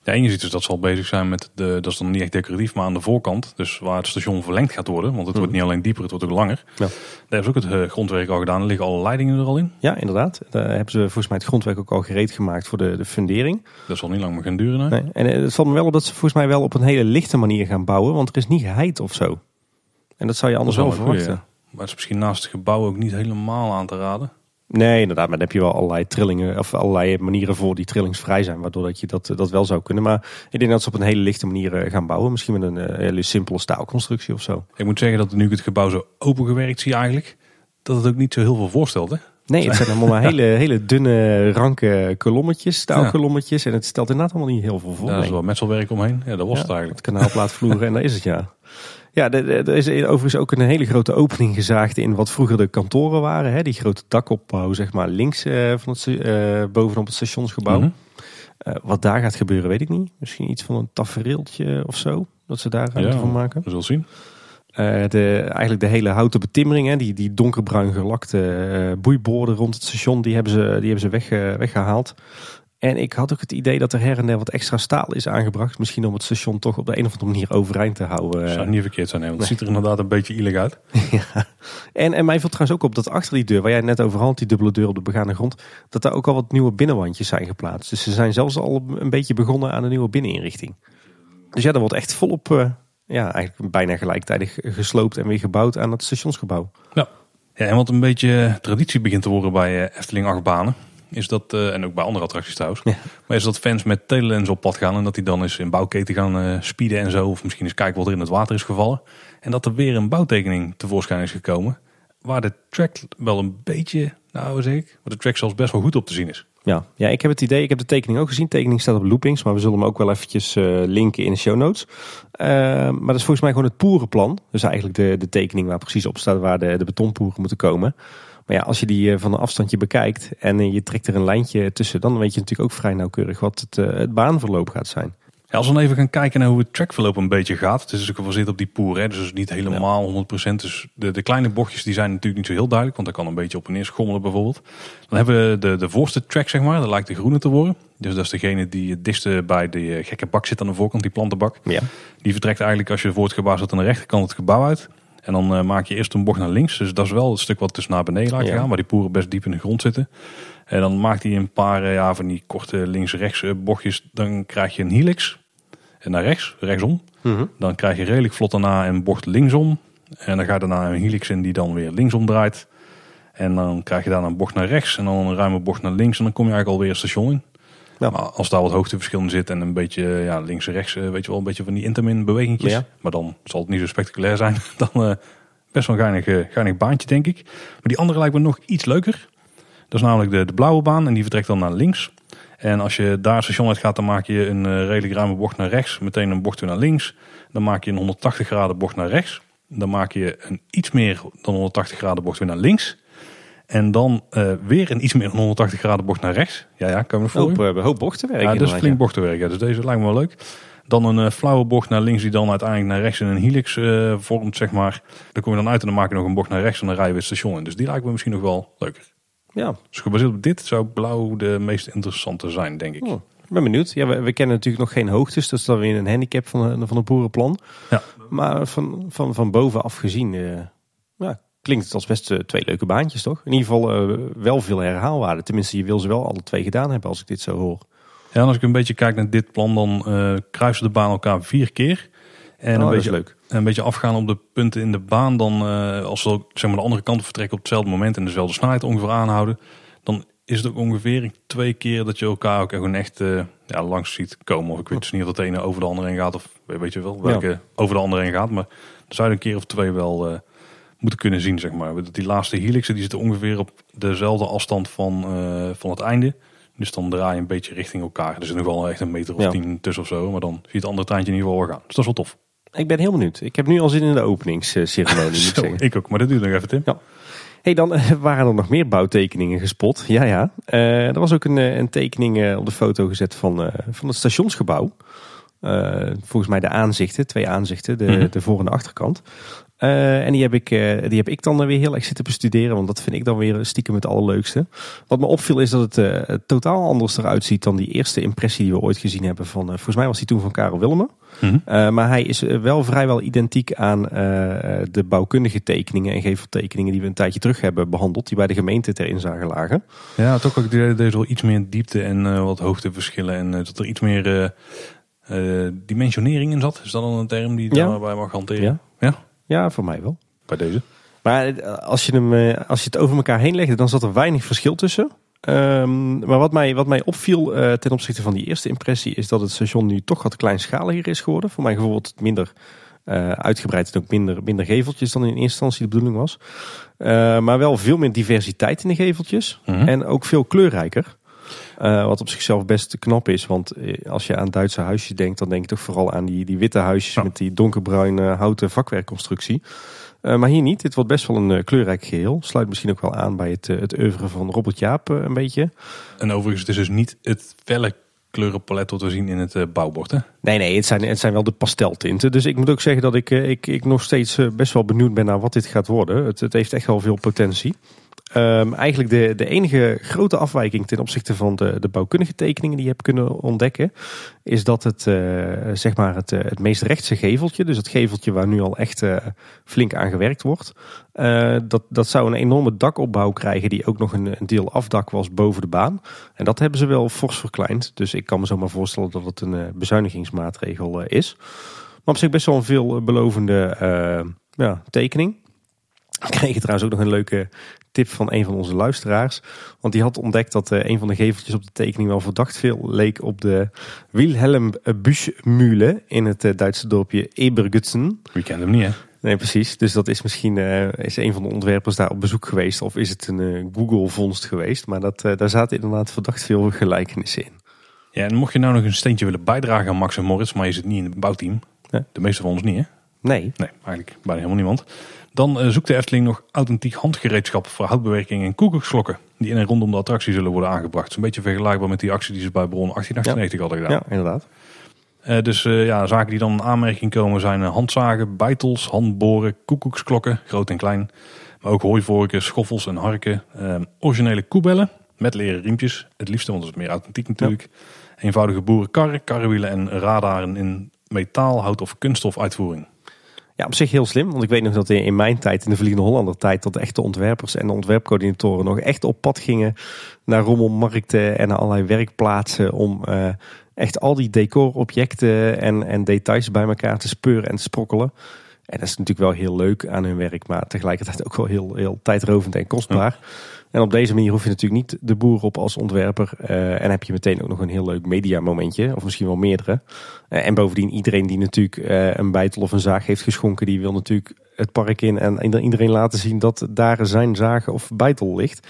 Ja, en je ziet dus dat ze al bezig zijn met de, dat is dan niet echt decoratief, maar aan de voorkant, dus waar het station verlengd gaat worden, want het wordt niet alleen dieper, het wordt ook langer. Ja. Daar hebben ze ook het eh, grondwerk al gedaan, er liggen alle leidingen er al in. Ja, inderdaad. Daar hebben ze volgens mij het grondwerk ook al gereed gemaakt voor de, de fundering. Dat zal niet lang meer gaan duren. hè? Nee. En eh, het valt me wel op dat ze volgens mij wel op een hele lichte manier gaan bouwen. Want er is niet geheid of zo. En dat zou je anders Dat wel verwachten. goeie, ja. Maar het is misschien naast het gebouw ook niet helemaal aan te raden. Nee, inderdaad. Maar dan heb je wel allerlei trillingen of allerlei manieren voor die trillingsvrij zijn. Waardoor dat je dat, dat wel zou kunnen. Maar ik denk dat ze op een hele lichte manier eh, gaan bouwen. Misschien met een eh, hele simpele staalconstructie of zo. Ik moet zeggen dat nu ik het gebouw zo opengewerkt zie eigenlijk, dat het ook niet zo heel veel voorstelt. Hè? Nee, het zijn allemaal maar hele, hele dunne, ranke kolommetjes, staalkolommetjes. En het stelt inderdaad allemaal niet heel veel voor. Daar is nee. wel metselwerk omheen. Ja, dat was het Ja, eigenlijk. Het kanaalplaatvloeren en daar is het ja. Ja, er is overigens ook een hele grote opening gezaagd in wat vroeger de kantoren waren. Hè? Die grote dakopbouw, zeg maar, links eh, van het, eh, bovenop het stationsgebouw. Mhm. Eh, wat daar gaat gebeuren, weet ik niet. Misschien iets van een tafereeltje of zo. Dat ze daar ruimte Ja. van maken. We zullen zien. De, eigenlijk de hele houten betimmering, hè, die, die donkerbruin gelakte boeiborden rond het station, die hebben ze, die hebben ze weg, eh, weggehaald. En ik had ook het idee dat er her en der wat extra staal is aangebracht. Misschien om het station toch op de een of andere manier overeind te houden. Dat zou niet verkeerd zijn, hè, want het ziet er inderdaad een beetje illegaal uit. Ja. En, en mij viel trouwens ook op dat achter die deur, waar jij net over had, die dubbele deur op de begane grond, dat daar ook al wat nieuwe binnenwandjes zijn geplaatst. Dus ze zijn zelfs al een beetje begonnen aan een nieuwe binneninrichting. Dus ja, er wordt echt volop, eh, ja, eigenlijk bijna gelijktijdig gesloopt en weer gebouwd aan het stationsgebouw. Ja. ja, en wat een beetje traditie begint te worden bij eh, Efteling achtbanen. Is dat, eh, en ook bij andere attracties trouwens, Ja. maar is dat fans met telelens op pad gaan en dat die dan eens in bouwketen gaan eh speeden en zo. Of misschien eens kijken wat er in het water is gevallen. En dat er weer een bouwtekening tevoorschijn is gekomen. Waar de track wel een beetje, nou zeg ik, waar de track zelfs best wel goed op te zien is. Ja, ja, ik heb het idee, ik heb de tekening ook gezien. De tekening staat op loopings, maar we zullen hem ook wel eventjes eh, linken in de show notes. Maar dat is volgens mij gewoon het poerenplan. Dus eigenlijk de, de tekening waar precies op staat waar de, de betonpoeren moeten komen. Maar ja, als je die eh, van een afstandje bekijkt en eh, je trekt er een lijntje tussen, dan weet je natuurlijk ook vrij nauwkeurig wat het, eh, het baanverloop gaat zijn. Ja, als we dan even gaan kijken naar hoe het trackverloop een beetje gaat. Het is dus gebaseerd op die poer, hè, dus het is niet helemaal 100%. Dus de, de kleine bochtjes die zijn natuurlijk niet zo heel duidelijk, want dat kan een beetje op en neer schommelen bijvoorbeeld. Dan hebben we de, de voorste track, zeg maar, dat lijkt de groene te worden. Dus dat is degene die het dichtste bij de gekke bak zit aan de voorkant, die plantenbak. Ja. Die vertrekt eigenlijk als je voor het gebouw zit aan de rechterkant het gebouw uit. En dan eh, maak je eerst een bocht naar links. Dus dat is wel het stuk wat dus naar beneden laat Ja. gaan. Waar die poeren best diep in de grond zitten. En dan maakt hij een paar eh, ja, van die korte links-rechts eh, bochtjes. Dan krijg je een helix. En naar rechts, rechtsom. Mhm. Dan krijg je redelijk vlot daarna een bocht linksom. En dan ga je daarna een helix in die dan weer linksom draait. En dan krijg je daarna een bocht naar rechts. En dan een ruime bocht naar links. En dan kom je eigenlijk alweer het station in. Ja. Maar als daar wat hoogteverschil in zit en een beetje ja, links en rechts, eh, weet je wel, een beetje van die intermin bewegingjes. Ja. Maar dan zal het niet zo spectaculair zijn. Dan eh, best wel een geinig, eh, geinig baantje, denk ik. Maar die andere lijkt me nog iets leuker. Dat is namelijk de, de blauwe baan en die vertrekt dan naar links. En als je daar station uit gaat, dan maak je een redelijk ruime bocht naar rechts. Meteen een bocht weer naar links. Dan maak je een 180 graden bocht naar rechts. Dan maak je een iets meer dan 180 graden bocht weer naar links. En dan eh, weer een iets meer dan 180 graden bocht naar rechts. Ja, ja, kan Hoop, volgen? eh, hoop bochtenwerk. Ja, dat is flink ja. bochtenwerk. Ja, dus deze lijkt me wel leuk. Dan een eh, flauwe bocht naar links die dan uiteindelijk naar rechts in een helix eh, vormt, zeg maar. Dan kom je dan uit en dan maak je nog een bocht naar rechts en dan rij je weer het station in. Dus die lijkt me misschien nog wel leuker. Ja, Dus gebaseerd op dit zou blauw de meest interessante zijn, denk ik. Oh, ik ben benieuwd. Ja, we, we kennen natuurlijk nog geen hoogtes, dus dat is dan weer een handicap van, de- van het boerenplan. Ja. Maar van, van, van bovenaf gezien eh, ja, klinkt het als best eh, twee leuke baantjes, toch? In ieder geval eh, wel veel herhaalwaarde. Tenminste, je wil ze wel alle twee gedaan hebben als ik dit zo hoor. Ja, en als ik een beetje kijk naar dit plan, dan eh, kruisen de baan elkaar vier keer. En Oh, een, beetje, leuk. een beetje afgaan op de punten in de baan. Dan, als ze ook, zeg maar, de andere kant vertrekken op hetzelfde moment en dezelfde snelheid ongeveer aanhouden. Dan is het ook ongeveer twee keer dat je elkaar ook gewoon echt ja, langs ziet komen. Of ik weet dus niet of dat de ene over de andere heen gaat. Of weet je wel, welke over de andere heen gaat. Maar dan zou je een keer of twee wel moeten kunnen zien, zeg maar. Die laatste helixen die zitten ongeveer op dezelfde afstand van, eh, van het einde. Dus dan draai je een beetje richting elkaar. Er zit nog wel echt een meter of Ja. tien tussen of zo. Maar dan zie je het andere treintje in ieder geval gaan. Dus dat is wel tof. Ik ben heel benieuwd. Ik heb nu al zin in de openingsceremonie, moet ik Zo, zeggen. ik ook, maar dat duurt nog even, Tim. Ja. hey, dan eh, waren er nog meer bouwtekeningen gespot. Ja, ja. Eh, er was ook een, een tekening op de foto gezet van, van het stationsgebouw. Volgens mij de aanzichten, twee aanzichten, de, Mhm. de voor- en de achterkant. Eh, en die heb, ik, eh, die heb ik dan weer heel erg zitten bestuderen, want dat vind ik dan weer stiekem het allerleukste. Wat me opviel is dat het eh, totaal anders eruit ziet dan die eerste impressie die we ooit gezien hebben van, volgens mij was die toen van Karel Willemen. Mhm. Maar hij is wel vrijwel identiek aan de bouwkundige tekeningen en geveltekeningen die we een tijdje terug hebben behandeld, die bij de gemeente ter inzage lagen. Ja, toch ook deze deze wel iets meer diepte en wat hoogteverschillen. En dat er iets meer dimensionering in zat. Is dat dan een term die Ja. daarbij mag hanteren? Ja. ja, Ja, voor mij wel. bij deze. Maar eh, als je, hem, eh, als je het over elkaar heen legde, dan zat er weinig verschil tussen. Ehm, maar wat mij, wat mij opviel eh, ten opzichte van die eerste impressie, is dat het station nu toch wat kleinschaliger is geworden. Voor gevoel wat minder uitgebreid en ook minder, minder geveltjes dan in eerste instantie de bedoeling was. Maar wel veel meer diversiteit in de geveltjes. Mhm. En ook veel kleurrijker. Eh, wat op zichzelf best knap is. Want eh, als je aan Duitse huisjes denkt, dan denk je toch vooral aan die, die witte huisjes Ja. met die donkerbruine houten vakwerkconstructie. Eh, maar hier niet. Dit wordt best wel een kleurrijk geheel. Sluit misschien ook wel aan bij het, eh, het oeuvre van Robert Jaap een beetje. En overigens, het is dus niet het felle kleurenpalet wat we zien in het bouwbord. Hè? Nee, nee, het zijn, het zijn wel de pasteltinten. Dus ik moet ook zeggen dat ik, ik, ik nog steeds best wel benieuwd ben naar wat dit gaat worden. Het, het heeft echt wel veel potentie. Ehm, eigenlijk de, de enige grote afwijking ten opzichte van de, de bouwkundige tekeningen die je hebt kunnen ontdekken, is dat het, eh, zeg maar het, eh, het meest rechtse geveltje, dus het geveltje waar nu al echt eh, flink aan gewerkt wordt, dat, dat zou een enorme dakopbouw krijgen die ook nog een, een deel afdak was boven de baan. En dat hebben ze wel fors verkleind. Dus ik kan me zomaar voorstellen dat het een bezuinigingsmaatregel is. Maar op zich best wel een veelbelovende ja, tekening. We kregen trouwens ook nog een leuke tip van een van onze luisteraars. Want die had ontdekt dat eh, een van de geveltjes op de tekening wel verdacht veel leek op de Wilhelm Buschmühle in het eh, Duitse dorpje Ebergutsen. Wie kent hem niet, hè? Nee, precies. Dus dat is misschien eh, is een van de ontwerpers daar op bezoek geweest. Of is het een Google-vondst geweest. Maar dat, daar zaten inderdaad verdacht veel gelijkenissen in. Ja, en mocht je nou nog een steentje willen bijdragen aan Max en Moritz, maar je zit niet in het bouwteam. Ja. De meeste van ons niet, hè? Nee. Nee, eigenlijk bijna helemaal niemand. Dan eh, zoekt de Efteling nog authentiek handgereedschap voor houtbewerking en koekoeksklokken. Die in en rondom de attractie zullen worden aangebracht. Een beetje vergelijkbaar met die actie die ze bij Bron 1898 hadden gedaan. Ja, inderdaad. Eh, dus eh, ja, zaken die dan in aanmerking komen zijn handzagen, bijtels, handboren, koekoeksklokken, groot en klein. Maar ook hooivorken, schoffels en harken. eh, originele koebellen met leren riempjes. Het liefste, want dat is meer authentiek natuurlijk. Eenvoudige boerenkarren, karrewielen en radaren in metaal, hout of kunststof uitvoering. Ja, op zich heel slim. Want ik weet nog dat in mijn tijd, in de Vliegende Hollander tijd, dat de echte ontwerpers en de ontwerpcoördinatoren nog echt op pad gingen naar rommelmarkten en naar allerlei werkplaatsen om eh, echt al die decorobjecten en, en details bij elkaar te speuren en te sprokkelen. En dat is natuurlijk wel heel leuk aan hun werk, maar tegelijkertijd ook wel heel, heel tijdrovend en kostbaar. En op deze manier hoef je natuurlijk niet de boer op als ontwerper. eh, en heb je meteen ook nog een heel leuk mediamomentje, of misschien wel meerdere. Eh, en bovendien, iedereen die natuurlijk eh, een bijtel of een zaag heeft geschonken, die wil natuurlijk het park in en iedereen laten zien dat daar zijn zaag of bijtel ligt.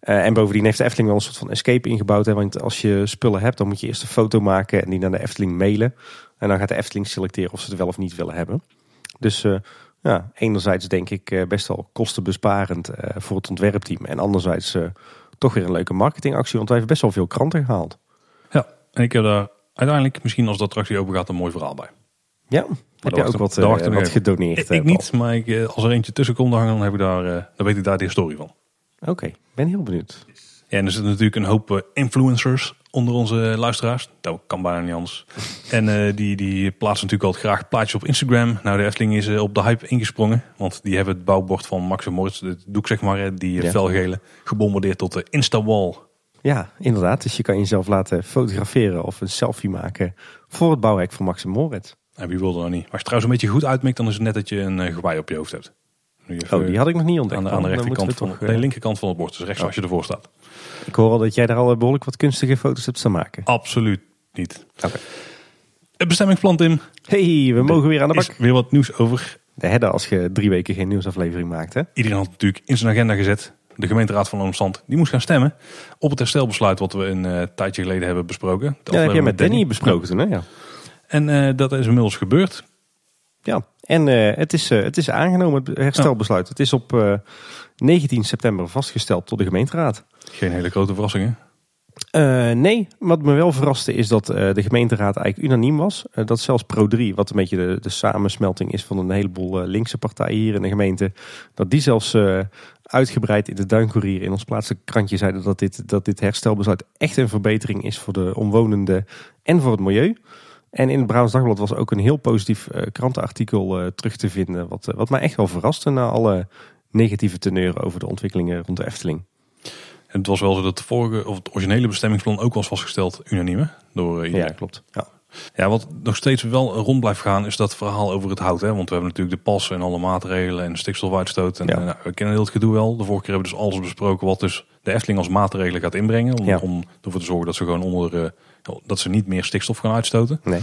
En bovendien heeft de Efteling wel een soort van escape ingebouwd. Hè, want als je spullen hebt, dan moet je eerst een foto maken en die naar de Efteling mailen. En dan gaat de Efteling selecteren of ze het wel of niet willen hebben. Dus ja, enerzijds denk ik eh, best wel kostenbesparend eh, voor het ontwerpteam. En anderzijds eh, toch weer een leuke marketingactie, want wij hebben best wel veel kranten gehaald. Ja, en ik heb daar uiteindelijk misschien als de attractie open gaat een mooi verhaal bij. Ja, heb je ook wat, wat even. gedoneerd? Ik, ik niet, maar ik, als er eentje tussen komt, dan, dan, heb ik daar, dan weet ik daar de historie van. Oké, ben heel benieuwd. Ja, en er zitten natuurlijk een hoop influencers onder onze luisteraars. Dat kan bijna niet anders. en eh, die, die plaatsen natuurlijk altijd graag plaatjes op Instagram. Nou, de Efteling is eh, op de hype ingesprongen. Want die hebben het bouwbord van Max en Moritz, het doek zeg maar, die eh, Ja. felgele, gebombardeerd tot de Insta-wall. Ja, inderdaad. Dus je kan jezelf laten fotograferen of een selfie maken voor het bouwhek van Max en Moritz. En wie wil er nou niet? Als je trouwens een beetje goed uitmikt, dan is het net dat je een gewei op je hoofd hebt. Oh, die had ik nog niet ontdekt. aan de, aan de rechterkant van, toch, de eh, linkerkant van het bord. Dus rechts als je ervoor staat. Ik hoor al dat jij daar al behoorlijk wat kunstige foto's hebt staan maken. Absoluut niet. Oké. Het bestemmingsplan, Tim. Hey, we mogen weer aan de Is bak. weer wat nieuws over. De hedde als je drie weken geen nieuwsaflevering maakt, hè? Iedereen had natuurlijk in zijn agenda gezet. De gemeenteraad van Oomstand die moest gaan stemmen op het herstelbesluit wat we een eh, tijdje geleden hebben besproken. Ja, dat heb jij aflevering met Danny besproken toen, hè? Ja. En eh, dat is inmiddels gebeurd. Ja. En eh, het, is, eh, het is aangenomen, het herstelbesluit. Het is op eh, 19 september vastgesteld door de gemeenteraad. Geen hele grote verrassingen. Nee, wat me wel verraste is dat de gemeenteraad eigenlijk unaniem was. Dat zelfs Pro3, wat een beetje de, de samensmelting is van een heleboel linkse partijen hier in de gemeente. Dat die zelfs uitgebreid in de Duincourier in ons plaatselijke krantje zeiden dat dit, dat dit herstelbesluit echt een verbetering is voor de omwonenden en voor het milieu. En in het Brabants Dagblad was ook een heel positief eh, krantenartikel eh, terug te vinden. Wat, eh, wat mij echt wel verraste na alle negatieve teneuren over de ontwikkelingen rond de Efteling. En het was wel zo dat de vorige, of het originele bestemmingsplan ook was vastgesteld unaniem hè, door iedereen. Ja, klopt. Ja. Ja, wat nog steeds wel rond blijft gaan is dat verhaal over het hout. Hè? Want we hebben natuurlijk de pas en alle maatregelen en stikstofuitstoot. En Ja. eh, nou, we kennen heel het gedoe wel. De vorige keer hebben we dus alles besproken wat dus de Efteling als maatregelen gaat inbrengen. Om, Ja. om ervoor te zorgen dat ze gewoon onder, dat ze niet meer stikstof gaan uitstoten. Nee.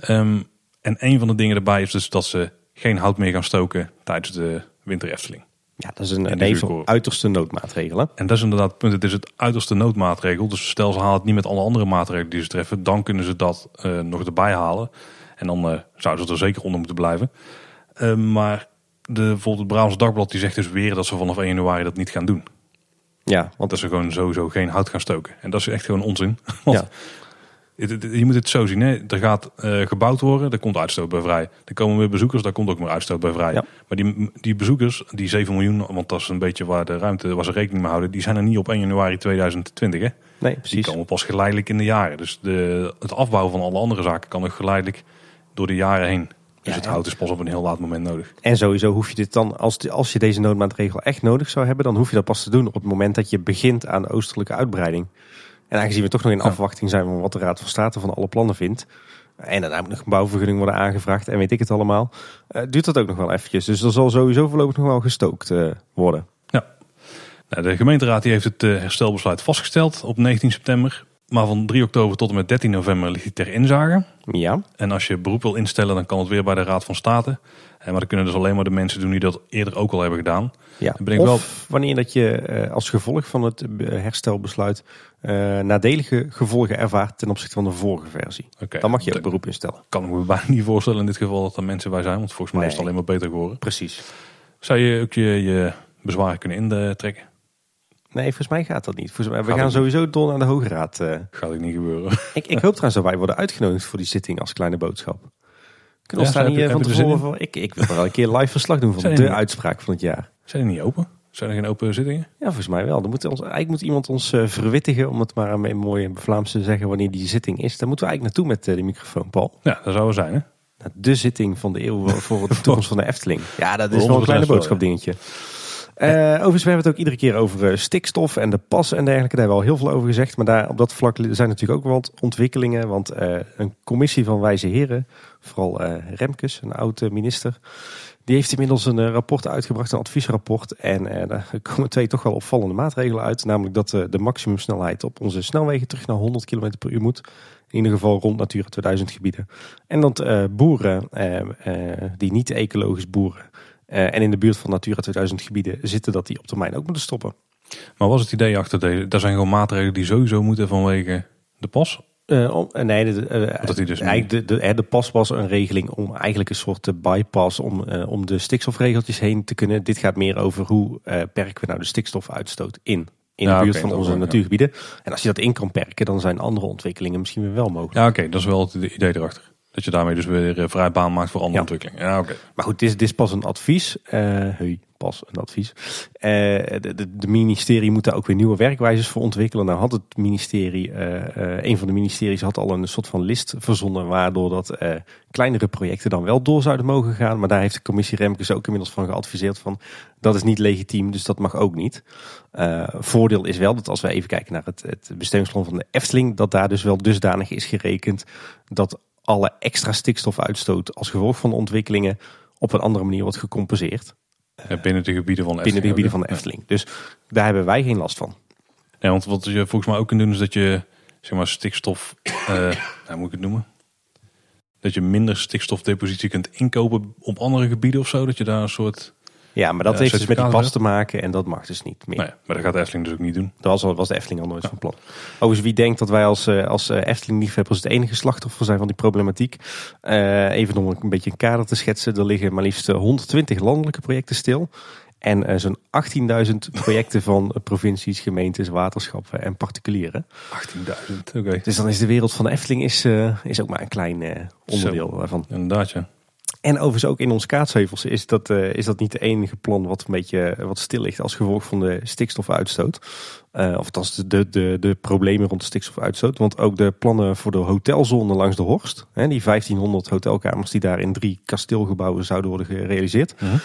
Ehm, en een van de dingen daarbij is dus dat ze geen hout meer gaan stoken tijdens de winter Efteling. Ja, dat is een, even uiterste noodmaatregel. hè? En dat is inderdaad het punt. Het is het uiterste noodmaatregel. Dus stel ze halen het niet met alle andere maatregelen die ze treffen. Dan kunnen ze dat eh, nog erbij halen. En dan eh, zouden ze er zeker onder moeten blijven. Eh, maar de, bijvoorbeeld het Brabants Dagblad die zegt dus weer dat ze vanaf 1 januari dat niet gaan doen. Ja, want Want dat ze gewoon sowieso geen hout gaan stoken. En dat is echt gewoon onzin. Want Ja. Je moet het zo zien. Hè? Er gaat eh, gebouwd worden, daar komt uitstoot bij vrij. Er komen weer bezoekers, daar komt ook meer uitstoot bij vrij. Ja. Maar die, die bezoekers, die 7 miljoen, want dat is een beetje waar de ruimte, waar ze rekening mee houden, die zijn er niet op 1 januari 2020. Hè? nee, Die precies. komen pas geleidelijk in de jaren. Dus de, het afbouwen van alle andere zaken kan nog geleidelijk door de jaren heen. Dus Ja, het hout is pas op een heel laat moment nodig. En sowieso hoef je dit dan, als, de- als je deze noodmaatregel echt nodig zou hebben, dan hoef je dat pas te doen op het moment dat je begint aan oostelijke uitbreiding. En aangezien we toch nog in Ja. afwachting zijn van wat de Raad van State van alle plannen vindt, En daarna moet nog een bouwvergunning worden aangevraagd en weet ik het allemaal. Eh, duurt dat ook nog wel eventjes. Dus er zal sowieso voorlopig nog wel gestookt eh, worden. Nou, de gemeenteraad die heeft het eh, herstelbesluit vastgesteld op 19 september. Maar van 3 oktober tot en met 13 november ligt hij ter inzage. Ja, En als je beroep wil instellen, dan kan het weer bij de Raad van State. Eh, Maar dat kunnen dus alleen maar de mensen doen die dat eerder ook al hebben gedaan. ja. Dan ben ik of wel- wanneer dat je als gevolg van het herstelbesluit eh, nadelige gevolgen ervaart ten opzichte van de vorige versie. Dan mag je ook beroep instellen. kan ik me bijna niet voorstellen in dit geval dat er mensen bij zijn. Want volgens mij is het alleen maar beter geworden. Precies. Zou je ook je, je bezwaren kunnen intrekken? Nee, volgens mij gaat dat niet. Volgens mij, we Gaat gaan het niet? sowieso door naar de Hoge Raad. eh. Gaat ook niet gebeuren. Ik, ik hoop trouwens dat wij worden uitgenodigd voor die zitting als kleine boodschap. Kunnen Ja, ons daar niet eh, van tevoren voor? Ik, ik wil wel een keer live verslag doen van Zijn de niet? uitspraak van het jaar. Zijn die niet open? Zijn er geen open zittingen? Ja, volgens mij wel. Dan moet ons, eigenlijk moet iemand ons eh, verwittigen, om het maar een mooi Vlaams te zeggen, wanneer die zitting is. Daar moeten we eigenlijk naartoe met eh, de microfoon, Paul. Ja, dat zou wel zijn hè. De zitting van de eeuw voor de toekomst van de Efteling. Ja, dat is wel een 100% kleine boodschap dingetje. Eh, overigens, we hebben het ook iedere keer over eh, stikstof en de pas en dergelijke. Daar hebben we al heel veel over gezegd. Maar daar, op dat vlak zijn natuurlijk ook wel wat ontwikkelingen. Want eh, een commissie van wijze heren, vooral eh, Remkes, een oude minister... die heeft inmiddels een eh, rapport uitgebracht, een adviesrapport. En eh, daar komen twee toch wel opvallende maatregelen uit. Namelijk dat eh, de maximumsnelheid op onze snelwegen terug naar 100 km per uur moet. In ieder geval rond Natura 2000 gebieden. En dat boeren die niet ecologisch boeren en in de buurt van Natura 2000 gebieden zitten, dat die op termijn ook moeten stoppen. Maar was het idee achter deze? Dat zijn gewoon maatregelen die sowieso moeten vanwege de pas. Eh, om, eh, nee, de, Dat dus eigenlijk de, de, pas was een regeling om eigenlijk een soort bypass om, om de stikstofregeltjes heen te kunnen. Dit gaat meer over hoe perken we nou de stikstofuitstoot in. In Ja, de buurt van onze ja. natuurgebieden. En als je dat in kan perken, dan zijn andere ontwikkelingen misschien weer wel mogelijk. Ja, oké, dat is wel het idee erachter. Dat je daarmee dus weer vrij baan maakt voor andere Ja. ontwikkelingen. Ja, oké. Maar goed, dit is, dit is pas een advies. Hey, pas een advies. Eh, de, ministerie moet daar ook weer nieuwe werkwijzes voor ontwikkelen. Nou had het ministerie, eh, eh, een van de ministeries had al een soort van list verzonnen... waardoor dat kleinere projecten dan wel door zouden mogen gaan. Maar daar heeft de commissie Remkes ook inmiddels van geadviseerd van... dat is niet legitiem, dus dat mag ook niet. Voordeel is wel dat als we even kijken naar het, het bestemmingsplan van de Efteling... dat daar dus wel dusdanig is gerekend dat alle extra stikstofuitstoot als gevolg van de ontwikkelingen op een andere manier wordt gecompenseerd Ja, binnen de gebieden van de binnen de Efteling gebieden van de? Efteling. Dus daar hebben wij geen last van. Ja, want wat je volgens mij ook kunt doen is dat je zeg maar stikstof, eh nou, hoe moet ik het noemen? Dat je minder stikstofdepositie kunt inkopen op andere gebieden of zo. Dat je daar een soort. Ja, maar dat heeft dus met die pas te maken en dat mag dus niet meer. Nee, maar dat gaat de Efteling dus ook niet doen. Dat was, al- was de Efteling al nooit van plan. Overigens, wie denkt dat wij als, eh, als eh, Efteling-liefhebbers het enige slachtoffer zijn van die problematiek. Eh, even om een beetje een kader te schetsen. Er liggen maar liefst eh, 120 landelijke projecten stil. En zo'n 18.000 projecten van provincies, gemeentes, waterschappen en particulieren. 18.000, oké. Dus dan is de wereld van de Efteling is, eh, is ook maar een klein eh, onderdeel daarvan. Inderdaad, ja. En overigens ook in ons kaatsheuvels is dat, eh, is dat niet het enige plan wat een beetje eh, wat stil ligt als gevolg van de stikstofuitstoot. Eh of althans de, de, de, de problemen rond de stikstofuitstoot. Want ook de plannen voor de hotelzone langs de Horst, hè, die 1500 hotelkamers die daar in drie kasteelgebouwen zouden worden gerealiseerd, Mhm.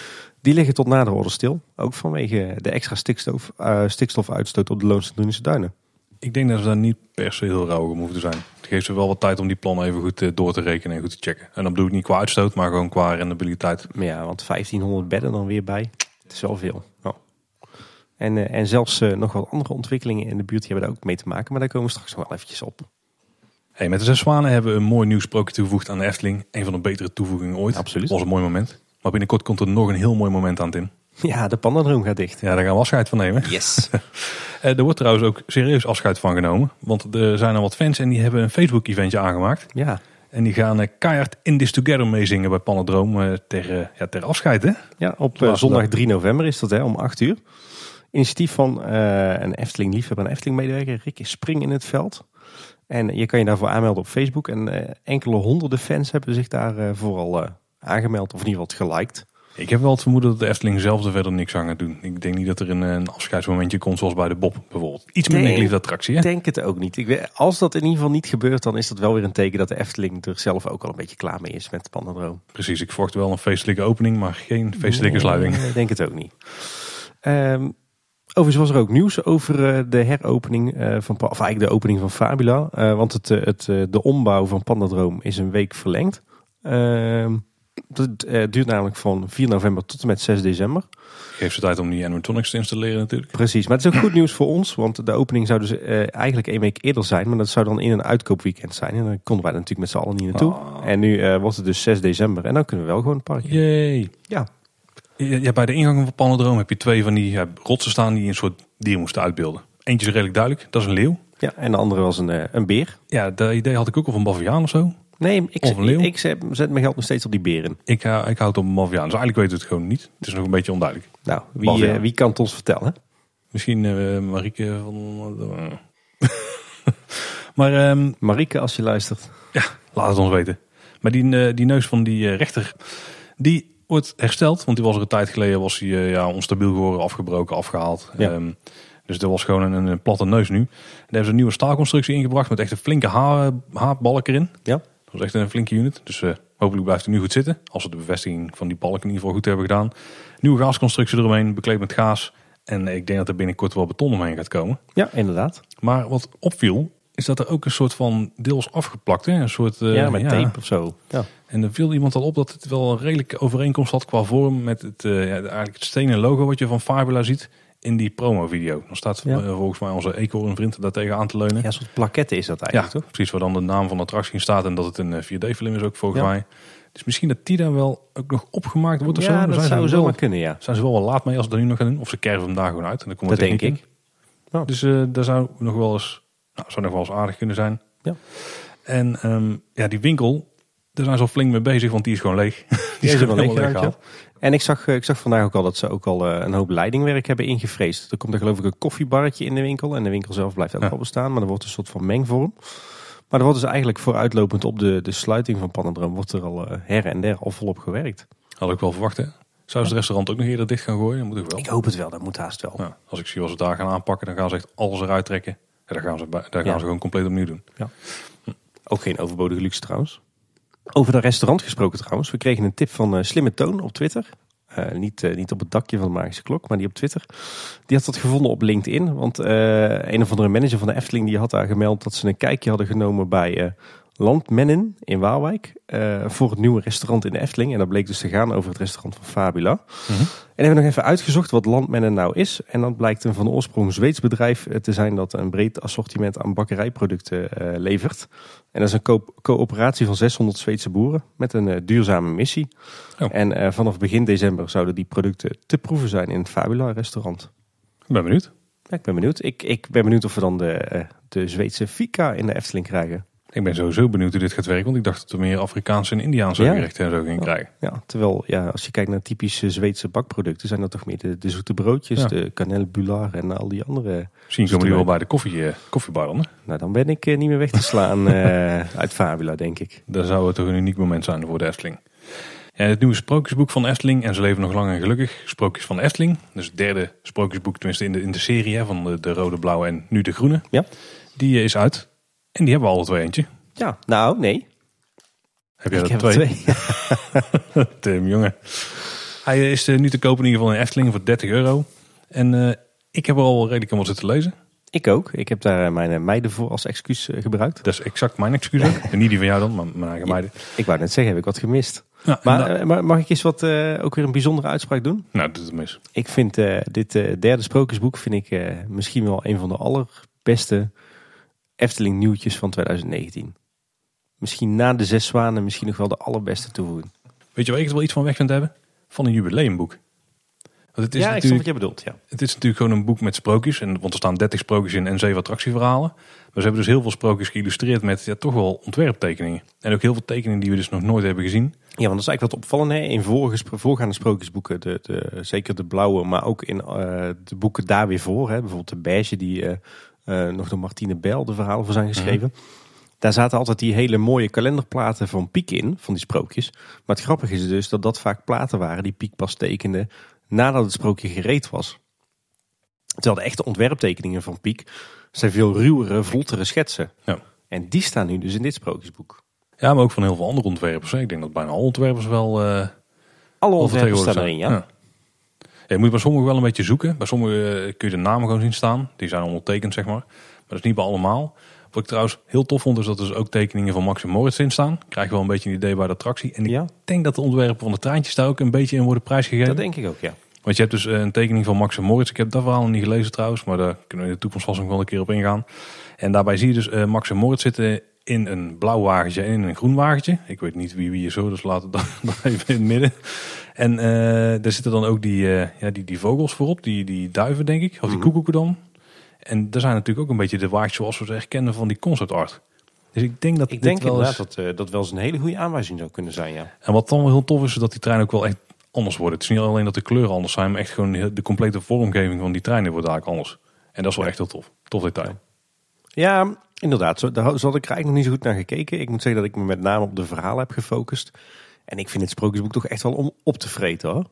die liggen tot nader orde stil. Ook vanwege de extra stikstof, stikstofuitstoot op de Loonse Drunische Duinen. Ik denk dat ze daar niet per se heel rauw om hoeven te zijn. Geeft ze wel wat tijd om die plannen even goed eh, door te rekenen en goed te checken. En dan bedoel ik niet qua uitstoot, maar gewoon qua rendabiliteit. Maar ja, want 1500 bedden dan weer bij. Het is wel veel. Ja. En, eh, en zelfs eh, nog wat andere ontwikkelingen in de buurt die hebben daar ook mee te maken. Maar daar komen we straks nog wel eventjes op. Hey, met de Zes Zwanen hebben we een mooi nieuw sprookje toegevoegd aan de Efteling. Een van de betere toevoegingen ooit. Absoluut. was een mooi moment. Maar binnenkort komt er nog een heel mooi moment aan in. Ja, de pandadroom gaat dicht. Ja, daar gaan we afscheid van nemen. Yes. Eh, er wordt trouwens ook serieus afscheid van genomen. Want er zijn er wat fans en die hebben een Facebook-eventje aangemaakt. ja. En die gaan eh, keihard In This Together meezingen bij Panadroom eh, ter, ja, ter afscheid. Hè? ja, op zondag dag. 3 november is dat hè, om 8 uur. Initiatief van eh, een Efteling liefhebber en Efteling medewerker, Rick Spring in het veld. En je kan je daarvoor aanmelden op Facebook. En enkele honderden fans hebben zich daar vooral aangemeld. Of in ieder geval geliked. Ik heb wel het vermoeden dat de Efteling zelf er verder niks aan gaat doen. Ik denk niet dat er een, een afscheidsmomentje komt zoals bij de Bob bijvoorbeeld. Iets minder Nee. geliefde attractie. Ik denk het ook niet. Ik weet, als dat in ieder geval niet gebeurt, dan is dat wel weer een teken dat de Efteling er zelf ook al een beetje klaar mee is met Pandadroom. Precies, ik verwacht wel een feestelijke opening, maar geen feestelijke sluiting. Ik denk het ook niet. Ehm, Overigens was er ook nieuws over eh, de heropening eh, van, of eigenlijk de opening van Fabula. Eh, want het, het, de ombouw van Pandadroom is een week verlengd. Ehm, Het eh, duurt namelijk van 4 november tot en met 6 december. Geeft ze tijd om die animatronics te installeren natuurlijk. Precies, maar het is ook goed nieuws voor ons. Want de opening zou dus eh, eigenlijk één week eerder zijn. Maar dat zou dan in een uitkoopweekend zijn. En dan konden wij natuurlijk met z'n allen niet naartoe. Ah. En nu eh, wordt het dus 6 december. En dan kunnen we wel gewoon het park in. Ja. Ja, bij de ingang van Panodroom heb je twee van die rotsen staan die een soort dier moesten uitbeelden. Eentje is redelijk duidelijk, dat is een leeuw. ja, en de andere was een, een beer. Ja, dat idee had ik ook al van Baviaan of zo. Nee, ik, Of een leeuw. ik zet, zet mijn geld nog steeds op die beren. Ik, uh, ik houd op een Baviaan, dus eigenlijk weten we het gewoon niet. Het is nog een beetje onduidelijk. Nou, wie, eh, wie kan het ons vertellen? Misschien eh Marieke van... maar ehm, Marike, als je luistert. laat het ons weten. Maar die, die neus van die rechter, die wordt hersteld. Want die was er een tijd geleden was hij, ja, onstabiel geworden, afgebroken, afgehaald. Ja. Ehm, dus dat was gewoon een, een platte neus nu. En daar hebben ze een nieuwe staalconstructie ingebracht met echt een flinke haar, haarbalk erin. Ja. Dat was echt een flinke unit. Dus eh, hopelijk blijft het nu goed zitten. Als we de bevestiging van die balk in ieder geval goed hebben gedaan. Nieuwe gaasconstructie eromheen, bekleed met gaas. En ik denk dat er binnenkort wel beton omheen gaat komen. Ja, inderdaad. Maar wat opviel, is dat er ook een soort van deels afgeplakt, hè? een soort eh, ja, met tape of zo. Ja. En er viel iemand al op dat het wel een redelijke overeenkomst had qua vorm met het, eh, ja, eigenlijk het stenen logo wat je van Fabula ziet in die promo-video. Dan staat Ja. eh, volgens mij onze eekhoornvriend daar tegen aan te leunen. ja, een soort plaquette is dat Ja, eigenlijk, toch? precies waar dan de naam van de attractie in staat en dat het een eh, 4D-film is ook volgens Ja. mij. Dus misschien dat die dan wel ook nog opgemaakt wordt of zo. Ja, Daar dat zijn zou ze wel, zomaar kunnen, ja. zijn ze wel wel laat mee als ze dat nu nog gaan doen. Of ze kerven hem daar gewoon uit. En dan komt Dat denk ik. Dus eh, daar zou nog wel eens, nou, zou nog wel eens aardig kunnen zijn. Ja. En ehm, ja, die winkel, daar zijn ze al flink mee bezig, want die is gewoon leeg. Die, Die is er wel leeggehaald, En ik zag, eh, ik zag vandaag ook al dat ze ook al eh, een hoop leidingwerk hebben ingevreesd. Er komt er geloof ik een koffiebarretje in de winkel. En de winkel zelf blijft ook Ja. wel bestaan. Maar er wordt een soort van mengvorm. Maar er wordt dus eigenlijk vooruitlopend op de, de sluiting van Panadroom... wordt er al eh, her en der al volop gewerkt. Had ik wel verwacht, hè? Zou ze het restaurant ook nog eerder dicht gaan gooien? Dat moet ik wel. Ik hoop het wel, dat moet haast wel. Ja, als ik zie wat ze daar gaan aanpakken, dan gaan ze echt alles eruit trekken. Ja, dan gaan ze, daar gaan Ja. ze gewoon compleet opnieuw doen. Ook geen overbodige luxe trouwens. Over dat restaurant gesproken trouwens. We kregen een tip van eh, Slimme Toon op Twitter. Eh, niet, eh, niet op het dakje van de Magische Klok, maar die op Twitter. Die had dat gevonden op LinkedIn. Want een of andere manager van de Efteling die had daar gemeld dat ze een kijkje hadden genomen bij Landmennen in Waalwijk. eh, voor het nieuwe restaurant in de Efteling. En dat bleek dus te gaan over het restaurant van Fabula. Mhm. En hebben we nog even uitgezocht wat Landmennen nou is. En dat blijkt een van oorsprong Zweeds bedrijf eh, te zijn dat een breed assortiment aan bakkerijproducten eh, levert. En dat is een co- coöperatie van 600 Zweedse boeren met een duurzame missie. Oh. En vanaf begin december zouden die producten te proeven zijn in het Fabula restaurant. Ik ben benieuwd. Ja, ik ben benieuwd. Ik, ik ben benieuwd of we dan de, de Zweedse fika in de Efteling krijgen. Ik ben sowieso benieuwd hoe dit gaat werken, want ik dacht dat we meer Afrikaanse en Indiaanse Ja. gerechten en zo gingen krijgen. Ja, terwijl ja, als je kijkt naar typische Zweedse bakproducten, zijn dat toch meer de, de zoete broodjes, Ja. de kanelbular en al die andere. Misschien komen die wel bij de koffie, eh, koffiebar dan. hè? Nou, dan ben ik eh, niet meer weg te slaan eh, uit Fabula, denk ik. Dat zou het toch een uniek moment zijn voor de Efteling. Ja, het nieuwe sprookjesboek van Efteling, en ze leven nog lang en gelukkig, Sprookjes van Efteling. Dus het derde sprookjesboek, tenminste in de, in de serie hè, van de, de rode, blauwe en nu de groene. Ja. Die is uit. En die hebben we alle twee eentje. Ja, nou, nee. Heb jij ik er heb twee? twee. Tim, jongen. Hij is eh, nu te kopen in ieder geval in Efteling voor 30 euro. En eh, ik heb er al redelijk aan wat zitten lezen. Ik ook. Ik heb daar eh, mijn meiden voor als excuus gebruikt. Dat is exact mijn excuus. En niet die van jou dan, maar mijn eigen meiden. Ik wou net zeggen, heb ik wat gemist. Ja, Maar mag ik eens wat, ook weer een bijzondere uitspraak doen? nou, doe het mis. Ik vind dit derde sprookjesboek vind ik, misschien wel een van de allerbeste Efteling nieuwtjes van 2019. Misschien na de Zes Zwanen misschien nog wel de allerbeste toevoeging. Weet je waar ik het wel iets van weg vind hebben? Van een jubileumboek. Want het is, ja, ik snap wat jij bedoelt. Ja. het is natuurlijk gewoon een boek met sprookjes. En, want er staan 30 sprookjes in en 7 attractieverhalen. Maar ze hebben dus heel veel sprookjes geïllustreerd met ja, toch wel ontwerptekeningen. En ook heel veel tekeningen die we dus nog nooit hebben gezien. Ja, want dat is eigenlijk wat opvallend. Hè? In vorige, voorgaande sprookjesboeken, de, de, zeker de blauwe, maar ook in eh, de boeken daar weer voor. Hè? Bijvoorbeeld de beige, die eh, nog door Martine Bijl de verhalen voor zijn geschreven. Daar zaten altijd die hele mooie kalenderplaten van Piek in, van die sprookjes. Maar het grappige is dus dat dat vaak platen waren die Piek pas tekende nadat het sprookje gereed was. Terwijl de echte ontwerptekeningen van Piek zijn veel ruwere, vlottere schetsen. Ja. En die staan nu dus in dit sprookjesboek. Ja, maar ook van heel veel andere ontwerpers. hè. Ik denk dat bijna alle ontwerpers wel... eh Alle al ontwerpers staan erin, ja. Ja. Je moet bij sommigen wel een beetje zoeken. Bij sommigen eh, kun je de namen gewoon zien staan. Die zijn ondertekend, zeg maar. Maar dat is niet bij allemaal. Wat ik trouwens heel tof vond, is dat er dus ook tekeningen van Max en Moritz in staan. Krijg je wel een beetje een idee bij de attractie. En ik Ja. denk dat de ontwerpen van de treintjes daar ook een beetje in worden prijsgegeven. Dat denk ik ook, ja. Want je hebt dus eh, een tekening van Max en Moritz. Ik heb dat verhaal nog niet gelezen trouwens, maar daar kunnen we in de toekomst vast nog wel een keer op ingaan. En daarbij zie je dus eh, Max en Moritz zitten in een blauw wagentje en in een groen wagentje. Ik weet niet wie wie is zo, dus laten we dat dan even in het midden. En eh daar zitten dan ook die, eh, ja, die, die vogels voorop, die, die duiven denk ik, of die Mhm. koekoeken dan. En daar zijn natuurlijk ook een beetje de wagentjes zoals we ze echt kennen van die concept art. Dus ik denk dat Ik denk wel inderdaad eens... dat eh, dat wel eens een hele goede aanwijzing zou kunnen zijn, ja. En wat dan wel heel tof is, is dat die treinen ook wel echt anders worden. Het is niet alleen dat de kleuren anders zijn, maar echt gewoon de complete vormgeving van die treinen wordt eigenlijk anders. En dat is wel echt heel tof. Tof detail. Ja, inderdaad. Zo, daar had ik er eigenlijk nog niet zo goed naar gekeken. Ik moet zeggen dat ik me met name op de verhalen heb gefocust. En ik vind het sprookjesboek toch echt wel om op te vreten hoor.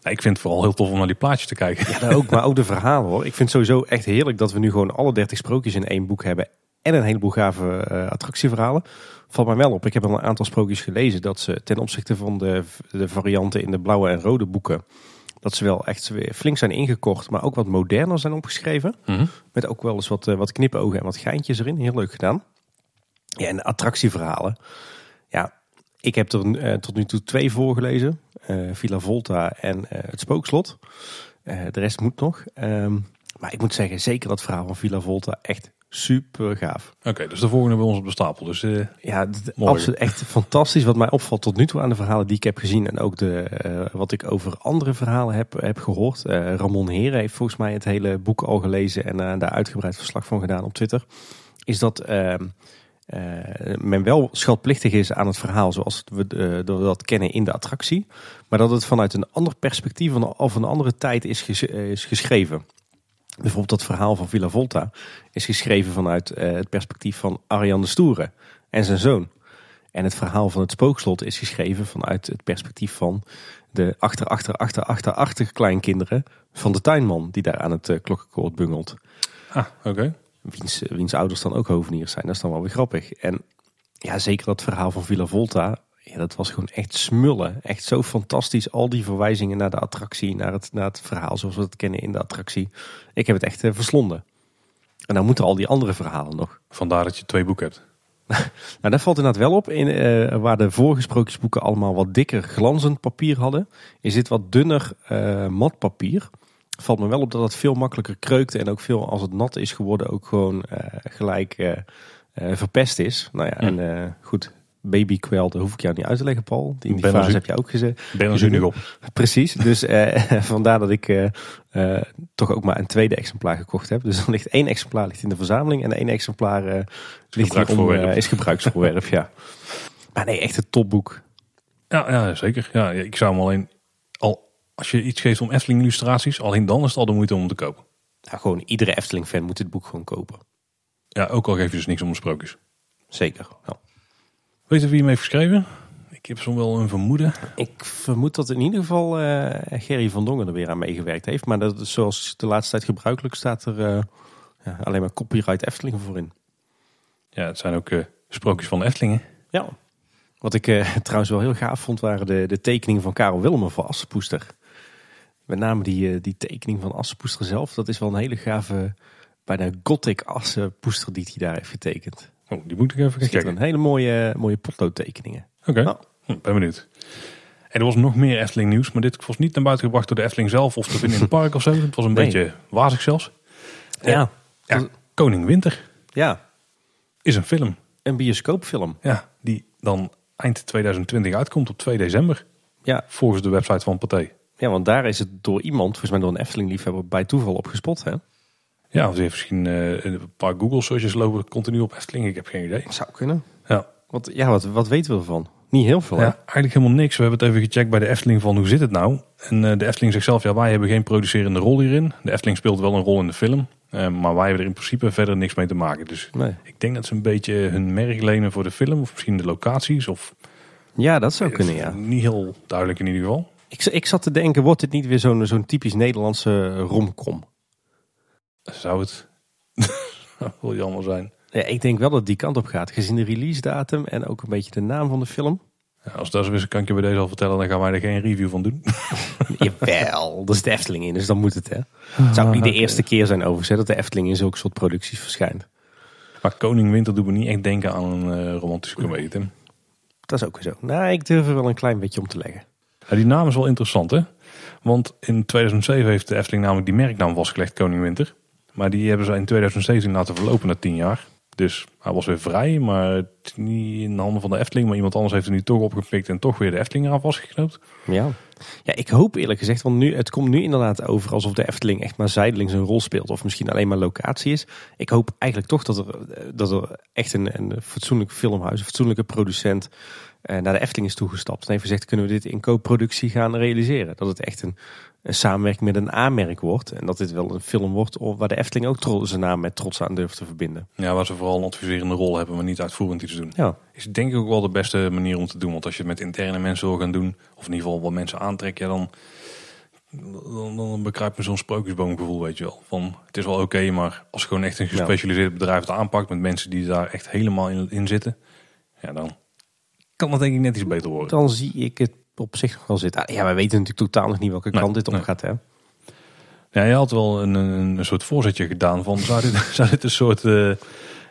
Ja, ik vind het vooral heel tof om naar die plaatjes te kijken. Ja, ook, maar ook de verhalen hoor. Ik vind het sowieso echt heerlijk dat we nu gewoon alle 30 sprookjes in één boek hebben. En een heleboel gave eh, attractieverhalen. Valt mij wel op. Ik heb al een aantal sprookjes gelezen dat ze ten opzichte van de, de varianten in de blauwe en rode boeken. Dat ze wel echt weer flink zijn ingekort, maar ook wat moderner zijn opgeschreven. Mhm. Met ook wel eens wat, eh, wat knipogen en wat geintjes erin. Heel leuk gedaan. Ja, en de attractieverhalen. Ik heb er eh, tot nu toe twee voorgelezen. eh Villa Volta en eh, het Spookslot. De rest moet nog. Ehm, maar ik moet zeggen, zeker dat verhaal van Villa Volta echt super gaaf. Oké, dus de volgende bij ons op de stapel. Dus Ja, absoluut echt fantastisch. Wat mij opvalt tot nu toe aan de verhalen die ik heb gezien. En ook de, wat ik over andere verhalen heb, heb gehoord. Eh, Ramon Heren heeft volgens mij het hele boek al gelezen. En daar uitgebreid verslag van gedaan op Twitter. Is dat ehm, eh, men wel schatplichtig is aan het verhaal zoals we, eh, dat we dat kennen in de attractie. Maar dat het vanuit een ander perspectief of een andere tijd is, eh, is geschreven. Bijvoorbeeld dat verhaal van Villa Volta is geschreven vanuit eh, het perspectief van Arjan de Stoere en zijn zoon. En het verhaal van het spookslot is geschreven vanuit het perspectief van de achter, achter, achter, achter, achter kleinkinderen van de tuinman die daar aan het klokkenkoord bungelt. ah, oké. Wiens, wiens ouders dan ook hoveniers zijn. Dat is dan wel weer grappig. En ja, zeker dat verhaal van Villa Volta. Ja, dat was gewoon echt smullen. Echt zo fantastisch. Al die verwijzingen naar de attractie, naar het, naar het verhaal zoals we het kennen in de attractie. Ik heb het echt eh, verslonden. En dan moeten al die andere verhalen nog. Vandaar dat je twee boeken hebt. Nou, dat valt inderdaad wel op. In, eh, waar de vorige sprookjesboeken allemaal wat dikker glanzend papier hadden, is dit wat dunner eh matpapier. Valt me wel op dat het veel makkelijker kreukte en ook veel als het nat is geworden ook gewoon eh, gelijk eh, eh, verpest is. Nou ja, en goed, baby kwel, dat hoef ik jou niet uit te leggen Paul. Die, die Ben fase heb je ook gezet. Ben er nu op. Precies, dus vandaar dat ik toch ook maar een tweede exemplaar gekocht heb. Dus dan ligt één exemplaar ligt in de verzameling en één exemplaar ligt hier om, gebruiksvoorwerp. eh, is gebruiksvoorwerp. ja. Maar nee, echt een topboek. Ja, ja zeker. Ja, ik zou hem alleen... Al, als je iets geeft om Efteling illustraties, alleen dan is het al de moeite om te kopen. Nou, gewoon iedere Efteling-fan moet dit boek gewoon kopen. Ja, ook al geef je dus niks om de sprookjes. Zeker. Weet je wie hem heeft geschreven? Ik heb soms wel een vermoeden. ik vermoed dat in ieder geval eh, Gerry van Dongen er weer aan meegewerkt heeft. Maar dat is zoals de laatste tijd gebruikelijk staat er eh, ja, alleen maar copyright Efteling voor in. Ja, het zijn ook eh, sprookjes van de Eftelingen. Ja. Wat ik trouwens wel heel gaaf vond, waren de, de tekeningen van Karel Willemer voor Assepoester. Met name die, eh, die tekening van Assepoester zelf. Dat is wel een hele gave, bijna gothic Assepoester die hij daar heeft getekend. Oh, die moet ik even checken. zitten hele mooie, mooie potloodtekeningen. Oké, Nou. Hm, ben benieuwd. En er was nog meer Efteling nieuws, maar dit was niet naar buiten gebracht door de Efteling zelf of te vinden in het park of zo. Het was een Nee. beetje wazig zelfs. Ja. Ja, Koning Winter Ja, is een film. een bioscoopfilm. Ja, die dan eind 2020 uitkomt op 2 december. Ja, Volgens de website van Pathé. Ja, want daar is het door iemand, volgens mij door een Efteling-liefhebber, bij toeval op gespot. Hè? Ja, of die heeft misschien eh, een paar Google searches lopen continu op Efteling. Ik heb geen idee. Zou kunnen. Ja. Wat, ja, wat, wat weten we ervan? Niet heel veel, hè? Ja, eigenlijk helemaal niks. We hebben het even gecheckt bij de Efteling van hoe zit het nou. En eh, de Efteling zegt zelf, ja wij hebben geen producerende rol hierin. De Efteling speelt wel een rol in de film. eh, maar wij hebben er in principe verder niks mee te maken. Dus Nee. ik denk dat ze een beetje hun merk lenen voor de film. Of misschien de locaties. Of Ja, dat zou kunnen, ja. Niet heel duidelijk in ieder geval. Ik, ik zat te denken, wordt dit niet weer zo'n zo'n typisch Nederlandse romcom? Zou het wel jammer zijn. Ja, ik denk wel dat het die kant op gaat. Gezien de release datum en ook een beetje de naam van de film. Ja, als dat zo is, kan ik je bij deze al vertellen, dan gaan wij er geen review van doen. Jawel, dat is de Efteling in, dus dan moet het hè. Het zou ook niet de eerste keer zijn overigens dat de Efteling in zulke soort producties verschijnt. Maar Koning Winter doet me niet echt denken aan een eh, romantische comedie, Tim. Dat is ook weer zo. Nou, ik durf er wel een klein beetje om te leggen. Ja, die naam is wel interessant, hè? Want in 2007 heeft de Efteling namelijk die merknaam vastgelegd, Koning Winter. Maar die hebben ze in 2017 laten verlopen na 10 jaar. Dus hij was weer vrij, maar niet in de handen van de Efteling. Maar iemand anders heeft er nu toch opgepikt en toch weer de Efteling aan vastgeknoopt. Ja. ja, ik hoop eerlijk gezegd, want nu, het komt nu inderdaad over alsof de Efteling echt maar zijdelings een rol speelt. Of misschien alleen maar locatie is. Ik hoop eigenlijk toch dat er, dat er echt een, een fatsoenlijk filmhuis, een fatsoenlijke producent naar de Efteling is toegestapt. En heeft gezegd, kunnen we dit in co-productie gaan realiseren? Dat het echt een, een samenwerking met een aanmerk wordt. En dat dit wel een film wordt waar de Efteling ook tro- zijn naam met trots aan durft te verbinden. Ja, waar ze vooral een adviserende rol hebben, maar niet uitvoerend iets doen. Ja, Is denk ik ook wel de beste manier om te doen. Want als je het met interne mensen wil gaan doen, of in ieder geval wat mensen aantrekt, ja, dan, dan, dan bekruipt me zo'n sprookjesboomgevoel, weet je wel. Van, het is wel oké, maar als gewoon echt een gespecialiseerd bedrijf het aanpakt met mensen die daar echt helemaal in, in zitten, ja, dan kan dat denk ik net iets beter worden. dan zie ik het op zich nog wel zitten. Ah, Ja, wij weten natuurlijk totaal nog niet welke Nee, kant dit op nee. gaat. Hè? Ja, je had wel een, een, een soort voorzetje gedaan van, zou dit, zou dit een soort, eh,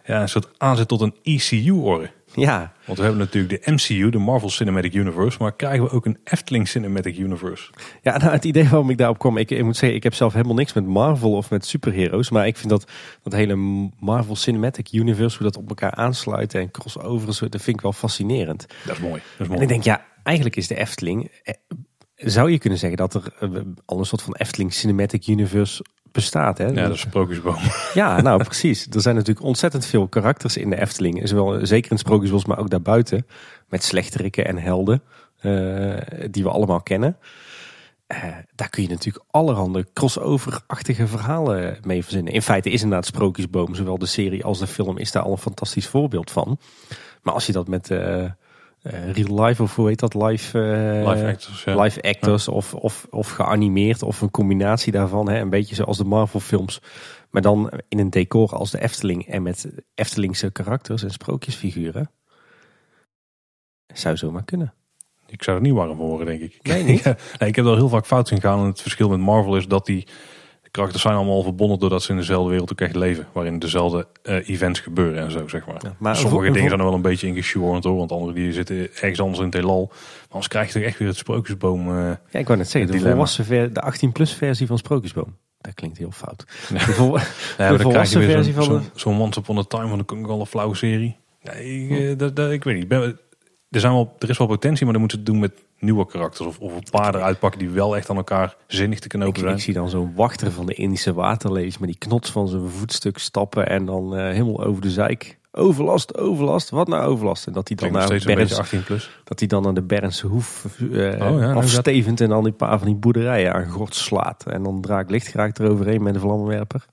ja, een soort aanzet tot een ECU worden? Ja, Want we hebben natuurlijk de MCU, de Marvel Cinematic Universe, maar krijgen we ook een Efteling Cinematic Universe? Ja, nou, het idee waarom ik daarop kwam, ik, ik moet zeggen, ik heb zelf helemaal niks met Marvel of met superheroes. Maar ik vind dat, dat hele Marvel Cinematic Universe, hoe dat op elkaar aansluit en crossover, en zo, dat vind ik wel fascinerend. Dat is mooi. Dat is En mooi. ik denk, ja, eigenlijk is de Efteling, eh, zou je kunnen zeggen dat er al een soort van Efteling Cinematic Universe bestaat. Hè? ja, is sprookjesboom. Ja, nou precies. Er zijn natuurlijk ontzettend veel karakters in de Efteling. Zowel, zeker in Sprookjesbos, maar ook daarbuiten. Met slechterikken en helden. eh, die we allemaal kennen. Eh, daar kun je natuurlijk allerhande crossover-achtige verhalen mee verzinnen. In feite is inderdaad Sprookjesboom, zowel de serie als de film, is daar al een fantastisch voorbeeld van. Maar als je dat met eh, eh, real life, of hoe heet dat, live, eh, Live actors, ja. live actors of, of, of geanimeerd of een combinatie daarvan. Hè? Een beetje zoals de Marvel films. Maar dan in een decor als de Efteling en met Eftelingse karakters en sprookjesfiguren. Zou zomaar kunnen. Ik zou er niet warm van worden, denk ik. Nee, niet? Ja, nee, ik heb er heel vaak fout zien gaan. En het verschil met Marvel is dat die karakters zijn allemaal verbonden doordat ze in dezelfde wereld ook echt leven. Waarin dezelfde eh, events gebeuren en zo, zeg maar. Ja, maar Sommige dingen zijn er wel een beetje ingeshoord hoor. Want andere die zitten ergens anders in het heelal. Maar anders krijg je toch echt weer het sprookjesboom. eh, Ja, ik wou net zeggen, de, volwassen ver, de 18-plus versie van Sprookjesboom. Dat klinkt heel fout. De vol- Ja, je volwassen weer versie zo'n van zo, zo'n Once Upon a Time van de Kung flauwe serie. Nee, ik, eh, dat, dat- ik weet niet. Ben, er, zijn wel, er is wel potentie, maar dan moeten ze het doen met nieuwe karakters. Of, of een paar eruit pakken die wel echt aan elkaar zinnig te ik, knopen ik zijn. zie dan zo'n wachter van de Indische waterlees met die knots van zijn voetstuk stappen en dan eh, helemaal over de zeik. Overlast, overlast, wat nou overlast? En dat hij dan naar steeds een Berns, beetje 18 plus. dat hij dan aan de Bernse hoef eh, nou, afstevend en dan die paar van die boerderijen aan gort slaat. En dan draak lichtgeraakt eroverheen met een vlammenwerper.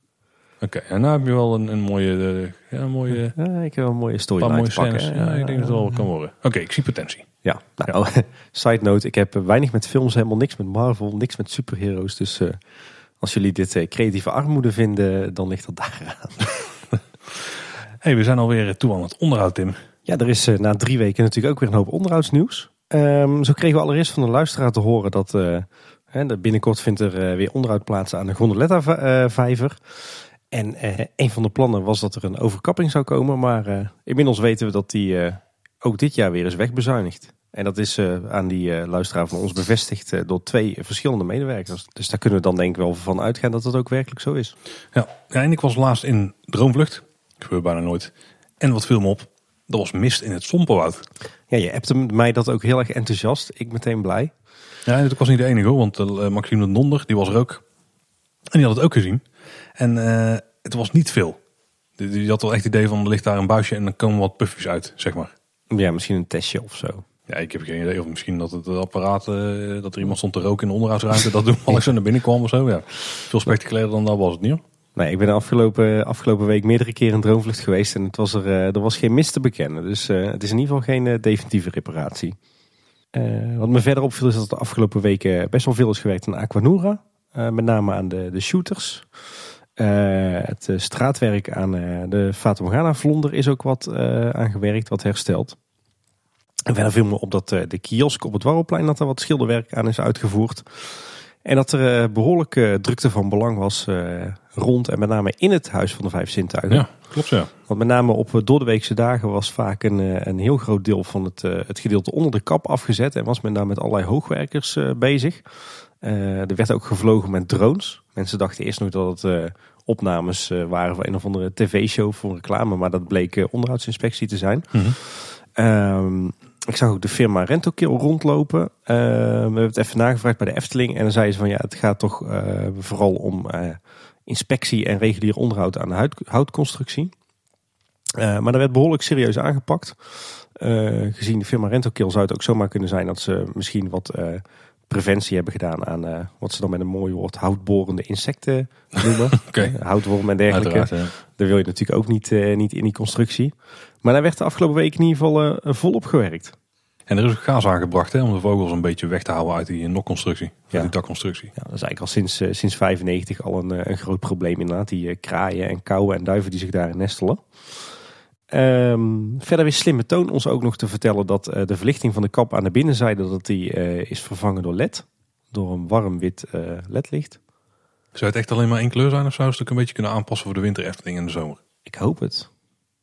Oké, en nou heb je wel een, een mooie, eh, ja, een mooie, Ja, ik heb wel een mooie paar storyline mooie scènes. Ja, ik denk dat het wel kan worden. Oké, ik zie potentie. Ja, nou, side note, ik heb weinig met films, helemaal niks met Marvel, niks met superheroes. Dus eh, als jullie dit eh, creatieve armoede vinden, dan ligt dat daar aan. hey, we zijn alweer toe aan het onderhoud, Tim. Ja, er is na drie weken natuurlijk ook weer een hoop onderhoudsnieuws. Ehm, zo kregen we allereerst van de luisteraar te horen dat hè, dat binnenkort vindt er weer onderhoud plaats aan de Gondoletta-vijver. En eh, een van de plannen was dat er een overkapping zou komen. Maar eh, inmiddels weten we dat die eh, ook dit jaar weer is wegbezuinigd. En dat is aan die luisteraar van ons bevestigd door twee verschillende medewerkers. Dus daar kunnen we dan denk ik wel van uitgaan dat dat ook werkelijk zo is. Ja, ja, en ik was laatst in Droomvlucht. Dat gebeurt bijna nooit. En wat viel me op? Dat was mist in het Sompenwoud. Ja, je hebt mij dat ook heel erg enthousiast. Ik meteen blij. Ja, en ik was niet de enige hoor, want Maxime de Donder, die was er ook. En die had het ook gezien. En uh, het was niet veel. Die, die had wel echt het idee van, er ligt daar een buisje en dan komen wat puffjes uit, zeg maar. Ja, misschien een testje of zo. Ja, ik heb geen idee. Of misschien dat het apparaat, uh, dat er iemand stond te roken in de onderhoudsruimte, dat toen alles naar binnen kwam of zo. Ja, veel spectaculairder dan dat was het niet hoor. Nee, ik ben de afgelopen, afgelopen week meerdere keren in droomvlucht geweest en het was er, uh, er was geen mist te bekennen. Dus uh, het is in ieder geval geen uh, definitieve reparatie. Uh, wat me verder opviel is dat de afgelopen weken best wel veel is gewerkt aan Aquanura. Met name aan de, de shooters. Uh, het straatwerk aan de Fata Morgana vlonder is ook wat aangewerkt, wat hersteld. En verder viel me op dat eh, de kiosk op het Warrelplein dat er wat schilderwerk aan is uitgevoerd. En dat er eh, behoorlijk eh, drukte van belang was eh, rond en met name in het Huis van de Vijf Zintuigen. Ja, klopt ja. Want met name op eh, doordeweekse dagen was vaak een, eh, een heel groot deel van het, eh, het gedeelte onder de kap afgezet. En was men daar met allerlei hoogwerkers eh, bezig. Eh, er werd ook gevlogen met drones. Mensen dachten eerst nog dat het eh, opnames eh, waren van een of andere tv-show voor reclame. Maar dat bleek eh, onderhoudsinspectie te zijn. Mhm. Ehm, ik zag ook de firma Rentokill rondlopen. Ehm, we hebben het even nagevraagd bij de Efteling. En dan zeiden ze van ja, het gaat toch vooral om inspectie en regulier onderhoud aan de hout- houtconstructie. Maar dat werd behoorlijk serieus aangepakt. Gezien de firma Rentokill zou het ook zomaar kunnen zijn dat ze misschien wat preventie hebben gedaan aan eh, wat ze dan met een mooi woord houtborende insecten noemen. Oké. Eh, Houtworm en dergelijke. Ja. Daar wil je natuurlijk ook niet, eh, niet in die constructie. Maar daar werd de afgelopen week in ieder geval eh, volop gewerkt. En er is ook gaas aangebracht hè, om de vogels een beetje weg te houden uit die nokconstructie. Ja. Die dakconstructie. Ja, dat is eigenlijk al sinds, eh, sinds 95 al een, een groot probleem inderdaad. Die kraaien en kauwen en duiven die zich daarin nestelen. Ehm, verder wist Slimme Toon ons ook nog te vertellen dat eh, de verlichting van de kap aan de binnenzijde dat die, eh, is vervangen door LED. Door een warm wit eh, ledlicht. Zou het echt alleen maar één kleur zijn of zou ze het ook een beetje kunnen aanpassen voor de winter Efteling en de zomer? Ik hoop het.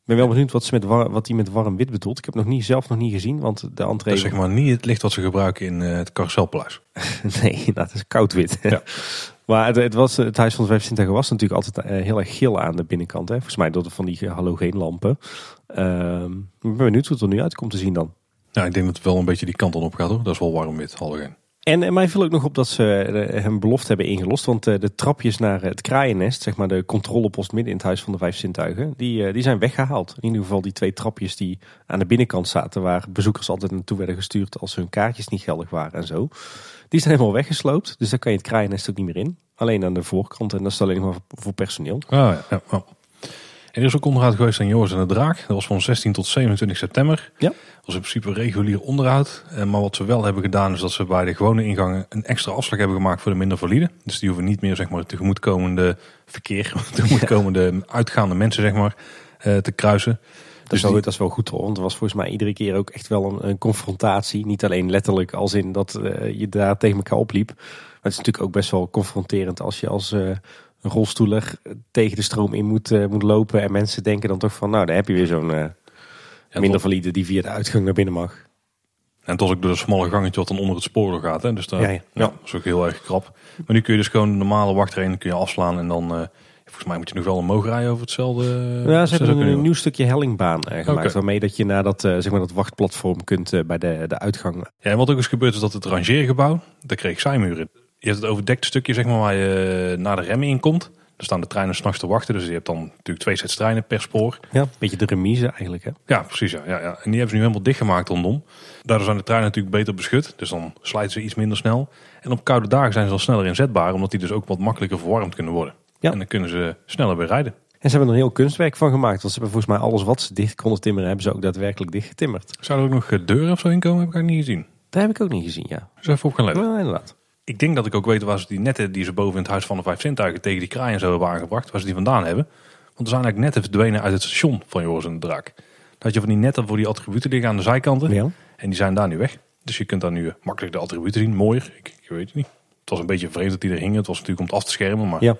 Ik ben wel benieuwd wat, ze met war- wat die met warm wit bedoelt. Ik heb het nog niet, zelf nog niet gezien, want de Dat entree... is zeg maar niet het licht wat ze gebruiken in eh, het Carouselpaleis. Nee, dat is koud wit. Ja. maar het, het, was, het Huis van de Vijf was natuurlijk altijd eh, heel erg geel aan de binnenkant. Hè? Volgens mij door de, van die halogeenlampen. Ehm ik ben benieuwd hoe het er nu uit komt te zien dan. Ja, ik denk dat het wel een beetje die kant op gaat hoor. Dat is wel warm wit, halogeen. En, en mij viel ook nog op dat ze eh, hem belofte hebben ingelost. Want eh, de trapjes naar het kraaiennest, zeg maar de controlepost midden in het Huis van de Vijf Zintuigen, die, eh, die zijn weggehaald. In ieder geval die twee trapjes die aan de binnenkant zaten, waar bezoekers altijd naartoe werden gestuurd als hun kaartjes niet geldig waren en zo. Die zijn helemaal weggesloopt, dus daar kan je het kraaiennest ook niet meer in. Alleen aan de voorkant en dat is alleen maar voor personeel. Ah, ja. En er is ook onderhoud geweest aan Joris en de Draak. Dat was van 16 tot 27 september. Ja. Dat was in principe regulier onderhoud. Eh, Maar wat ze wel hebben gedaan is dat ze bij de gewone ingangen een extra afslag hebben gemaakt voor de minder valide. Dus die hoeven niet meer zeg maar, het tegemoetkomende verkeer, tegemoetkomende uitgaande mensen zeg maar, eh, te kruisen. Dat, Dus is wel, die- dat is wel goed hoor, want er was volgens mij iedere keer ook echt wel een, een confrontatie. Niet alleen letterlijk als in dat eh, je daar tegen elkaar opliep. Maar het is natuurlijk ook best wel confronterend als je als rolstoeler tegen de stroom in moet, eh, moet lopen. En mensen denken dan toch van, nou daar heb je weer zo'n eh, minder valide die via de uitgang naar binnen mag. En was ook door een smalle gangetje wat dan onder het spoor door gaat. Hè? Dus daar, Ja, ja, dat is ook heel erg krap. Maar nu kun je dus gewoon de normale wachtreden kun je afslaan. En dan, eh, volgens mij moet je nog wel omhoog rijden over hetzelfde. Ja, ze hebben een nieuw stukje hellingbaan gemaakt. Waarmee dat je naar dat, zeg maar dat wachtplatform kunt bij de, de uitgang. Ja, en wat ook is gebeurd is dat het rangeergebouw, daar kreeg zijmuren. Je hebt het overdekte stukje zeg maar, waar je naar de remmen in komt. Daar staan de treinen s'nachts te wachten. Dus je hebt dan natuurlijk twee sets treinen per spoor. Ja, een beetje de remise eigenlijk hè. Ja, precies. Ja, ja, ja. En die hebben ze nu helemaal dichtgemaakt rondom. Daardoor zijn de treinen natuurlijk beter beschut. Dus dan slijten ze iets minder snel. En op koude dagen zijn ze al sneller inzetbaar. Omdat die dus ook wat makkelijker verwarmd kunnen worden. Ja. En dan kunnen ze sneller weer rijden. En ze hebben er een heel kunstwerk van gemaakt. Want ze hebben volgens mij alles wat ze dicht konden timmeren, hebben ze ook daadwerkelijk dichtgetimmerd. Zou er ook nog eh, deuren of zo in komen? Heb ik eigenlijk niet gezien. Dat heb ik ook niet gezien, ja. Dus even op gaan letten. Ja, inderdaad. Ik denk dat ik ook weet waar ze die netten die ze boven in het huis van de vijf zintuigen tegen die kraaien zo hebben aangebracht, waar ze die vandaan hebben. Want er zijn eigenlijk netten verdwenen uit het station van Joris en de Draak. Had je van die netten voor die attributen liggen aan de zijkanten. Ja. En die zijn daar nu weg. Dus je kunt daar nu eh, makkelijk de attributen zien. Mooier. Ik, ik weet het niet. Het was een beetje vreemd dat die er hingen. Het was natuurlijk om het af te schermen. Maar Ja.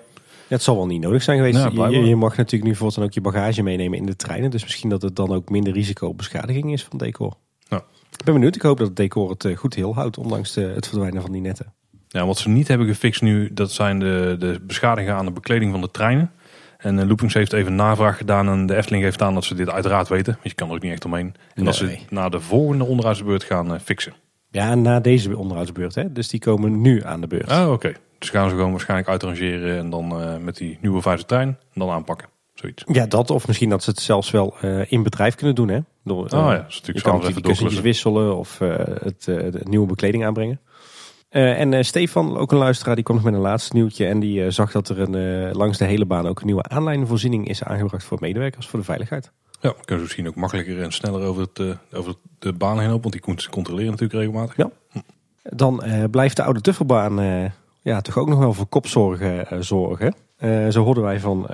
Ja, het zal wel niet nodig zijn geweest. Ja, je, je mag natuurlijk nu voortaan ook je bagage meenemen in de treinen. Dus misschien dat het dan ook minder risico op beschadiging is van decor. Ik ben benieuwd. Ik hoop dat het decor het eh, goed heel houdt, ondanks de, het verdwijnen van die netten. Ja, wat ze niet hebben gefixt nu, dat zijn de, de beschadigingen aan de bekleding van de treinen. En uh, Loopings heeft even navraag gedaan en de Efteling heeft aan dat ze dit uiteraard weten. Want je kan er ook niet echt omheen. En dat ze na de volgende onderhoudsbeurt gaan eh, fixen. Ja, na deze onderhoudsbeurt. Hè? Dus die komen nu aan de beurt. Oh, oké. Dus gaan ze gewoon waarschijnlijk uitrangeren en dan eh, met die nieuwe vijfde trein en dan aanpakken. Zoiets. Ja, dat. Of misschien dat ze het zelfs wel in bedrijf kunnen doen. Hè? Door, Oh ja, dat is je kan even die kussentjes wisselen of het, de nieuwe bekleding aanbrengen. Eh, en eh, Stefan, ook een luisteraar, die kwam nog met een laatste nieuwtje. En die eh, zag dat er een, langs de hele baan ook een nieuwe aanlijnvoorziening is aangebracht voor medewerkers voor de veiligheid. Ja, dan kunnen ze misschien ook makkelijker en sneller over, het, over de baan heen lopen, want die controleren natuurlijk regelmatig. Ja. Dan blijft de oude Tuffelbaan ja, toch ook nog wel voor kopzorgen zorgen. Zo hoorden wij van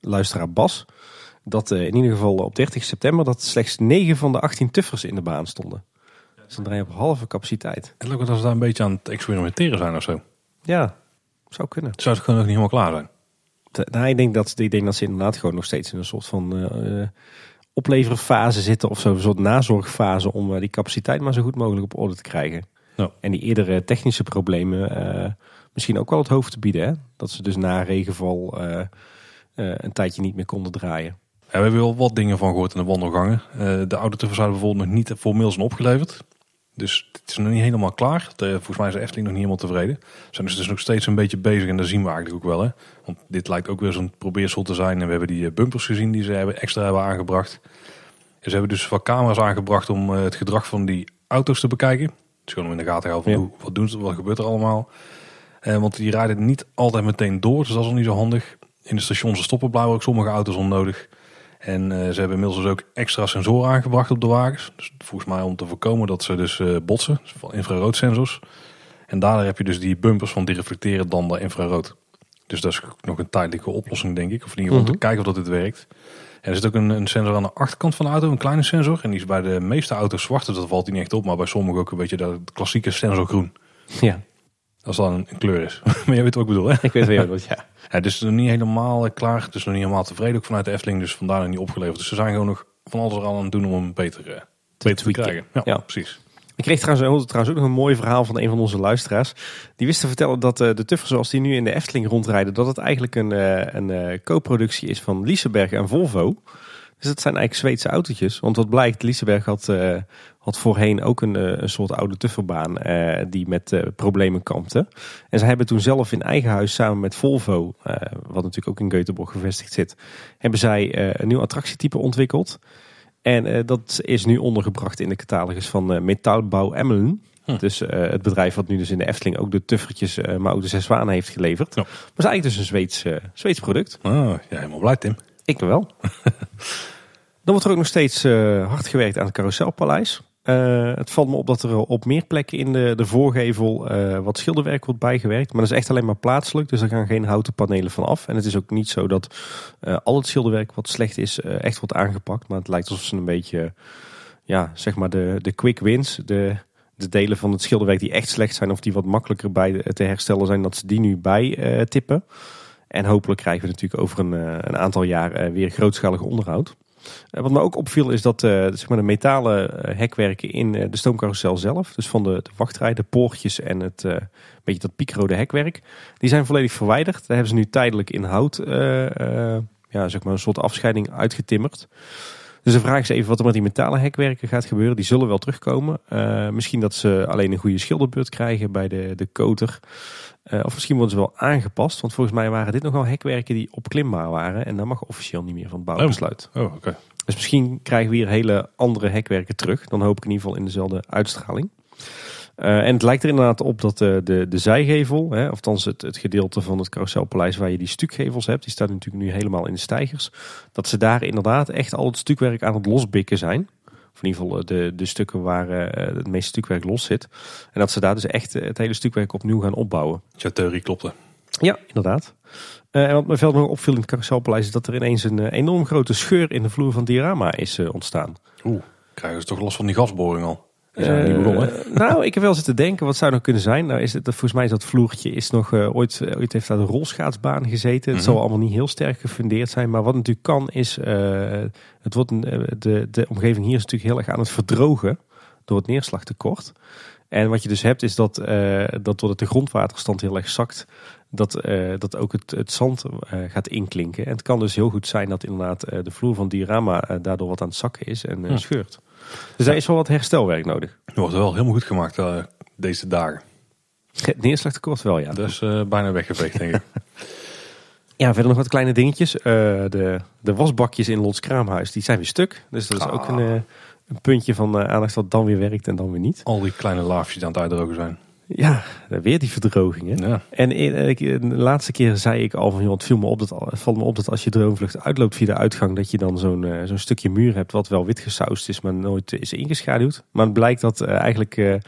luisteraar Bas. dat in ieder geval op 30 september dat slechts 9 van de 18 tuffers in de baan stonden. Dus dan draai je op halve capaciteit. Het lijkt dat ze daar een beetje aan het experimenteren zijn of zo. Ja, zou kunnen. Zou het gewoon nog niet helemaal klaar zijn? Te- Nou, ik, denk dat, ik denk dat ze inderdaad gewoon nog steeds in een soort van eh, opleverfase zitten of zo. Een soort nazorgfase om eh, die capaciteit maar zo goed mogelijk op orde te krijgen. En die eerdere technische problemen misschien ook wel het hoofd te bieden. Hè? Dat ze dus na regenval een tijdje niet meer konden draaien. Ja, we hebben wel wat dingen van gehoord in de wandelgangen. De oude tuffers zouden bijvoorbeeld nog niet formeel zijn opgeleverd. Dus het is nog niet helemaal klaar. De, volgens mij is de Efteling nog niet helemaal tevreden. Ze zijn dus, dus nog steeds een beetje bezig en dat zien we eigenlijk ook wel. Hè? Want dit lijkt ook weer zo'n probeersel te zijn. En we hebben die eh, bumpers gezien die ze hebben, extra hebben aangebracht. En ze hebben dus wat camera's aangebracht om eh, het gedrag van die auto's te bekijken. Dus gewoon om in de gaten te houden van Ja. wat doen ze, wat gebeurt er allemaal. Eh, want die rijden niet altijd meteen door, dus dat is al niet zo handig. In de stations stoppen blijven ook sommige auto's onnodig. En eh, ze hebben inmiddels dus ook extra sensoren aangebracht op de wagens. Dus volgens mij om te voorkomen dat ze dus eh, botsen. Dus van infraroodsensors. En daardoor heb je dus die bumpers van die reflecteren dan de infrarood. Dus dat is nog een tijdelijke oplossing denk ik. Of in ieder geval om te kijken of dat dit werkt. En er zit ook een, een sensor aan de achterkant van de auto, een kleine sensor. En die is bij de meeste auto's zwart, dus dat valt die niet echt op. Maar bij sommigen ook een beetje de klassieke sensor groen. Ja, Als dat een, kleur is. maar je weet wat ik bedoel hè? ik weet wel wat. Ja. Ja, dus nog niet helemaal eh, klaar. Dus nog niet helemaal tevreden ook vanuit de Efteling. Dus vandaar nog niet opgeleverd. Dus ze zijn gewoon nog van alles er aan het doen om hem beter, eh, beter te krijgen. Ja, Ja. precies. Ik kreeg trouwens, ook- trouwens ook nog een mooi verhaal van een van onze luisteraars. Die wist te vertellen dat eh, de tuffers zoals die nu in de Efteling rondrijden, dat het eigenlijk een, een co-productie is van Liseberg en Volvo. Dus dat zijn eigenlijk Zweedse autootjes. Want wat blijkt, Liseberg had, eh, had voorheen ook een, eh, een soort oude tufferbaan eh, die met problemen kampte. En ze hebben toen zelf in eigen huis samen met Volvo, wat natuurlijk ook in Göteborg gevestigd zit, hebben zij een nieuw attractietype ontwikkeld. En dat is nu ondergebracht in de catalogus van Metaalbouw Emmelen. Hm. Dus het bedrijf wat nu dus in de Efteling ook de tuffertjes uh, Maude Zes Zwanen heeft geleverd. Ja. Maar is eigenlijk dus een Zweeds, Zweeds product. Oh, ja, helemaal blij Tim. Ik wel. Dan wordt er ook nog steeds eh, hard gewerkt aan het Carouselpaleis. Eh, het valt me op dat er op meer plekken in de, de voorgevel eh, wat schilderwerk wordt bijgewerkt. Maar dat is echt alleen maar plaatselijk, dus er gaan geen houten panelen van af. En het is ook niet zo dat eh, al het schilderwerk wat slecht is eh, echt wordt aangepakt. Maar het lijkt alsof ze een beetje, ja, zeg maar de, de quick wins, de, de delen van het schilderwerk die echt slecht zijn of die wat makkelijker bij te herstellen zijn, dat ze die nu bij eh, tippen. En hopelijk krijgen we natuurlijk over een, uh, een aantal jaar uh, weer grootschalig onderhoud. Uh, wat me ook opviel is dat zeg maar de metalen hekwerken in de stoomcarousel zelf, dus van de, de wachtrij, de poortjes en het beetje dat piekrode hekwerk, die zijn volledig verwijderd. Daar hebben ze nu tijdelijk in hout ja, zeg maar een soort afscheiding uitgetimmerd. Dus de vraag is even wat er met die metalen hekwerken gaat gebeuren. Die zullen wel terugkomen. Uh, misschien dat ze alleen een goede schilderbeurt krijgen bij de, de koter. Uh, of misschien worden ze wel aangepast. Want volgens mij waren dit nog wel hekwerken die opklimbaar waren. En dat mag officieel niet meer van het bouwbesluit. Oh, oh oké. Okay. Dus misschien krijgen we hier hele andere hekwerken terug. Dan hoop ik in ieder geval in dezelfde uitstraling. Uh, en het lijkt er inderdaad op dat de, de, de zijgevel, hè, althans het, het gedeelte van het carouselpaleis waar je die stukgevels hebt, die staat natuurlijk nu helemaal in de stijgers, dat ze daar inderdaad echt al het stukwerk aan het losbikken zijn. Of in ieder geval de, de stukken waar uh, het meeste stukwerk los zit. En dat ze daar dus echt het hele stukwerk opnieuw gaan opbouwen. Je theorie klopte. Ja, inderdaad. Uh, en wat me verder nog opviel in het carouselpaleis is dat er ineens een uh, enorm grote scheur in de vloer van diorama is ontstaan. Oeh, krijgen ze toch last van die gasboring al? Zijn niet begonnen. nou, ik heb wel zitten denken, wat zou nou kunnen zijn? Nou, is het, volgens mij is dat vloertje is nog ooit, ooit heeft daar de rolschaatsbaan gezeten. Het -hmm. zal allemaal niet heel sterk gefundeerd zijn. Maar wat natuurlijk kan is, het wordt een, de, de omgeving hier is natuurlijk heel erg aan het verdrogen door het neerslagtekort. En wat je dus hebt is dat, uh, dat doordat de grondwaterstand heel erg zakt, dat, uh, dat ook het, het zand uh, gaat inklinken. En het kan dus heel goed zijn dat inderdaad de vloer van diorama daardoor wat aan het zakken is en ja. scheurt. Dus daar is wel wat herstelwerk nodig. Dat wordt wel helemaal goed gemaakt deze dagen. Het neerslagtekort wel, ja. Dat is bijna weggeveegd, denk ik. Ja, verder nog wat kleine dingetjes. de, de wasbakjes in Lots Kraamhuis, die zijn weer stuk. Dus dat is ah. ook een een puntje van uh, aandacht wat dan weer werkt en dan weer niet. Al die kleine laafjes aan het uitdrogen zijn. Ja, weer die verdrogingen. Ja. En ik, de laatste keer zei ik al van, joh, het viel me op dat, valt me op dat als je droomvlucht uitloopt via de uitgang, dat je dan zo'n zo'n stukje muur hebt wat wel wit gesausd is, maar nooit is ingeschaduwd. Maar het blijkt dat eigenlijk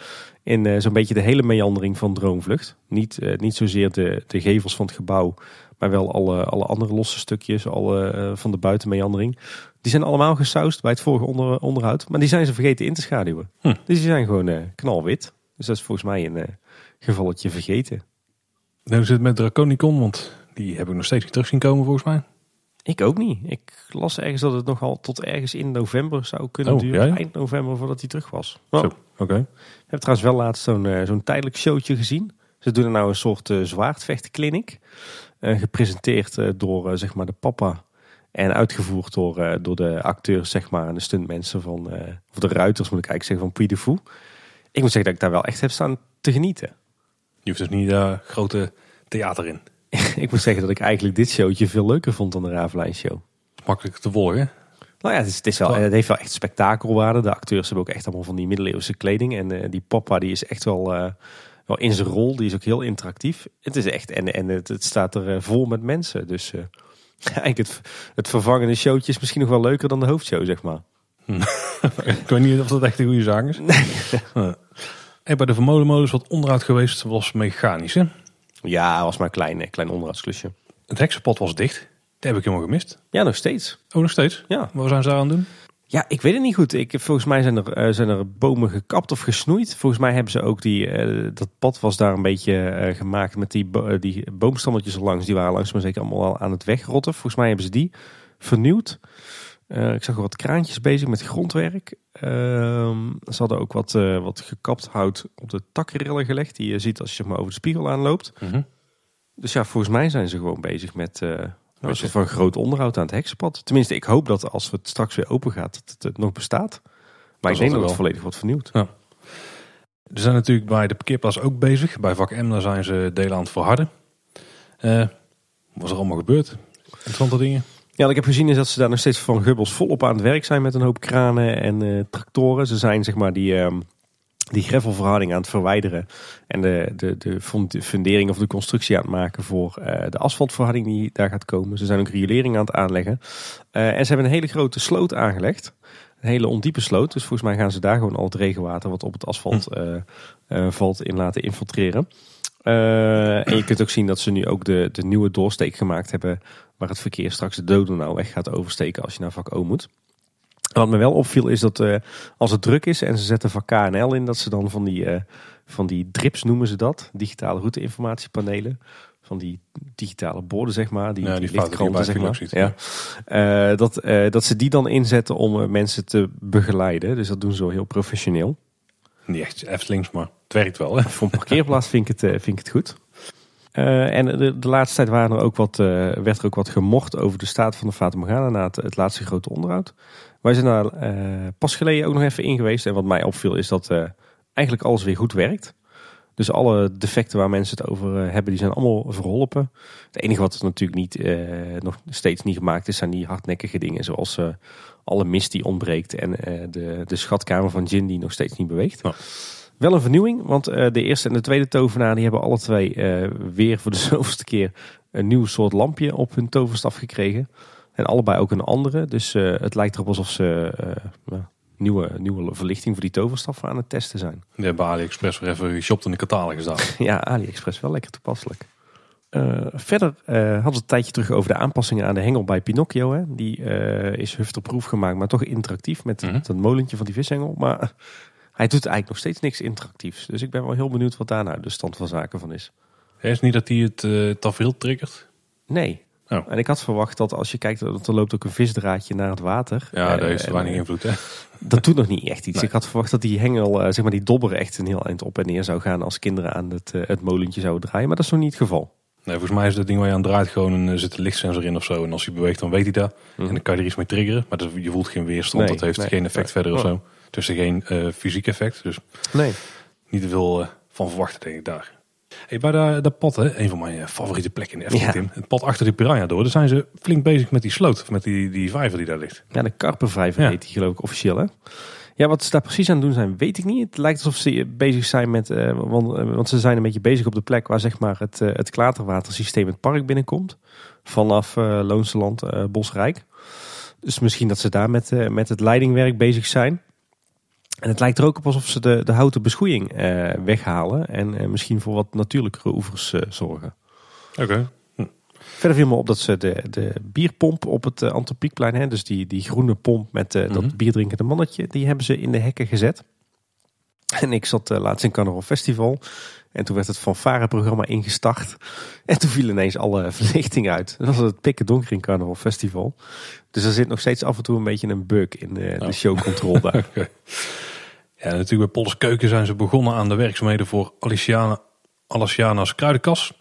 in zo'n beetje de hele meandering van droomvlucht, niet, niet zozeer de, de gevels van het gebouw, Maar wel alle, alle andere losse stukjes, alle eh, van de buitenmeandering. Die zijn allemaal gesausd bij het vorige onder, onderhoud. Maar die zijn ze vergeten in te schaduwen. Hm. Dus die zijn gewoon eh, knalwit. Dus dat is volgens mij een eh, gevalletje vergeten. En hoe zit het met Draconicon? Want die heb ik nog steeds niet terug zien komen volgens mij. Ik ook niet. Ik las ergens dat het nogal tot ergens in november zou kunnen Oh, duren. ja? Eind november voordat hij terug was. Zo, oké. Ik heb trouwens wel laatst zo'n eh, zo'n tijdelijk showtje gezien. Ze doen er nou een soort. Eh, gepresenteerd door zeg maar de papa. En uitgevoerd door, eh, door de acteurs zeg maar, en de stuntmensen van... eh, of de ruiters moet ik eigenlijk zeggen van Puy de Fou. Ik moet zeggen dat ik daar wel echt heb staan te genieten. Je hoeft dus niet uh, grote theater in. ik moet zeggen dat ik eigenlijk dit showtje veel leuker vond dan de Ravelijn show. Makkelijk te volgen. Nou ja, het, is, het, is wel, het heeft wel echt spektakelwaarde. De acteurs hebben ook echt allemaal van die middeleeuwse kleding. En die papa die is echt wel, wel in zijn rol. Die is ook heel interactief. Het is echt, en, en het, het staat er vol met mensen. Dus eigenlijk het, het vervangende showtje is misschien nog wel leuker dan de hoofdshow, zeg maar. ik weet niet of dat echt een goede zaak is. Nee. En bij de vermolenmolens wat onderhoud geweest was mechanisch. Hè? Ja, was maar een klein, eh, klein onderhoudsklusje. Het heksenpad was dicht. Dat heb ik helemaal gemist. Ja, nog steeds. Oh, nog steeds? Ja. Wat zijn ze daar aan het doen? Ja, ik weet het niet goed. Ik, volgens mij zijn er, eh, zijn er bomen gekapt of gesnoeid. Volgens mij hebben ze ook die, eh, dat pad was daar een beetje eh, gemaakt met die, die boomstammetjes erlangs. Die waren langzaam maar zeker allemaal al aan het wegrotten. Volgens mij hebben ze die vernieuwd. Ik zag wat kraantjes bezig met grondwerk. Ehm, ze hadden ook wat, wat gekapt hout op de takrillen gelegd. Die je ziet als je maar, over de spiegel aanloopt. Dus ja, volgens mij zijn ze gewoon bezig met eh, een soort van groot onderhoud aan het heksenpad. Tenminste, ik hoop dat als het straks weer open gaat, dat het, het nog bestaat. Maar ik denk het dat wel. het volledig wordt vernieuwd. Ze zijn natuurlijk bij de parkeerplaats ook bezig. Bij vak M zijn ze delen aan het verharden. Eh, wat is er allemaal gebeurd? Interessante dingen. Ja, wat ik heb gezien is dat ze daar nog steeds van gubbels volop aan het werk zijn met een hoop kranen en eh, tractoren. Ze zijn zeg maar die, ehm die gravelverhouding aan het verwijderen en de, de, de fund- fundering of de constructie aan het maken voor eh, de asfaltverharding die daar gaat komen. Ze zijn ook riolering aan het aanleggen. Eh, en ze hebben een hele grote sloot aangelegd. Een hele ondiepe sloot. Dus volgens mij gaan ze daar gewoon al het regenwater wat op het asfalt eh, eh, valt in laten infiltreren. En je kunt ook zien dat ze nu ook de, de nieuwe doorsteek gemaakt hebben waar het verkeer straks de Dodenau weg gaat oversteken als je naar vak O moet. Wat me wel opviel is dat eh, als het druk is en ze zetten vak KNL in, dat ze dan van die, eh, van die drips noemen ze dat, digitale routeinformatiepanelen, van die digitale borden zeg maar, die, Ja, die die lichtkranten zeg maar. ziet. Ja. Eh, dat, dat ze die dan inzetten om mensen te begeleiden. Dus dat doen ze wel heel professioneel. Niet echt Eftelings, maar het werkt wel. Hè? Voor een parkeerplaats vind ik het, vind ik het goed. Eh, en de, de laatste tijd waren er ook wat, eh, werd er ook wat gemocht over de staat van de Fata Morgana na het, laatste grote onderhoud. Wij zijn daar eh, pas geleden ook nog even in geweest. En wat mij opviel is dat eigenlijk alles weer goed werkt. Dus alle defecten waar mensen het over hebben, die zijn allemaal verholpen. Het enige wat natuurlijk niet, nog steeds niet gemaakt is, zijn die hardnekkige dingen. Zoals alle mist die ontbreekt en de, de schatkamer van Jin die nog steeds niet beweegt. Wel een vernieuwing, want eh, de eerste en de tweede tovenaar die hebben alle twee eh, weer voor de zoveelste keer een nieuw soort lampje op hun toverstaf gekregen. En allebei ook een andere. Dus eh, het lijkt erop alsof ze nieuwe, nieuwe verlichting voor die toverstaf aan het testen zijn. Die hebben AliExpress weer even geshopt in de catalogus daar. Ja, AliExpress wel lekker toepasselijk. Verder eh hadden we het een tijdje terug over de aanpassingen aan de hengel bij Pinocchio. Hè. Die eh, is hufterproef gemaakt, maar toch interactief met Mhm. dat molentje van die vishengel. Maar hij doet eigenlijk nog steeds niks interactiefs. Dus ik ben wel heel benieuwd wat daar nou de stand van zaken van is. Is het niet dat hij het eh tafereel triggert? Nee. Oh. En ik had verwacht dat als je kijkt, dat er loopt ook een visdraadje naar het water. Ja, Eh, daar heeft en, weinig eh, invloed. Hè? Dat doet nog niet echt iets. Nee. Ik had verwacht dat die hengel, eh, zeg maar die dobber echt een heel eind op en neer zou gaan als kinderen aan het, eh, het molentje zouden draaien. Maar dat is nog niet het geval. Nee, volgens mij is dat ding waar je aan draait gewoon een, zit een lichtsensor in of zo. En als hij beweegt, dan weet hij dat. En dan kan je er iets mee triggeren. Maar dat, je voelt geen weerstand. Nee, dat heeft nee. geen effect verder of Oh. zo. Dus er geen eh, fysiek effect. Dus Nee. niet te veel eh, van verwachten, denk ik daar. Hey, bij dat, dat pad, hè, een van mijn eh, favoriete plekken in de Efteling, Ja. Tim. Het pad achter die Piranha door. Daar zijn ze flink bezig met die sloot. Of met die, die vijver die daar ligt. Ja, de karpenvijver Ja. heet die geloof ik officieel hè. Ja, wat ze daar precies aan doen zijn, weet ik niet. Het lijkt alsof ze bezig zijn met, eh, want, want ze zijn een beetje bezig op de plek waar zeg maar het, eh, het klaterwatersysteem het park binnenkomt. Vanaf Loonseland, Bosrijk. Dus misschien dat ze daar met, met het leidingwerk bezig zijn. En het lijkt er ook op alsof ze de, de houten beschoeiing eh, weghalen. En eh, misschien voor wat natuurlijkere oevers eh, zorgen. Oké. Hm. Verder viel me op dat ze de, de bierpomp op het Antropiekplein, hè, dus die, die groene pomp met uh, dat Mhm. bierdrinkende mannetje, die hebben ze in de hekken gezet. En ik zat laatst in Carnaval Festival en toen werd het fanfare-programma ingestart. En toen viel ineens alle verlichting uit. Dat was het pikken donker in Carnaval Festival. Dus er zit nog steeds af en toe een beetje een bug in de, Oh. de showcontrole daar. Ja, natuurlijk bij Polles Keuken zijn ze begonnen aan de werkzaamheden voor Aliciana, Aliciana's kruidenkas.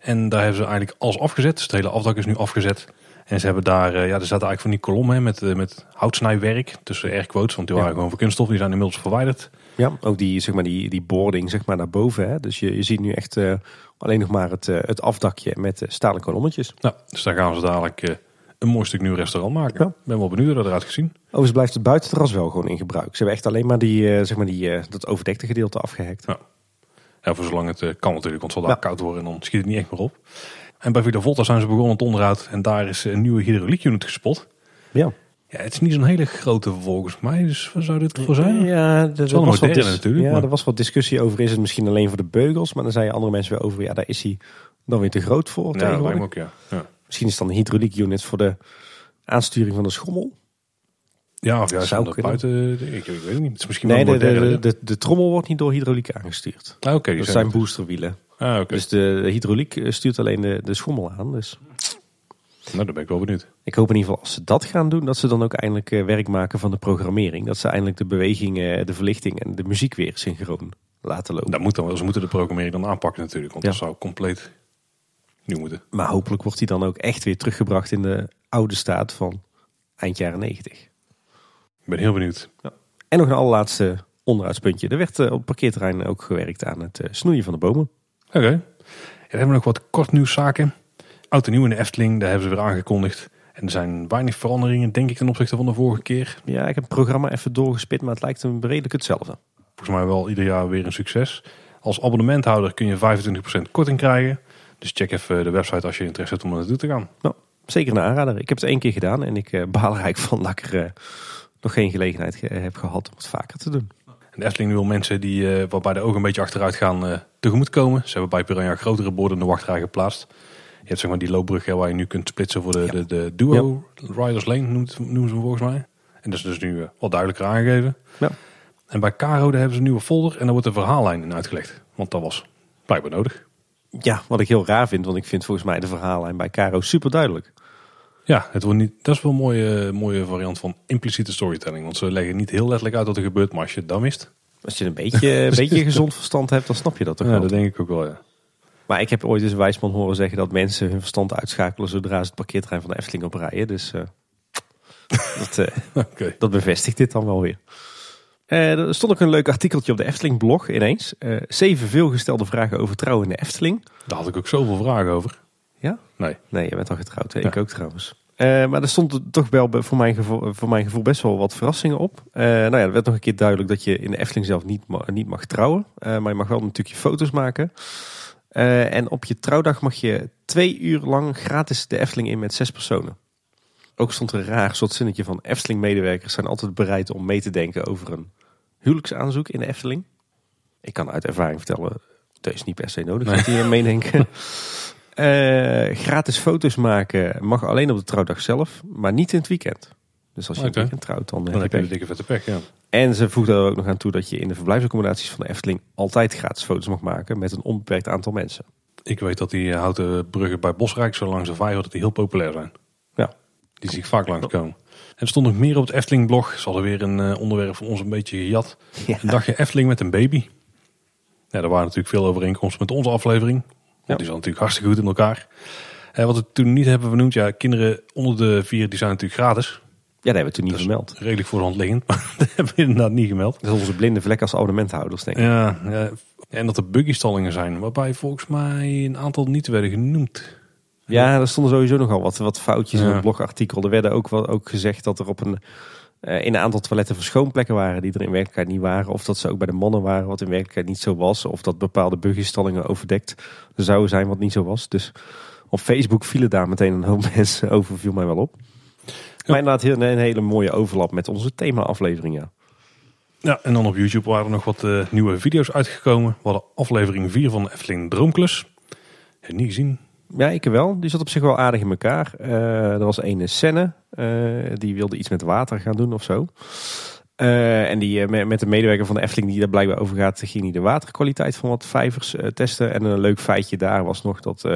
En daar hebben ze eigenlijk alles afgezet. Dus het hele afdak is nu afgezet. En ze hebben daar, eh, ja, er zaten eigenlijk van die kolommen met, eh, met houtsnijwerk. Tussen air quotes, want die Ja. waren gewoon voor kunststof. Die zijn inmiddels verwijderd. Ja, ook die, zeg maar, die, die boarding zeg maar, naar boven. Hè. Dus je, je ziet nu echt eh, alleen nog maar het, het afdakje met stalen kolommetjes. Nou, dus daar gaan ze dadelijk een mooi stuk nieuw restaurant maken. Ja. Ben wel benieuwd hoe dat eruit gezien. Overigens blijft het buitenterras wel gewoon in gebruik. Ze hebben echt alleen maar, die, eh, zeg maar die, eh, dat overdekte gedeelte afgehekt. Ja, voor zolang het eh, kan natuurlijk, want het zal daar Ja. koud worden en dan schiet het niet echt meer op. En bij Villa Volta zijn ze begonnen met onderhoud en daar is een nieuwe hydrauliek-unit gespot. Ja, Ja, het is niet zo'n hele grote volgens mij, dus waar zou dit voor zijn? ja wel was wat moderne natuurlijk, Ja, maar- er was wat discussie over. Is het misschien alleen voor de beugels? Maar dan zeiden andere mensen weer over. Ja, daar is hij dan weer te groot voor Ja, dat lijkt tegenwoordig. me ook, ja. ja. Misschien is het dan een hydrauliek unit voor de aansturing van de schommel. Ja, of juist Zou buiten, ik, ik weet het niet. Het is misschien Nee, wel de, de, de, de, trommel wordt niet door hydrauliek aangestuurd. Ah, oké, die Dat zijn zijn boosterwielen. Ah, oké. Dus de, de hydrauliek eh, stuurt alleen de, de schommel aan. Dus Nou, dan ben ik wel benieuwd. ik hoop in ieder geval als ze dat gaan doen, dat ze dan ook eindelijk eh, werk maken van de programmering. Dat ze eindelijk de beweging, eh, de verlichting en de muziek weer synchroon laten lopen. Dat moet dan wel. Ze moeten de programmering dan aanpakken natuurlijk, want Ja. dat zou compleet moeten. Maar hopelijk wordt die dan ook echt weer teruggebracht in de oude staat van eind jaren 90. Ik ben heel benieuwd. En nog een allerlaatste onderhoudspuntje. Er werd eh, op het parkeerterrein ook gewerkt aan het eh, snoeien van de bomen. Oké. Ja, dan hebben we nog wat kort nieuwszaken. Oud en nieuw in de Efteling, daar hebben ze weer aangekondigd. En er zijn weinig veranderingen, denk ik, ten opzichte van de vorige keer. Ja, ik heb het programma even doorgespit, maar het lijkt hem redelijk hetzelfde. Volgens mij wel ieder jaar weer een succes. Als abonnementhouder kun je 25% korting krijgen. Dus check even de website als je interesse hebt om er naartoe te gaan. Nou, zeker een aanrader. Ik heb het één keer gedaan en ik eh baal er eigenlijk van dat ik er eh, nog geen gelegenheid ge- heb gehad om het vaker te doen. En de Efteling wil mensen die, eh, waarbij de ogen een beetje achteruit gaan, eh tegemoet komen. Ze hebben bij Piranha grotere borden in de wachtrij geplaatst. Je hebt zeg maar die loopbrug hè, waar je nu kunt splitsen voor de, Ja. de, de Duo Riders Lane, noemt, noemen ze hem volgens mij. En dat is dus nu eh, wat duidelijker aangegeven. Ja. En bij Caro daar hebben ze een nieuwe folder en daar wordt de verhaallijn in uitgelegd. Want dat was blijkbaar nodig. Ja, wat ik heel raar vind, want ik vind volgens mij de verhaallijn bij Caro super duidelijk. Ja, het wordt niet, dat is wel een mooie, mooie variant van impliciete storytelling. Want ze leggen niet heel letterlijk uit wat er gebeurt, maar als je het dan mist. Als je een beetje, een beetje gezond verstand hebt, dan snap je dat toch Ja, wel. dat denk ik ook wel, ja. Maar ik heb ooit eens een wijsman horen zeggen dat mensen hun verstand uitschakelen zodra ze het parkeerterrein van de Efteling oprijden. Dus eh, dat, eh, dat bevestigt dit dan wel weer. Eh, er stond ook een leuk artikeltje op de Efteling blog ineens. Eh, zeven veelgestelde vragen over trouwen in de Efteling. Daar had ik ook zoveel vragen over. Ja? Nee. Nee, je bent al getrouwd. Hè? Ja. Ik ook trouwens. Eh, maar er stond toch wel voor mijn, gevoel, voor mijn gevoel best wel wat verrassingen op. Nou ja, er werd nog een keer duidelijk dat je in de Efteling zelf niet, ma- niet mag trouwen. Maar je mag wel natuurlijk je foto's maken. En op je trouwdag mag je twee uur lang gratis de Efteling in met zes personen. Ook stond er een raar soort zinnetje van Efteling-medewerkers zijn altijd bereid om mee te denken over een huwelijksaanzoek in de Efteling. Ik kan uit ervaring vertellen, dat is niet per se nodig dat die hier meedenken. Eh, gratis foto's maken mag alleen op de trouwdag zelf, maar niet in het weekend. Dus als je het weekend trouwt, dan, Dan heb je pech. dikke vette pech, ja. En ze voegde er ook nog aan toe dat je in de verblijfsaccommodaties van de Efteling altijd gratis foto's mag maken met een onbeperkt aantal mensen. Ik weet dat die eh, houten bruggen bij Bosrijk, zo langs de vijver, dat die heel populair zijn. Die zie ik vaak langskomen. En er stond nog meer op het Efteling-blog. Ze hadden weer een eh, onderwerp van ons een beetje gejat. Ja. Een dagje Efteling met een baby. Ja, er waren natuurlijk veel overeenkomsten met onze aflevering. Want Ja. die zat natuurlijk hartstikke goed in elkaar. En wat we toen niet hebben vernoemd, ja, kinderen onder de vier die zijn natuurlijk gratis. Ja, dat hebben we toen niet Dat vermeld. Redelijk voor de hand liggend, maar dat hebben we inderdaad niet gemeld. Dat is onze blinde vlek als abonnementhouders, denk ik. Ja, ja, en dat er buggy-stallingen zijn, waarbij volgens mij een aantal niet werden genoemd. Ja, er stonden sowieso nogal wat, wat foutjes in het blogartikel. Er werden ook, wel, ook gezegd dat er op een, eh, in een aantal toiletten verschoonplekken waren die er in werkelijkheid niet waren. Of dat ze ook bij de mannen waren wat in werkelijkheid niet zo was. Of dat bepaalde buggystallingen overdekt zouden zijn wat niet zo was. Dus op Facebook vielen daar meteen een hoop mensen over, viel mij wel op. Maar inderdaad heel- een hele mooie overlap met onze thema-aflevering. Ja. Ja, en dan op YouTube waren er nog wat eh, nieuwe video's uitgekomen. We hadden aflevering 4 van de Efteling Droomklus. Heb niet gezien? Ja, ik wel. Die zat op zich wel aardig in elkaar. Eh, er was een Senne, eh, die wilde iets met water gaan doen of zo. Eh, en die met, de medewerker van de Efteling die daar blijkbaar over gaat, ging hij de waterkwaliteit van wat vijvers testen. En een leuk feitje daar was nog dat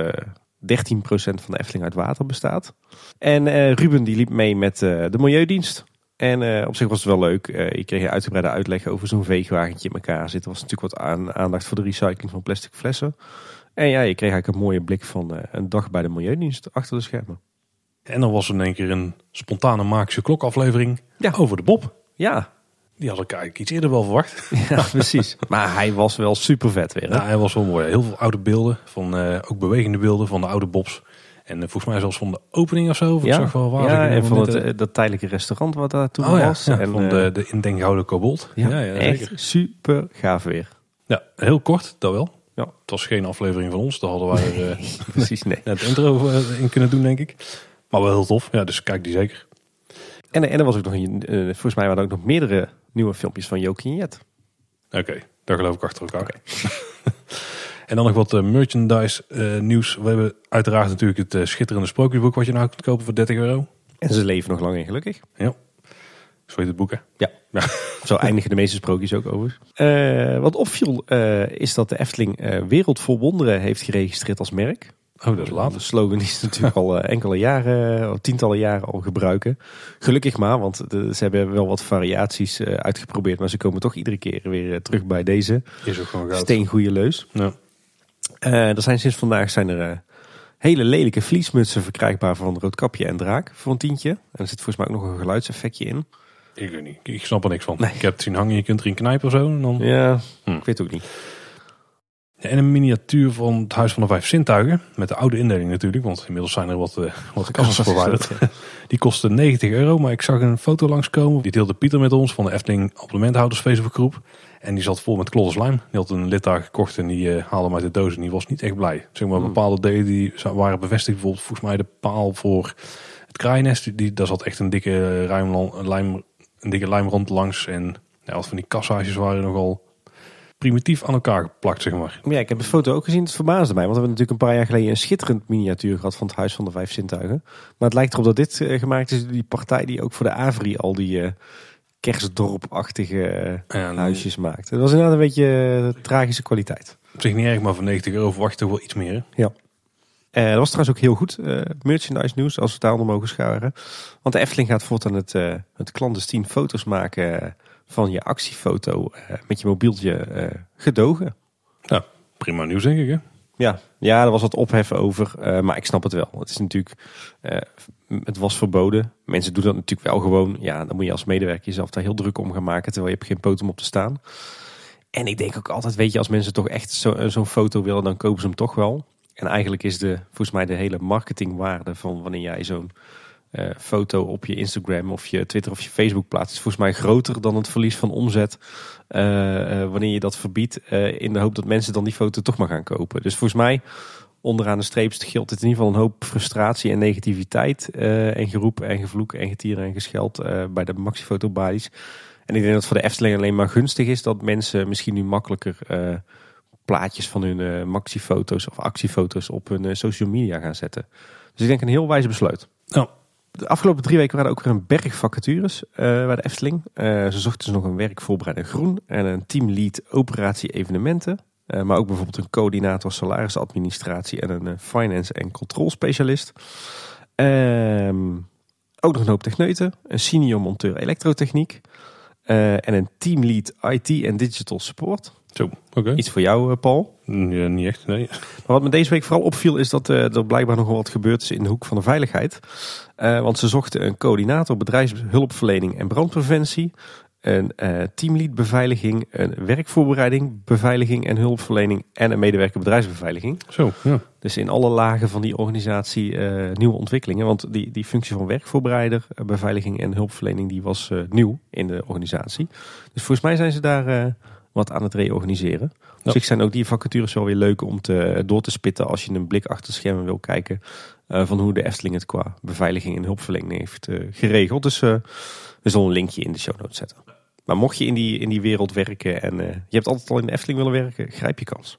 13% van de Efteling uit water bestaat. En Ruben die liep mee met de Milieudienst. En op zich was het wel leuk. je kreeg een uitgebreide uitleg over zo'n veegwagentje in elkaar zitten. Er was natuurlijk wat aan, aandacht voor de recycling van plastic flessen. En ja, je kreeg eigenlijk een mooie blik van uh, een dag bij de Milieudienst achter de schermen. En dan was er in één keer een spontane magische klokaflevering ja. over de Bob. Ja. Die had ik eigenlijk iets eerder wel verwacht. Ja, precies. Maar hij was wel super vet weer. Hè? Ja, hij was wel mooi. Heel veel oude beelden, van, uh, ook bewegende beelden van de oude Bobs. En uh, volgens mij zelfs van de opening of zo. Of ja, ik zag wel waar ja en van het, dat tijdelijke restaurant wat daar toen oh, was. Ja, en van de, de indenkhouden kobold. Ja, ja, echt super gaaf weer. Ja, heel kort, dat wel. Ja. Het was geen aflevering van ons. Daar hadden wij uh, precies nee. het intro in kunnen doen, denk ik. Maar wel heel tof. Ja, dus kijk die zeker. En, en er was ook nog, uh, volgens mij waren er ook nog meerdere nieuwe filmpjes van Jokie Jet. Oké, daar geloof ik achter elkaar. Okay. en dan nog wat uh, merchandise nieuws. We hebben uiteraard natuurlijk het schitterende sprookjesboek wat je nou kunt kopen voor 30 euro. En ze leven nog lang en gelukkig. Ja. Zo heet het boek, hè? Ja. ja. Zo eindigen de meeste sprookjes ook over. Uh, wat opviel uh, is dat de Efteling uh, Wereld vol Wonderen heeft geregistreerd als merk. Oh, dat is laat. De slogan is natuurlijk al enkele jaren, tientallen jaren al gebruiken. Gelukkig maar, want de, ze hebben wel wat variaties uitgeprobeerd. Maar ze komen toch iedere keer weer terug bij deze is ook gewoon steengoede leus. Ja. er zijn sinds vandaag zijn er hele lelijke vliesmutsen verkrijgbaar van Roodkapje en Draak voor een tientje. En er zit volgens mij ook nog een geluidseffectje in. Ik weet niet. Ik snap er niks van. Ik heb het zien hangen, je kunt erin knijpen of zo. En dan... Ja, hm. ik weet het ook niet. en een miniatuur van het Huis van de Vijf Zintuigen. Met de oude indeling natuurlijk, want inmiddels zijn er wat, uh, wat kassen verwijderd. Die kostte 90 euro, maar ik zag een foto langskomen. Die deelde Pieter met ons van de Efteling Abonnementhouders Facebookgroep. En die zat vol met klodderslijm. Die had een lid daar gekocht en die uh, haalde hem uit de doos en die was niet echt blij. Zeg maar, hm. bepaalde delen die waren bevestigd. Bijvoorbeeld volgens mij de paal voor het kraaiennest. Die, daar zat echt een dikke ruim, lijm, een dikke lijmrand langs. En ja, wat van die kassages waren nogal primitief aan elkaar geplakt, zeg maar. Ja, ik heb de foto ook gezien. Het verbaasde mij. Want we hebben natuurlijk een paar jaar geleden een schitterend miniatuur gehad van het Huis van de Vijf Zintuigen. Maar het lijkt erop dat dit uh, gemaakt is die partij die ook voor de Avri al die uh, kerstdorpachtige uh, huisjes maakt. Het was inderdaad een beetje tragische kwaliteit. Op zich niet erg, maar voor 90 euro verwacht toch wel iets meer. Ja. Uh, dat was trouwens ook heel goed, uh, merchandise nieuws, als we het daaronder mogen scharen. Want de Efteling gaat voortaan het, uh, het clandestien foto's maken van je actiefoto met je mobieltje gedogen. Ja, prima nieuws denk ik hè? Ja, ja, er was wat ophef over, maar ik snap het wel. Het is natuurlijk, het was verboden. Mensen doen dat natuurlijk wel gewoon. Ja, dan moet je als medewerker jezelf daar heel druk om gaan maken, terwijl je hebt geen poten om te staan. En ik denk ook altijd, weet je, als mensen toch echt zo'n zo foto willen, dan kopen ze hem toch wel. En eigenlijk is de, volgens mij de hele marketingwaarde van wanneer jij zo'n uh, foto op je Instagram of je Twitter of je Facebook plaatst, volgens mij groter dan het verlies van omzet. Uh, uh, wanneer je dat verbiedt, in de hoop dat mensen dan die foto toch maar gaan kopen. Dus volgens mij, onderaan de streep geldt het in ieder geval een hoop frustratie en negativiteit. en geroep en gevloek en getieren en gescheld bij de maxifotobodies. En ik denk dat het voor de Efteling alleen maar gunstig is dat mensen misschien nu makkelijker plaatjes van hun uh, maxi-foto's of actiefoto's op hun uh, social media gaan zetten. Dus ik denk een heel wijze besluit. Ja. De afgelopen drie weken waren er ook weer een berg vacatures uh, bij de Efteling. ze zochten dus nog een werkvoorbereider groen en een teamlead operatie evenementen. maar ook bijvoorbeeld een coördinator salarisadministratie en een finance- en controlspecialist. Ehm, ook nog een hoop techneuten, een senior monteur elektrotechniek en een teamlead IT en digital support. Zo, oké. Iets voor jou, eh, Paul? Ja, niet echt, nee. Maar wat me deze week vooral opviel is dat uh, er blijkbaar nog wel wat gebeurd is in de hoek van de veiligheid. Uh, want ze zochten een coördinator bedrijfshulpverlening en brandpreventie. Een uh, teamlead beveiliging, een werkvoorbereiding, beveiliging en hulpverlening en een medewerker bedrijfsbeveiliging. Zo, ja. Dus in alle lagen van die organisatie nieuwe ontwikkelingen. Want die, die functie van werkvoorbereider, beveiliging en hulpverlening die was nieuw in de organisatie. Dus volgens mij zijn ze daar wat aan het reorganiseren. Dus ik zijn ook die vacatures wel weer leuk om te, door te spitten als je een blik achter schermen wil kijken uh, van hoe de Efteling het qua beveiliging en hulpverlening heeft uh, geregeld. Dus uh, we zullen een linkje in de show notes zetten. Maar mocht je in die, in die wereld werken en je hebt altijd al in de Efteling willen werken, grijp je kans.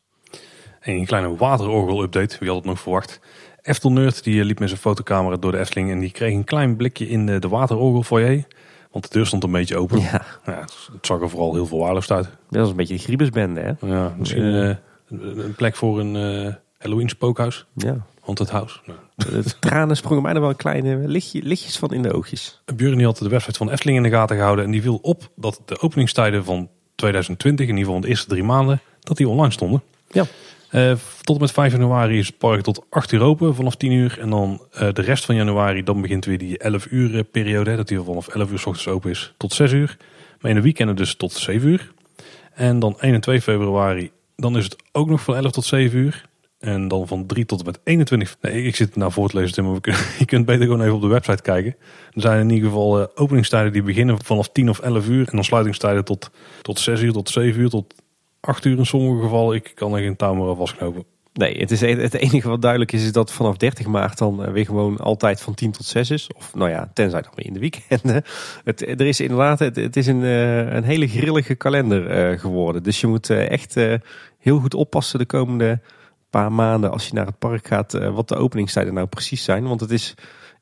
En een kleine waterorgel-update, wie had het nog verwacht. Eftelnerd die liep met zijn fotocamera door de Efteling en die kreeg een klein blikje in de, de foyer. Want de deur stond een beetje open. Ja, Ja, het zag er vooral heel verwaarloosd uit. dat is een beetje de griebesbende, hè? Ja, misschien Eh. een een plek voor een eh, Halloween spookhuis. Ja. Haunted House. Nou. De tranen sprongen mij er wel een kleine lichtje, lichtjes van in de oogjes. Björn die had de website van Efteling in de gaten gehouden. En die viel op dat de openingstijden van 2020, in ieder geval de eerste drie maanden, dat die online stonden. Ja. Eh, tot en met 5 januari is het park tot 8 uur open vanaf 10 uur. En dan eh, de rest van januari, dan begint weer die 11 uur eh, periode. Dat die vanaf 11 uur s ochtends open is tot 6 uur. Maar in de weekenden dus tot 7 uur. En dan 1 en 2 februari, dan is het ook nog van 11 tot 7 uur. En dan van 3 tot en met 21. Nee, ik zit nou voor te lezen, maar je kunt beter gewoon even op de website kijken. Er zijn in ieder geval openingstijden die beginnen vanaf 10 of 11 uur. En dan sluitingstijden tot, tot 6 uur, tot 7 uur, tot 8 uur in sommige gevallen. Ik kan er geen touw meer aan vastknopen. Nee, het, is, e- het enige wat duidelijk is, is dat vanaf 30 maart dan eh, weer gewoon altijd van 10 tot 6 is. Of nou ja, tenzij dan weer in de weekenden. Het, er is inderdaad, het, het is een, eh, een hele grillige kalender eh, geworden. Dus je moet echt heel goed oppassen de komende paar maanden als je naar het park gaat, wat de openingstijden nou precies zijn. Want het is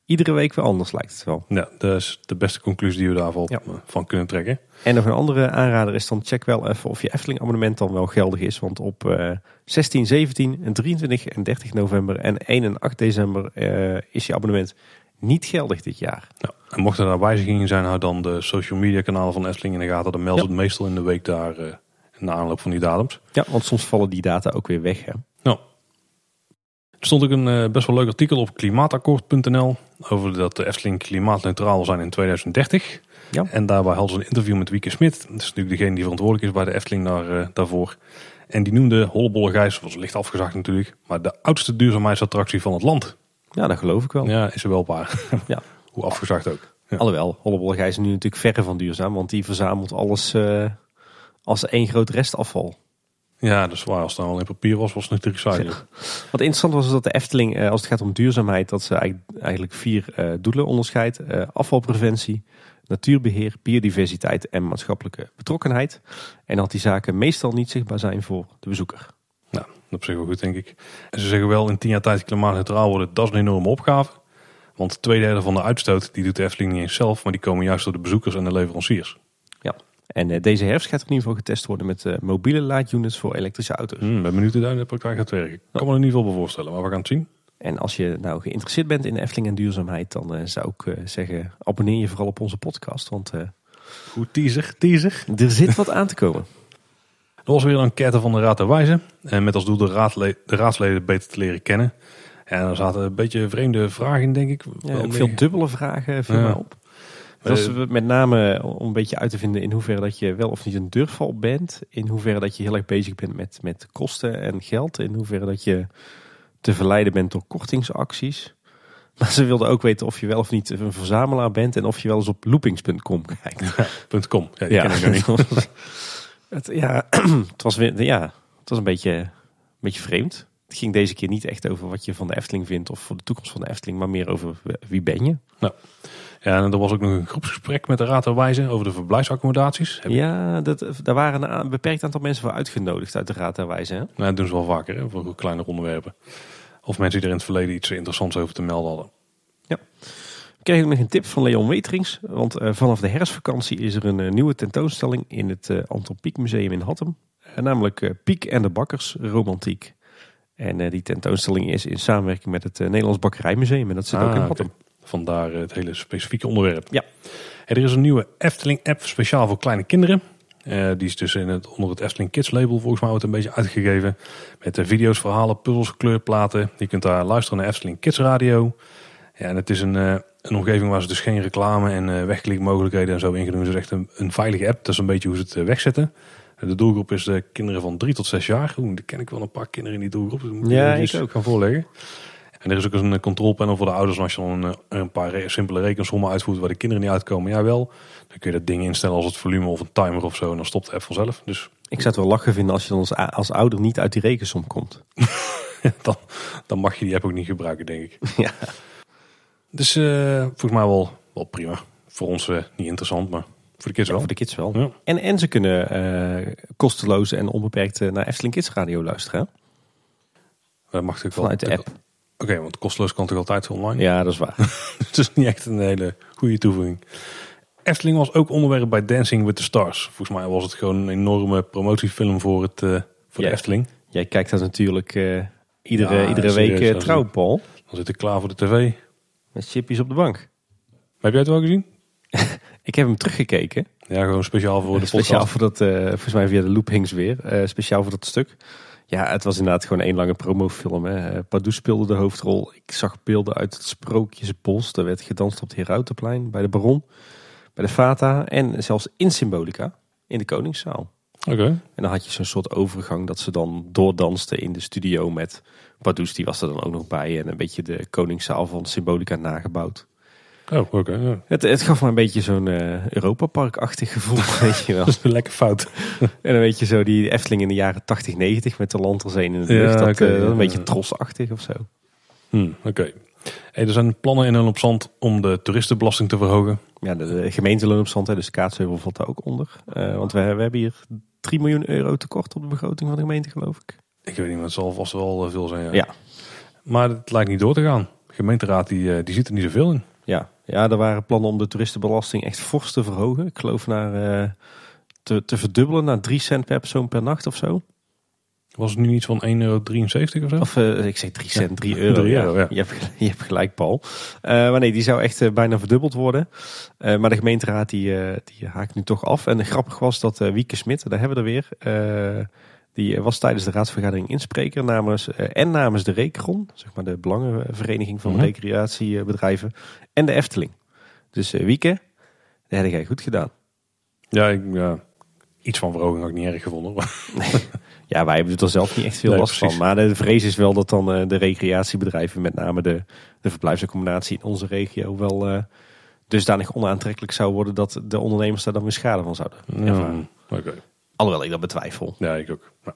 iedere week weer anders lijkt het wel. Ja, dat is de beste conclusie die we daarvan Ja. eh, van kunnen trekken. En nog een andere aanrader is dan check wel even of je Efteling abonnement dan wel geldig is. Want op eh 16, 17, en 23 en 30 november en 1 en 8 december eh, is je abonnement niet geldig dit jaar. Ja, en mochten er wijzigingen zijn, hou dan de social media kanalen van Efteling in de gaten. Dan melden ze het meestal in de week daar in de aanloop van die datums. Ja, want soms vallen die data ook weer weg. Hè? Nou, er stond ook een best wel leuk artikel op klimaatakkoord.nl over dat de Efteling klimaatneutraal wil zijn in 2030. Ja. En daarbij hadden ze een interview met Wieke Smit. Dat is natuurlijk degene die verantwoordelijk is bij de Efteling daar, eh, daarvoor. En die noemde Hollebolle Gijs, was licht afgezakt natuurlijk, maar de oudste duurzaamheidsattractie van het land. Ja, dat geloof ik wel. Ja, is er wel paar. Ja. Hoe afgezakt ook. Ja. Alhoewel, Hollebolle Gijs is nu natuurlijk verre van duurzaam, want die verzamelt alles eh, als één groot restafval. Ja, is waar. Als het nou alleen papier was, was het natuurlijk recyclen. Wat interessant was is dat de Efteling, eh, als het gaat om duurzaamheid, dat ze eigenlijk- eigenlijk vier eh, doelen onderscheidt. Eh, afvalpreventie, natuurbeheer, biodiversiteit en maatschappelijke betrokkenheid. En dat die zaken meestal niet zichtbaar zijn voor de bezoeker. Nou, dat op zich wel goed, denk ik. En ze zeggen wel, in tien jaar tijd klimaatneutraal worden, dat is een enorme opgave. Want twee derde van de uitstoot, die doet de Efteling niet eens zelf, maar die komen juist door de bezoekers en de leveranciers. En eh, deze herfst gaat er in ieder geval getest worden met eh, mobiele laadunits voor elektrische auto's. Hmm, ben benieuwd hoe dat in de praktijk gaat werken. Ik kan me er in ieder geval bij voorstellen, maar we gaan het zien. En als je nou geïnteresseerd bent in Efteling en duurzaamheid, dan eh, zou ik zeggen, abonneer je vooral op onze podcast. Want Goed teaser, teaser. er zit wat aan te komen. Er was weer een enquête van de Raad der Wijzen. En met als doel de, raadle- de raadsleden beter te leren kennen. En er zaten een beetje vreemde vragen in, denk ik. Ja, ook veel dubbele vragen viel Ja. mij op. Dat is Eh, met name om een beetje uit te vinden in hoeverre dat je wel of niet een durfval bent. In hoeverre dat je heel erg bezig bent met, met kosten en geld. In hoeverre dat je te verleiden bent door kortingsacties. Maar ze wilden ook weten of je wel of niet een verzamelaar bent. En of je wel eens op loopings.com kijkt. .com. Ja, die ken ik niet. het, ja, het was, weer, ja, het was een beetje, een beetje vreemd. Het ging deze keer niet echt over wat je van de Efteling vindt of voor de toekomst van de Efteling, maar meer over wie ben je. Ja, en er was ook nog een groepsgesprek met de Raad der Wijzen over de verblijfsaccommodaties. Heb Ja, dat, daar waren een, beperkt aantal mensen voor uitgenodigd uit de Raad der Wijze. Hè? Nou, dat doen ze wel vaker, hè, voor kleine onderwerpen. Of mensen die er in het verleden iets interessants over te melden hadden. We kregen ook nog een tip van Leon Weterings. Want eh, vanaf de herfstvakantie is er een eh, nieuwe tentoonstelling in het eh Antropiek Museum in Hattem. Namelijk Piek en de Bakkers Romantiek. En die tentoonstelling is in samenwerking met het Nederlands Bakkerijmuseum. En dat zit ook in Ah, Hattem. Vandaar eh, het hele specifieke onderwerp. Ja. En er is een nieuwe Efteling-app speciaal voor kleine kinderen. Eh, die is dus in het, onder het Efteling Kids label volgens mij wordt een beetje uitgegeven. Met eh, video's, verhalen, puzzels, kleurplaten. Je kunt daar luisteren naar Efteling Kids Radio. Ja, en het is een, een omgeving waar ze dus geen reclame en wegklikmogelijkheden en zo in doen. Het is echt een, een veilige app. Dat is een beetje hoe ze het wegzetten. De doelgroep is de kinderen van 3 tot 6 jaar. Oeh, dan ken ik wel een paar kinderen in die doelgroep. Dat moet Ja, ik ook. gaan voorleggen. En er is ook eens een controlpanel voor de ouders. Als je dan een, eh, een paar simpele rekensommen uitvoert waar de kinderen niet uitkomen, ja wel. Dan kun je dat ding instellen als het volume of een timer of zo. En dan stopt de app vanzelf. Dus Ik zou het wel lachen vinden als je dan als, ouder niet uit die rekensom komt. dan, dan mag je die app ook niet gebruiken, denk ik. Ja. Dus eh, volgens mij wel, wel prima. Voor ons eh, niet interessant, maar voor de kids Ja, wel. voor de kids wel. Ja. En, en ze kunnen eh, kosteloos en onbeperkt eh, naar Efteling Kids Radio luisteren. Dat mag natuurlijk wel. Vanuit de app. Oké, want kosteloos kan toch altijd online? Ja, dat is waar. Het is niet echt een hele goede toevoeging. Efteling was ook onderwerp bij Dancing with the Stars. Volgens mij was het gewoon een enorme promotiefilm voor, het, eh, voor Ja. de Efteling. Jij kijkt dat natuurlijk eh, iedere, Ja, iedere serieus, week uh, is- trouw, Paul. Dan zit ik klaar voor de tv. Met chipjes op de bank. Heb jij het wel gezien? Ik heb hem teruggekeken. Ja, gewoon speciaal voor de speciaal podcast. voor dat, eh, volgens mij via de loop hing ze weer. Eh, speciaal voor dat stuk. Ja, het was inderdaad gewoon één lange promofilm. Hè. Eh, Pardoes speelde de hoofdrol. Ik zag beelden uit het Sprookjesbos. Er werd gedanst op het Herautenplein, bij de Baron, bij de Fata en zelfs in Symbolica, in de Koningszaal. Oké. En dan had je zo'n soort overgang dat ze dan doordansten in de studio met Pardoes. Die was er dan ook nog bij en een beetje de Koningszaal van Symbolica nagebouwd. Oh, oké. ja. Het, het gaf me een beetje zo'n eh Europa Park-achtig gevoel, weet je wel. Dat is lekker fout. En dan weet je zo die Efteling in de jaren 80, 90 met de lanterzeen in de Ja, lucht. dat, eh, dat ja. een beetje trosachtig of zo. Hm, oké. Hey, er zijn plannen in en op zand om de toeristenbelasting te verhogen. Ja, de, de gemeente Loon op Zand, hè, dus Kaatsheuvel valt daar ook onder. Eh, want we, we hebben hier 3 miljoen euro tekort op de begroting van de gemeente, geloof ik. Ik weet niet, maar het zal vast wel eh, veel zijn. Ja. Ja. Maar het lijkt niet door te gaan. De gemeenteraad die, eh, die ziet er niet zoveel in. Ja, ja, er waren plannen om de toeristenbelasting echt fors te verhogen. Ik geloof naar eh, te, te verdubbelen naar 3 cent per persoon per nacht of zo. Was het nu iets van 1,73 euro of zo? Of eh, ik zeg 3 cent, 3 euro. 3 euro, ja. Je, hebt, je hebt gelijk, Paul. Eh, maar nee, die zou echt bijna verdubbeld worden. Maar de gemeenteraad die, die haakt nu toch af. En grappig was dat Wieke Smit, daar hebben we er weer. die was tijdens de raadsvergadering inspreker namens en namens de Recron, zeg maar de belangenvereniging van Mhm. recreatiebedrijven, en de Efteling. Dus eh, Wieke, dat heb jij goed gedaan. Ja, ik, ja, iets van verhoging had ik niet erg gevonden. Ja, wij hebben er zelf niet echt veel Nee, last precies. van. Maar de vrees is wel dat dan eh, de recreatiebedrijven, met name de, de verblijfsaccommodatie in onze regio, wel eh, dusdanig onaantrekkelijk zou worden dat de ondernemers daar dan weer schade van zouden ervaren. Ja, Oké. Alhoewel ik dat betwijfel. Ja, ik ook. Ja.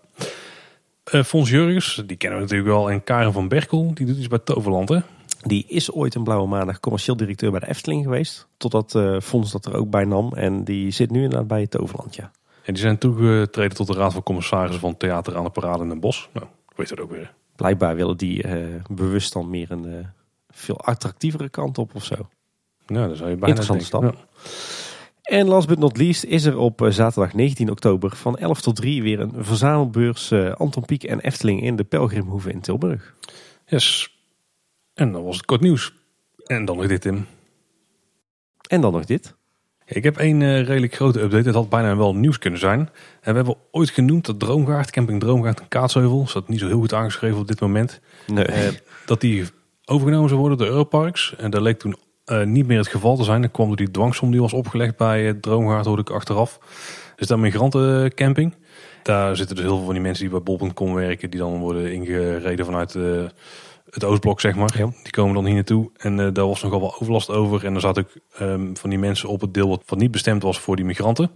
Eh, Fons Jurgens, die kennen we natuurlijk wel. En Karen van Berkel, die doet iets bij Toverland, hè? Die is ooit een blauwe maandag commercieel directeur bij de Efteling geweest. Totdat eh Fons dat er ook bij nam. En die zit nu inderdaad bij het Toverland, ja. En die zijn toegetreden tot de Raad van Commissarissen van Theater aan de Parade in Den Bosch. Nou, ik weet het ook weer. Blijkbaar willen die eh, bewust dan meer een eh, veel attractievere kant op of zo. Ja, dat zou je bijna Interessante stap. En last but not least is er op zaterdag 19 oktober van 11 tot 3 weer een verzamelbeurs Anton Pieck en Efteling in de Pelgrimhoeve in Tilburg. Yes. En dan was het kort nieuws. En dan nog dit, Tim. En dan nog dit. Ik heb één eh, redelijk grote update. Het had bijna wel nieuws kunnen zijn. En we hebben ooit genoemd dat Droomgaard, camping Droomgaard in Kaatsheuvel, staat niet zo heel goed aangeschreven op dit moment, Nee. eh, dat die overgenomen zou worden door Europarks. En dat leek toen eh, niet meer het geval te zijn. Dan kwam door die dwangsom die was opgelegd bij Droomgaard, hoorde ik achteraf. Dus dat migrantencamping. Daar zitten dus heel veel van die mensen die bij bol.com werken, die dan worden ingereden vanuit het Oostblok, zeg maar. Ja. Die komen dan hier naartoe. En eh, daar was nogal wel overlast over. En er zaten ook ehm, van die mensen op het deel wat, wat niet bestemd was voor die migranten.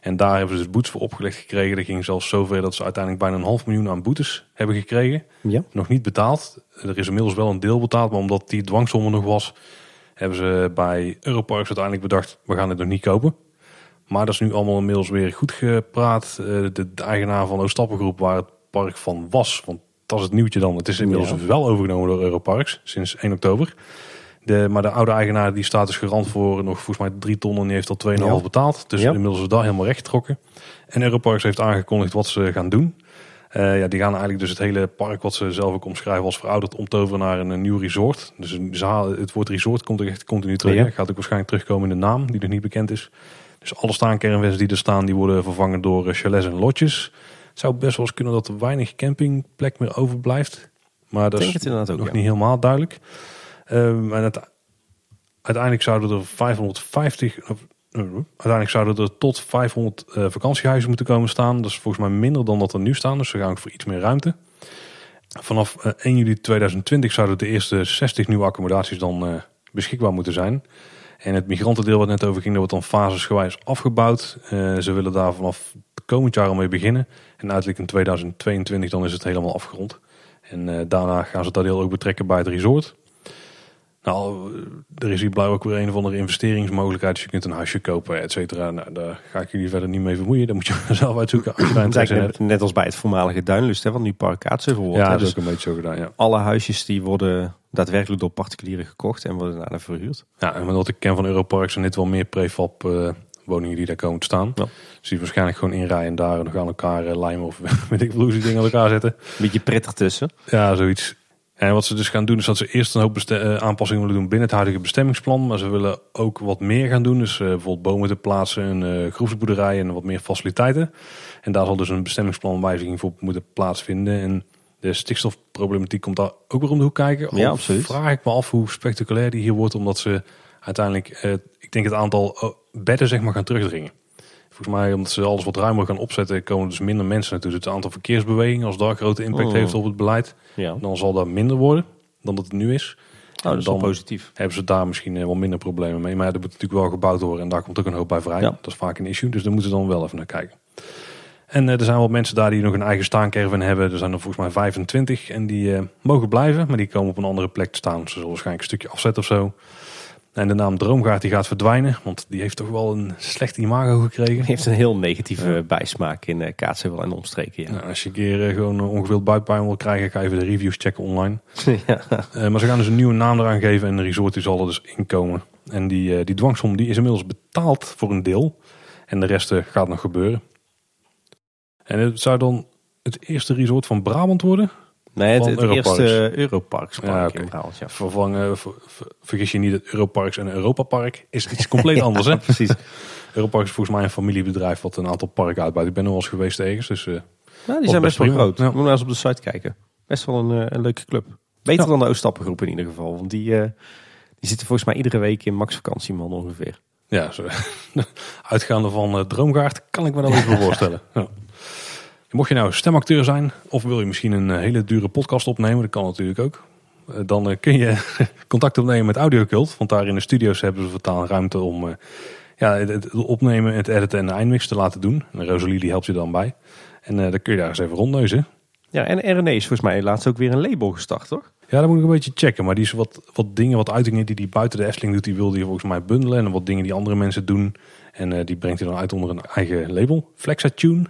En daar hebben ze dus boetes voor opgelegd gekregen. Dat ging zelfs zover dat ze uiteindelijk bijna een half miljoen aan boetes hebben gekregen. Ja. Nog niet betaald. Er is inmiddels wel een deel betaald. Maar omdat die dwangsom er nog was, hebben ze bij Europarks uiteindelijk bedacht, we gaan het nog niet kopen. Maar dat is nu allemaal inmiddels weer goed gepraat. Eh, De, de eigenaar van Oostappengroep, waar het park van was, want dat is het nieuwtje dan. Het is inmiddels Ja. wel overgenomen door Europarks sinds 1 oktober. De, maar de oude eigenaar die staat dus garant voor nog volgens mij 3 ton en die heeft al 2,5 Ja. betaald. Dus Ja. inmiddels is dat helemaal rechtgetrokken. En Europarks heeft aangekondigd wat ze gaan doen. Eh, ja, die gaan eigenlijk dus het hele park, wat ze zelf ook omschrijven als verouderd, omtoveren naar een, een nieuw resort. Dus een- het woord resort komt er echt continu terug. Ja. Gaat ook waarschijnlijk terugkomen in de naam, die nog niet bekend is. Dus alle staankernwens die er staan, die worden vervangen door eh, chalets en lotjes. Het zou best wel eens kunnen dat er weinig campingplek meer overblijft. Maar dat is het inderdaad ook. nog ja. niet helemaal duidelijk. Ehm, en het, uiteindelijk zouden er 550... of, eh, uiteindelijk zouden er tot 500 eh, vakantiehuizen moeten komen staan. Dat is volgens mij minder dan dat er nu staan. Dus ze gaan ook voor iets meer ruimte. Vanaf eh, 1 juli 2020 zouden de eerste 60 nieuwe accommodaties dan eh, beschikbaar moeten zijn. En het migrantendeel wat net over ging, dat wordt dan fasesgewijs afgebouwd. Eh, ze willen daar vanaf komend jaar al mee beginnen. En uiterlijk in 2022 dan is het helemaal afgerond. En eh, daarna gaan ze dat deel ook betrekken bij het resort. Nou, er is hier blijkbaar ook weer een of andere investeringsmogelijkheid. Dus je kunt een huisje kopen, et cetera. Nou, daar ga ik jullie verder niet mee vermoeien. Dan moet je zelf uitzoeken als je daar hebt. net, net als bij het voormalige Duinlust hè, van nu Park Kaatsheuvel wordt. Ja, dat is Dus ook een beetje zo gedaan, ja. alle huisjes die worden daadwerkelijk door particulieren gekocht en worden daarna verhuurd. Ja, en wat ik ken van Europark zijn dit wel meer prefab eh, woningen die daar komen te staan. Ja. Dus die waarschijnlijk gewoon inrijden en daar nog aan elkaar eh, lijmen of weet ik veel hoe ze dingen aan elkaar zetten. Beetje prettig tussen. Ja, zoiets. En wat ze dus gaan doen is dat ze eerst een hoop eh, aanpassingen willen doen binnen het huidige bestemmingsplan. Maar ze willen ook wat meer gaan doen. Dus eh, bijvoorbeeld bomen te plaatsen, een uh, groefsboerderij en wat meer faciliteiten. En daar zal dus een bestemmingsplanwijziging voor moeten plaatsvinden. En de stikstofproblematiek komt daar ook weer om de hoek kijken. Ja, absoluut. vraag ik me af hoe spectaculair die hier wordt. Omdat ze uiteindelijk, eh, ik denk het aantal eh, bedden zeg maar gaan terugdringen. Volgens mij, omdat ze alles wat ruimer gaan opzetten, komen dus minder mensen naartoe. Dus het aantal verkeersbewegingen, als daar grote impact Oh. heeft op het beleid, Ja. dan zal dat minder worden dan dat het nu is. Oh, dat is dan positief. hebben ze daar misschien eh, wel minder problemen mee. Maar ja, er moet natuurlijk wel gebouwd worden en daar komt ook een hoop bij vrij. Ja. Dat is vaak een issue, dus daar moeten ze dan wel even naar kijken. En eh, er zijn wel mensen daar die nog een eigen staancaravan hebben. Er zijn er volgens mij 25 en die eh, mogen blijven, maar die komen op een andere plek te staan. Ze zullen waarschijnlijk een stukje afzetten of zo. En de naam Droomgaard die gaat verdwijnen, want die heeft toch wel een slecht imago gekregen. Heeft een heel negatieve bijsmaak in uh, Kaatsheuvel en omstreken. Ja. Nou, als je een keer eh, gewoon uh, ongeveeld buikpijn wil krijgen, ga even de reviews checken online. ja. Uh, maar ze gaan dus een nieuwe naam eraan geven en de resort die zal er dus inkomen. En die, uh, die dwangsom die is inmiddels betaald voor een deel. En de rest gaat nog gebeuren. En het zou dan het eerste resort van Brabant worden. Nee, het, het Europarks. eerste Europarks Ja, in Brabant. Ja. Vervangen, ver- ver- vergis je niet, het Europarks en Europapark is iets compleet anders. Hè? Precies. Europark is volgens mij een familiebedrijf wat een aantal parken uitbuit. Ik ben er wel eens geweest ergens. Dus, uh, Ja, die zijn best wel groot. Ja. Moet maar eens op de site kijken. Best wel een, eh, een leuke club. Beter Ja. dan de Oostappengroep in ieder geval. Want die, eh, die zitten volgens mij iedere week in max vakantieman ongeveer. Ja, zo. uitgaande van eh, Droomgaard kan ik me dat even voorstellen. Mocht je nou stemacteur zijn of wil je misschien een eh, hele dure podcast opnemen, dat kan natuurlijk ook. Eh, Dan eh, kun je contact opnemen met Audiocult, want daar in de studio's hebben ze vertaal ruimte om ja, het, opnemen, het editen en de eindmix te laten doen. En Rosalie die helpt je dan bij. En eh, dan kun je daar eens even rondneuzen. Ja, en RNE is volgens mij laatst ook weer een label gestart, toch? Ja, dat moet ik een beetje checken. Maar die is wat, wat dingen, wat uitingen die hij buiten de Efteling doet, die wilde hij volgens mij bundelen. En wat dingen die andere mensen doen. En die brengt hij dan uit onder een eigen label. Flexatune.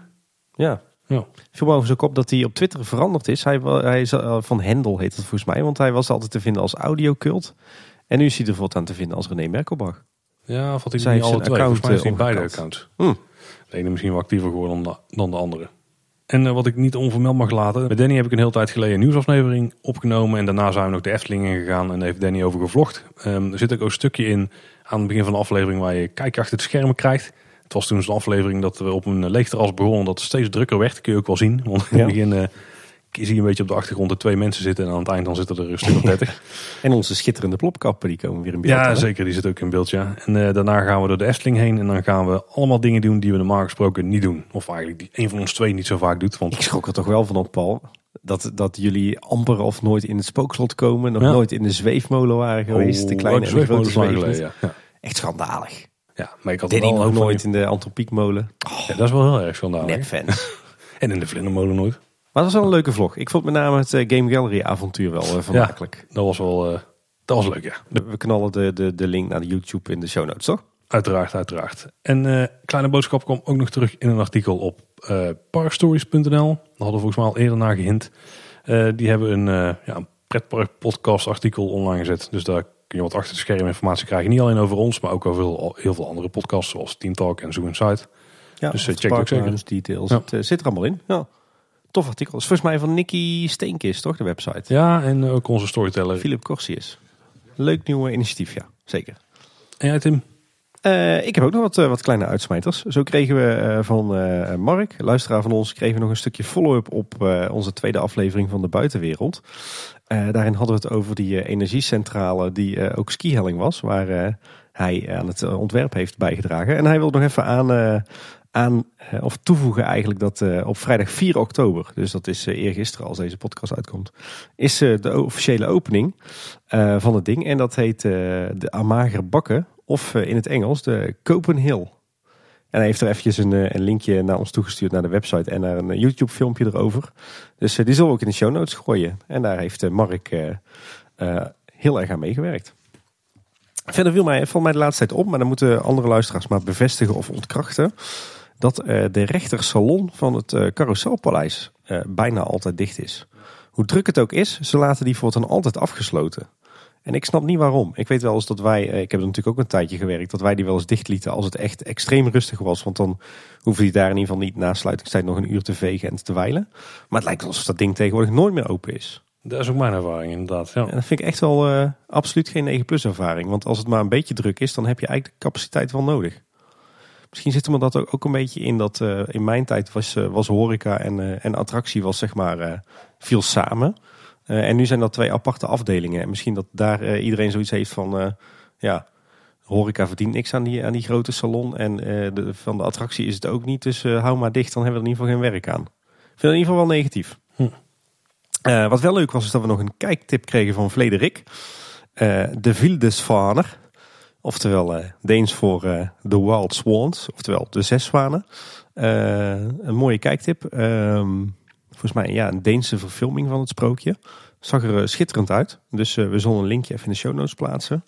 Ja. Ja. Viel me overigens ook op dat hij op Twitter veranderd is. Hij, hij is eh, van Hendel heet het volgens mij. Want hij was altijd te vinden als audiocult. En nu is hij er voortaan te vinden als René Merkelbach. Ja, of had hij niet alle zijn twee? account, Volgens mij is hij eh, beide accounts. Hm. De ene misschien wel actiever geworden dan de, dan de andere. En eh, wat ik niet onvermeld mag laten. Met Danny heb ik een hele tijd geleden een nieuwsaflevering opgenomen. En daarna zijn we nog de Efteling ingegaan en daar heeft Danny over gevlogd. Ehm, er zit ook een stukje in aan het begin van de aflevering waar je kijk achter het schermen krijgt. Het was toen zo'n aflevering dat we op een leegterras begonnen. Dat het steeds drukker werd. Kun je ook wel zien. Want in het begin eh, zie je een beetje op de achtergrond er twee mensen zitten. En aan het eind dan zitten er een stuk of dertig. En onze schitterende plopkappen die komen weer in beeld. Ja, hè? zeker. Die zit ook in beeld, ja. En eh, daarna gaan we door de Efteling heen. En dan gaan we allemaal dingen doen die we normaal gesproken niet doen. Of eigenlijk die een van ons twee niet zo vaak doet. Want Ik schrok er toch wel van op, Paul. Dat, dat jullie amper of nooit in het spookslot komen. Nog Ja. nooit in de zweefmolen waren geweest. de kleine oh, en de waren zweefmolen. geleden, ja. Echt schandalig. Ja, maar ik had Danny wel van nooit in de antropiekmolen. Ja, dat is wel heel erg schandalig. Fans. En in de vlindermolen nooit. Maar het was wel een leuke vlog. Ik vond met name het eh, Game Gallery avontuur wel eh, vermakelijk. Dat was wel... eh, dat was leuk, ja. We knallen de, de, de link naar de YouTube in de show notes, toch? Uiteraard, uiteraard. En eh, Kleine Boodschap kwam ook nog terug in een artikel op eh parkstories.nl. Daar hadden we volgens mij al eerder naar gehint. Eh, die hebben een, ja, een pretpark podcast artikel online gezet. Dus daar kun je wat achter de scherm informatie krijgen. Niet alleen over ons, maar ook over heel, heel veel andere podcasts. Zoals Team Talk en Zoo Insight. Ja, Dus, eh, check ook zeker. Details. Ja. Het eh, zit er allemaal in. Ja. Tof artikel. Dat is volgens mij van Nicky Steenkist, toch? De website. Ja, en ook onze storyteller. Philip Corsius. Leuk nieuw initiatief, ja. Zeker. En jij Tim? Eh, ik heb ook nog wat, wat kleine uitsmijters. Zo kregen we van Mark, luisteraar van ons, kregen we nog een stukje follow-up op onze tweede aflevering van de buitenwereld. Eh, daarin hadden we het over die eh, energiecentrale die eh, ook skihelling was, waar hij aan het ontwerp heeft bijgedragen. En hij wil nog even aan, aan of toevoegen eigenlijk dat op vrijdag 4 oktober, dus dat is eergisteren als deze podcast uitkomt, is de officiële opening van het ding. En dat heet de Amager Bakken, of in het Engels de Copenhill. En hij heeft er eventjes een, eh, een linkje naar ons toegestuurd naar de website en naar een eh, YouTube filmpje erover. Dus eh, die zullen we ook in de show notes gooien. En daar heeft Mark heel erg aan meegewerkt. Verder viel mij, mij de laatste tijd op, maar dan moeten andere luisteraars maar bevestigen of ontkrachten. Dat de rechtersalon van het Carouselpaleis bijna altijd dicht is. Hoe druk het ook is, ze laten die voortaan altijd afgesloten. En ik snap niet waarom. Ik weet wel eens dat wij, eh, ik heb er natuurlijk ook een tijdje gewerkt, dat wij die wel eens dicht lieten als het echt extreem rustig was. Want dan hoefde die daar in ieder geval niet na sluitingstijd nog een uur te vegen en te wijlen. Maar het lijkt alsof dat ding tegenwoordig nooit meer open is. Dat is ook mijn ervaring inderdaad. Ja. En dat vind ik echt wel eh, absoluut geen 9 plus ervaring. Want als het maar een beetje druk is, dan heb je eigenlijk de capaciteit wel nodig. Misschien zit er me dat ook, ook een beetje in dat eh, in mijn tijd was, was horeca en, en attractie was zeg maar viel samen. Eh, en nu zijn dat twee aparte afdelingen. En misschien dat daar eh, iedereen zoiets heeft van, eh, ja, horeca verdient niks aan die, aan die grote salon. En de, van de attractie is het ook niet. Dus hou maar dicht, dan hebben we er in ieder geval geen werk aan. Ik vind het in ieder geval wel negatief. Hm. Wat wel leuk was, is dat we nog een kijktip kregen van Frederik. De Wildesvaner. Oftewel Deens voor The Wild Swans. Oftewel de zes zwanen. Een mooie kijktip. Ehm, volgens mij ja, een Deense verfilming van het sprookje. Zag er eh, schitterend uit. Dus eh, we zullen een linkje even in de show notes plaatsen.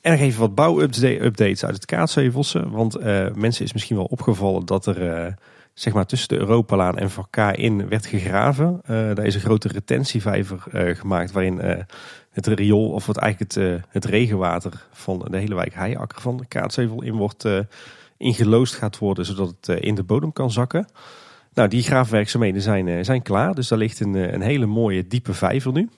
En nog even wat bouwupdates uit het Kaatsheuvelsen. Want eh, mensen is misschien wel opgevallen dat er zeg maar tussen de Europalaan en Vakka in werd gegraven. Eh, daar is een grote retentievijver gemaakt waarin het riool, of wat eigenlijk het, het regenwater van de hele wijk Heijakker van de Kaatsheuvel in wordt ingeloosd gaat worden, zodat het in de bodem kan zakken. Nou, die graafwerkzaamheden zijn, eh, zijn klaar. Dus daar ligt een, eh, een hele mooie diepe vijver nu.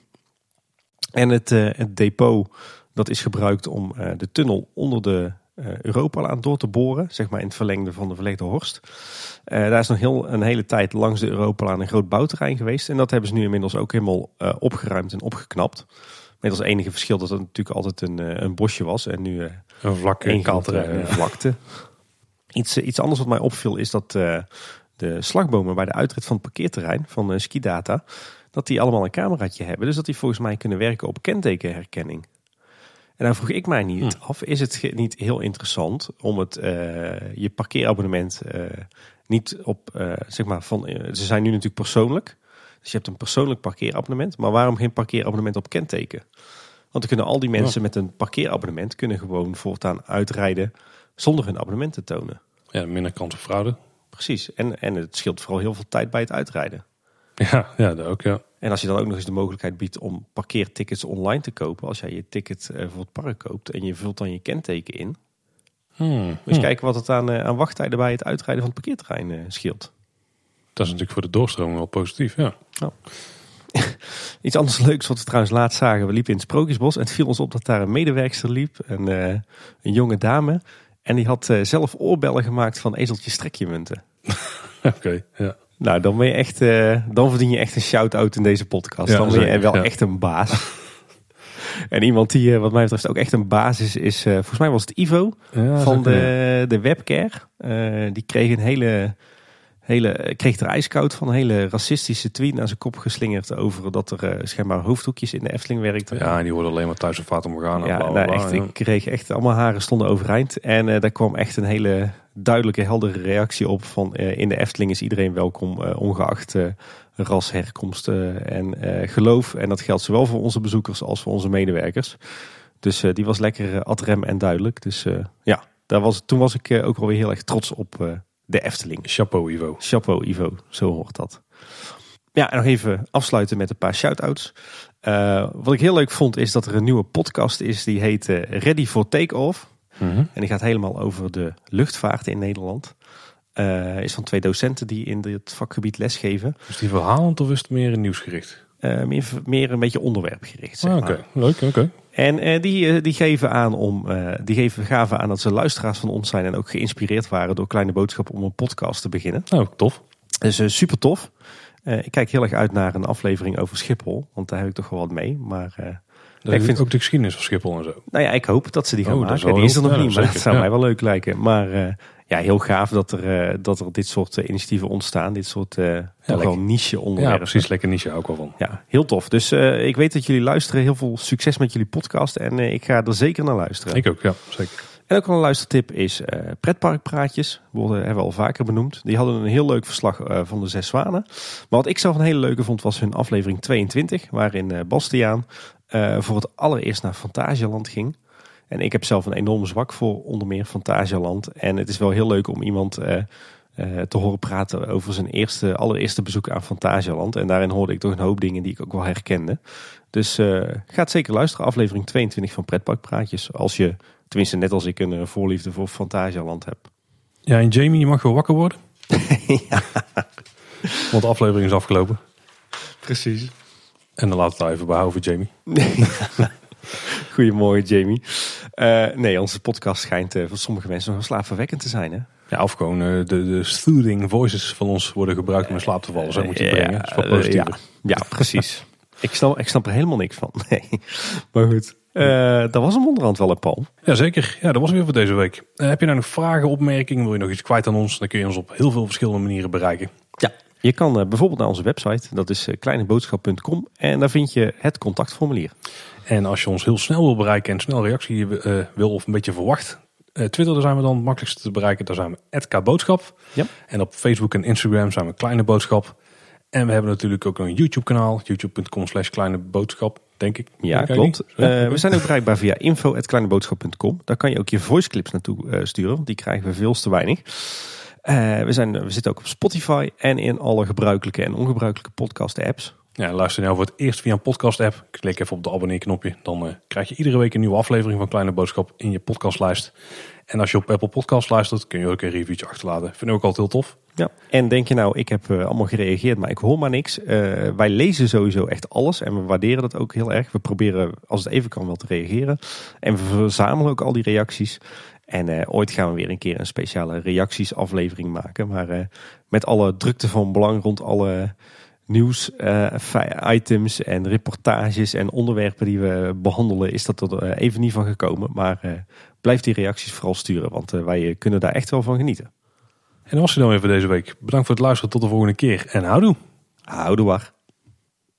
En het, eh, het depot dat is gebruikt om de tunnel onder de Europalaan door te boren. Zeg maar in het verlengde van de verlegde Horst. Eh, daar is nog heel, een hele tijd langs de Europalaan een groot bouwterrein geweest. En dat hebben ze nu inmiddels ook helemaal opgeruimd en opgeknapt. Met als enige verschil dat het natuurlijk altijd een, een bosje was. En nu Een vlak één kaal grote terrein, eh, ja. vlakte. Iets, iets anders wat mij opviel is dat de slagbomen bij de uitrit van het parkeerterrein van eh, Skidata, dat die allemaal een cameraatje hebben. Dus dat die volgens mij kunnen werken op kentekenherkenning. En dan vroeg ik mij niet Hm. af, is het niet heel interessant om het, eh, je parkeerabonnement eh, niet op, zeg maar, van, ze zijn nu natuurlijk persoonlijk. Dus je hebt een persoonlijk parkeerabonnement, maar waarom geen parkeerabonnement op kenteken? Want dan kunnen al die mensen met een parkeerabonnement kunnen gewoon voortaan uitrijden zonder hun abonnement te tonen. Ja, minder kans op fraude. Precies. En, en het scheelt vooral heel veel tijd bij het uitrijden. Ja, ja dat ook ja. En als je dan ook nog eens de mogelijkheid biedt om parkeertickets online te kopen. Als jij je ticket eh, voor het park koopt en je vult dan je kenteken in. Hmm, Dus hmm. kijken wat het aan, eh, aan wachttijden bij het uitrijden van het parkeerterrein eh, scheelt. Dat is natuurlijk voor de doorstroming wel positief, ja. Iets anders leuks wat we trouwens laatst zagen. We liepen in het Sprookjesbos en het viel ons op dat daar een medewerkster liep. Een, een jonge dame. En die had eh, zelf oorbellen gemaakt van ezeltjes strekje munten. Oké, ja. Nou, dan ben je echt, eh, dan verdien je echt een shout-out in deze podcast. Ja, dan ben je zeker, wel ja. echt een baas. en iemand die, eh, wat mij betreft, ook echt een baas is, is volgens mij was het Ivo ja van de, de webcare. Die kreeg een hele, hele, kreeg er ijskoud van een hele racistische tweet naar zijn kop geslingerd over dat er eh, schijnbaar hoofdhoekjes in de Efteling werkten. Ja, en die worden alleen maar thuis op Fata Morgana. Ja, bla, bla, nou, echt, ja. ik kreeg echt allemaal haren stonden overeind. En eh, daar kwam echt een hele duidelijke, heldere reactie op van eh, in de Efteling is iedereen welkom, eh, ongeacht eh, ras, herkomst eh, en eh, geloof. En dat geldt zowel voor onze bezoekers als voor onze medewerkers. Dus eh, die was lekker uh, ad rem en duidelijk. Dus eh, ja, daar was, toen was ik eh, ook wel weer heel erg trots op eh, de Efteling. Chapeau, Ivo. Chapeau Ivo, zo hoort dat. Ja, en nog even afsluiten met een paar shout-outs. Eh, wat ik heel leuk vond is dat er een nieuwe podcast is die heet eh, Ready for Takeoff. Mhm. En die gaat helemaal over de luchtvaart in Nederland. Eh, is van twee docenten die in dit vakgebied lesgeven. Is die verhalend of is het meer nieuwsgericht? Meer, meer een beetje onderwerpgericht. Zeg Ah. Oké, leuk, oké. En eh, die, eh, die geven aan om, eh, die geven, gaven aan dat ze luisteraars van ons zijn en ook geïnspireerd waren door kleine boodschappen om een podcast te beginnen. Nou, tof. Dus super tof. Ik kijk heel erg uit naar een aflevering over Schiphol, want daar heb ik toch wel wat mee. Maar ik vind- ook de geschiedenis van Schiphol en zo. nou ja, ik hoop dat ze die gaan Oh, is maken. Die is er nog ja, niet, maar dat zou ja. mij wel leuk lijken. Maar ja, heel gaaf dat er, eh, dat er dit soort eh, initiatieven ontstaan. Dit soort toch wel niche Ja, onderwerpen. precies. Lekker niche, ik wel van. Ja, heel tof. Dus ik weet dat jullie luisteren. Heel veel succes met jullie podcast. En ik ga er zeker naar luisteren. Ik ook, ja, zeker. En ook een luistertip is pretparkpraatjes. Worden hebben we al vaker benoemd. Die hadden een heel leuk verslag van de Zes Zwanen. Maar wat ik zelf een hele leuke vond was hun aflevering 22. Waarin Bastiaan voor het allereerst naar Fantasieland ging. En ik heb zelf een enorm zwak voor onder meer Fantasialand. En het is wel heel leuk om iemand eh, eh, te horen praten over zijn eerste, allereerste bezoek aan Fantasialand. En daarin hoorde ik toch een hoop dingen die ik ook wel herkende. Dus uh, ga het zeker luisteren, aflevering 22 van Pretparkpraatjes. Als je, tenminste net als ik, een voorliefde voor Fantasialand hebt. Ja, en Jamie, je mag wel wakker worden. ja. Want de aflevering is afgelopen. Precies. En dan laten we het even behouden, Jamie. Goedemorgen, Jamie. Uh, nee, onze podcast schijnt uh, voor sommige mensen nog slaapverwekkend te zijn. Hè? Ja, of gewoon uh, de, de soothing voices van ons worden gebruikt om in slaap te vallen. Zo moet je het brengen. Dat is positiever. ja, ja, precies. ik, snap, ik snap er helemaal niks van. Nee. Maar goed. dat was hem onderhand wel, een Paul. Jazeker. Ja, dat was weer voor deze week. heb je nou nog vragen, opmerkingen? Wil je nog iets kwijt aan ons? Dan kun je ons op heel veel verschillende manieren bereiken. Ja, je kan bijvoorbeeld naar onze website. Dat is kleineboodschap.com. En daar vind je het contactformulier. En als je ons heel snel wil bereiken en snel reactie uh, wil of een beetje verwacht. Uh, Twitter, daar zijn we dan het makkelijkste te bereiken. Daar zijn we @kboodschap. Ja. En op Facebook en Instagram zijn we Kleine Boodschap. En we hebben natuurlijk ook een YouTube kanaal. youtube.com slash kleine boodschap, denk ik. Ja, klopt. Uh, we zijn ook bereikbaar via info.kleineboodschap.com. Daar kan je ook je voice clips naartoe sturen. Want die krijgen we veel te weinig. we, zijn, we zitten ook op Spotify en in alle gebruikelijke en ongebruikelijke podcast apps. Ja, luister nou voor het eerst via een podcast app. Klik even op de abonneer knopje. Dan uh, krijg je iedere week een nieuwe aflevering van Kleine Boodschap in je podcastlijst. En als je op Apple Podcast luistert, kun je ook een reviewtje achterlaten. Vind ik ook altijd heel tof. Ja, en denk je nou, ik heb uh, allemaal gereageerd, maar ik hoor maar niks. Uh, wij lezen sowieso echt alles en we waarderen dat ook heel erg. We proberen, als het even kan, wel te reageren. En we verzamelen ook al die reacties. En ooit gaan we weer een keer een speciale reacties aflevering maken. Maar met alle drukte van belang rond alle nieuws, uh, items en reportages en onderwerpen die we behandelen, is dat er eh, even niet van gekomen. Maar uh, blijf die reacties vooral sturen, want wij kunnen daar echt wel van genieten. En dat was het dan weer voor deze week. Bedankt voor het luisteren. Tot de volgende keer en houdoe. Houdoe waar.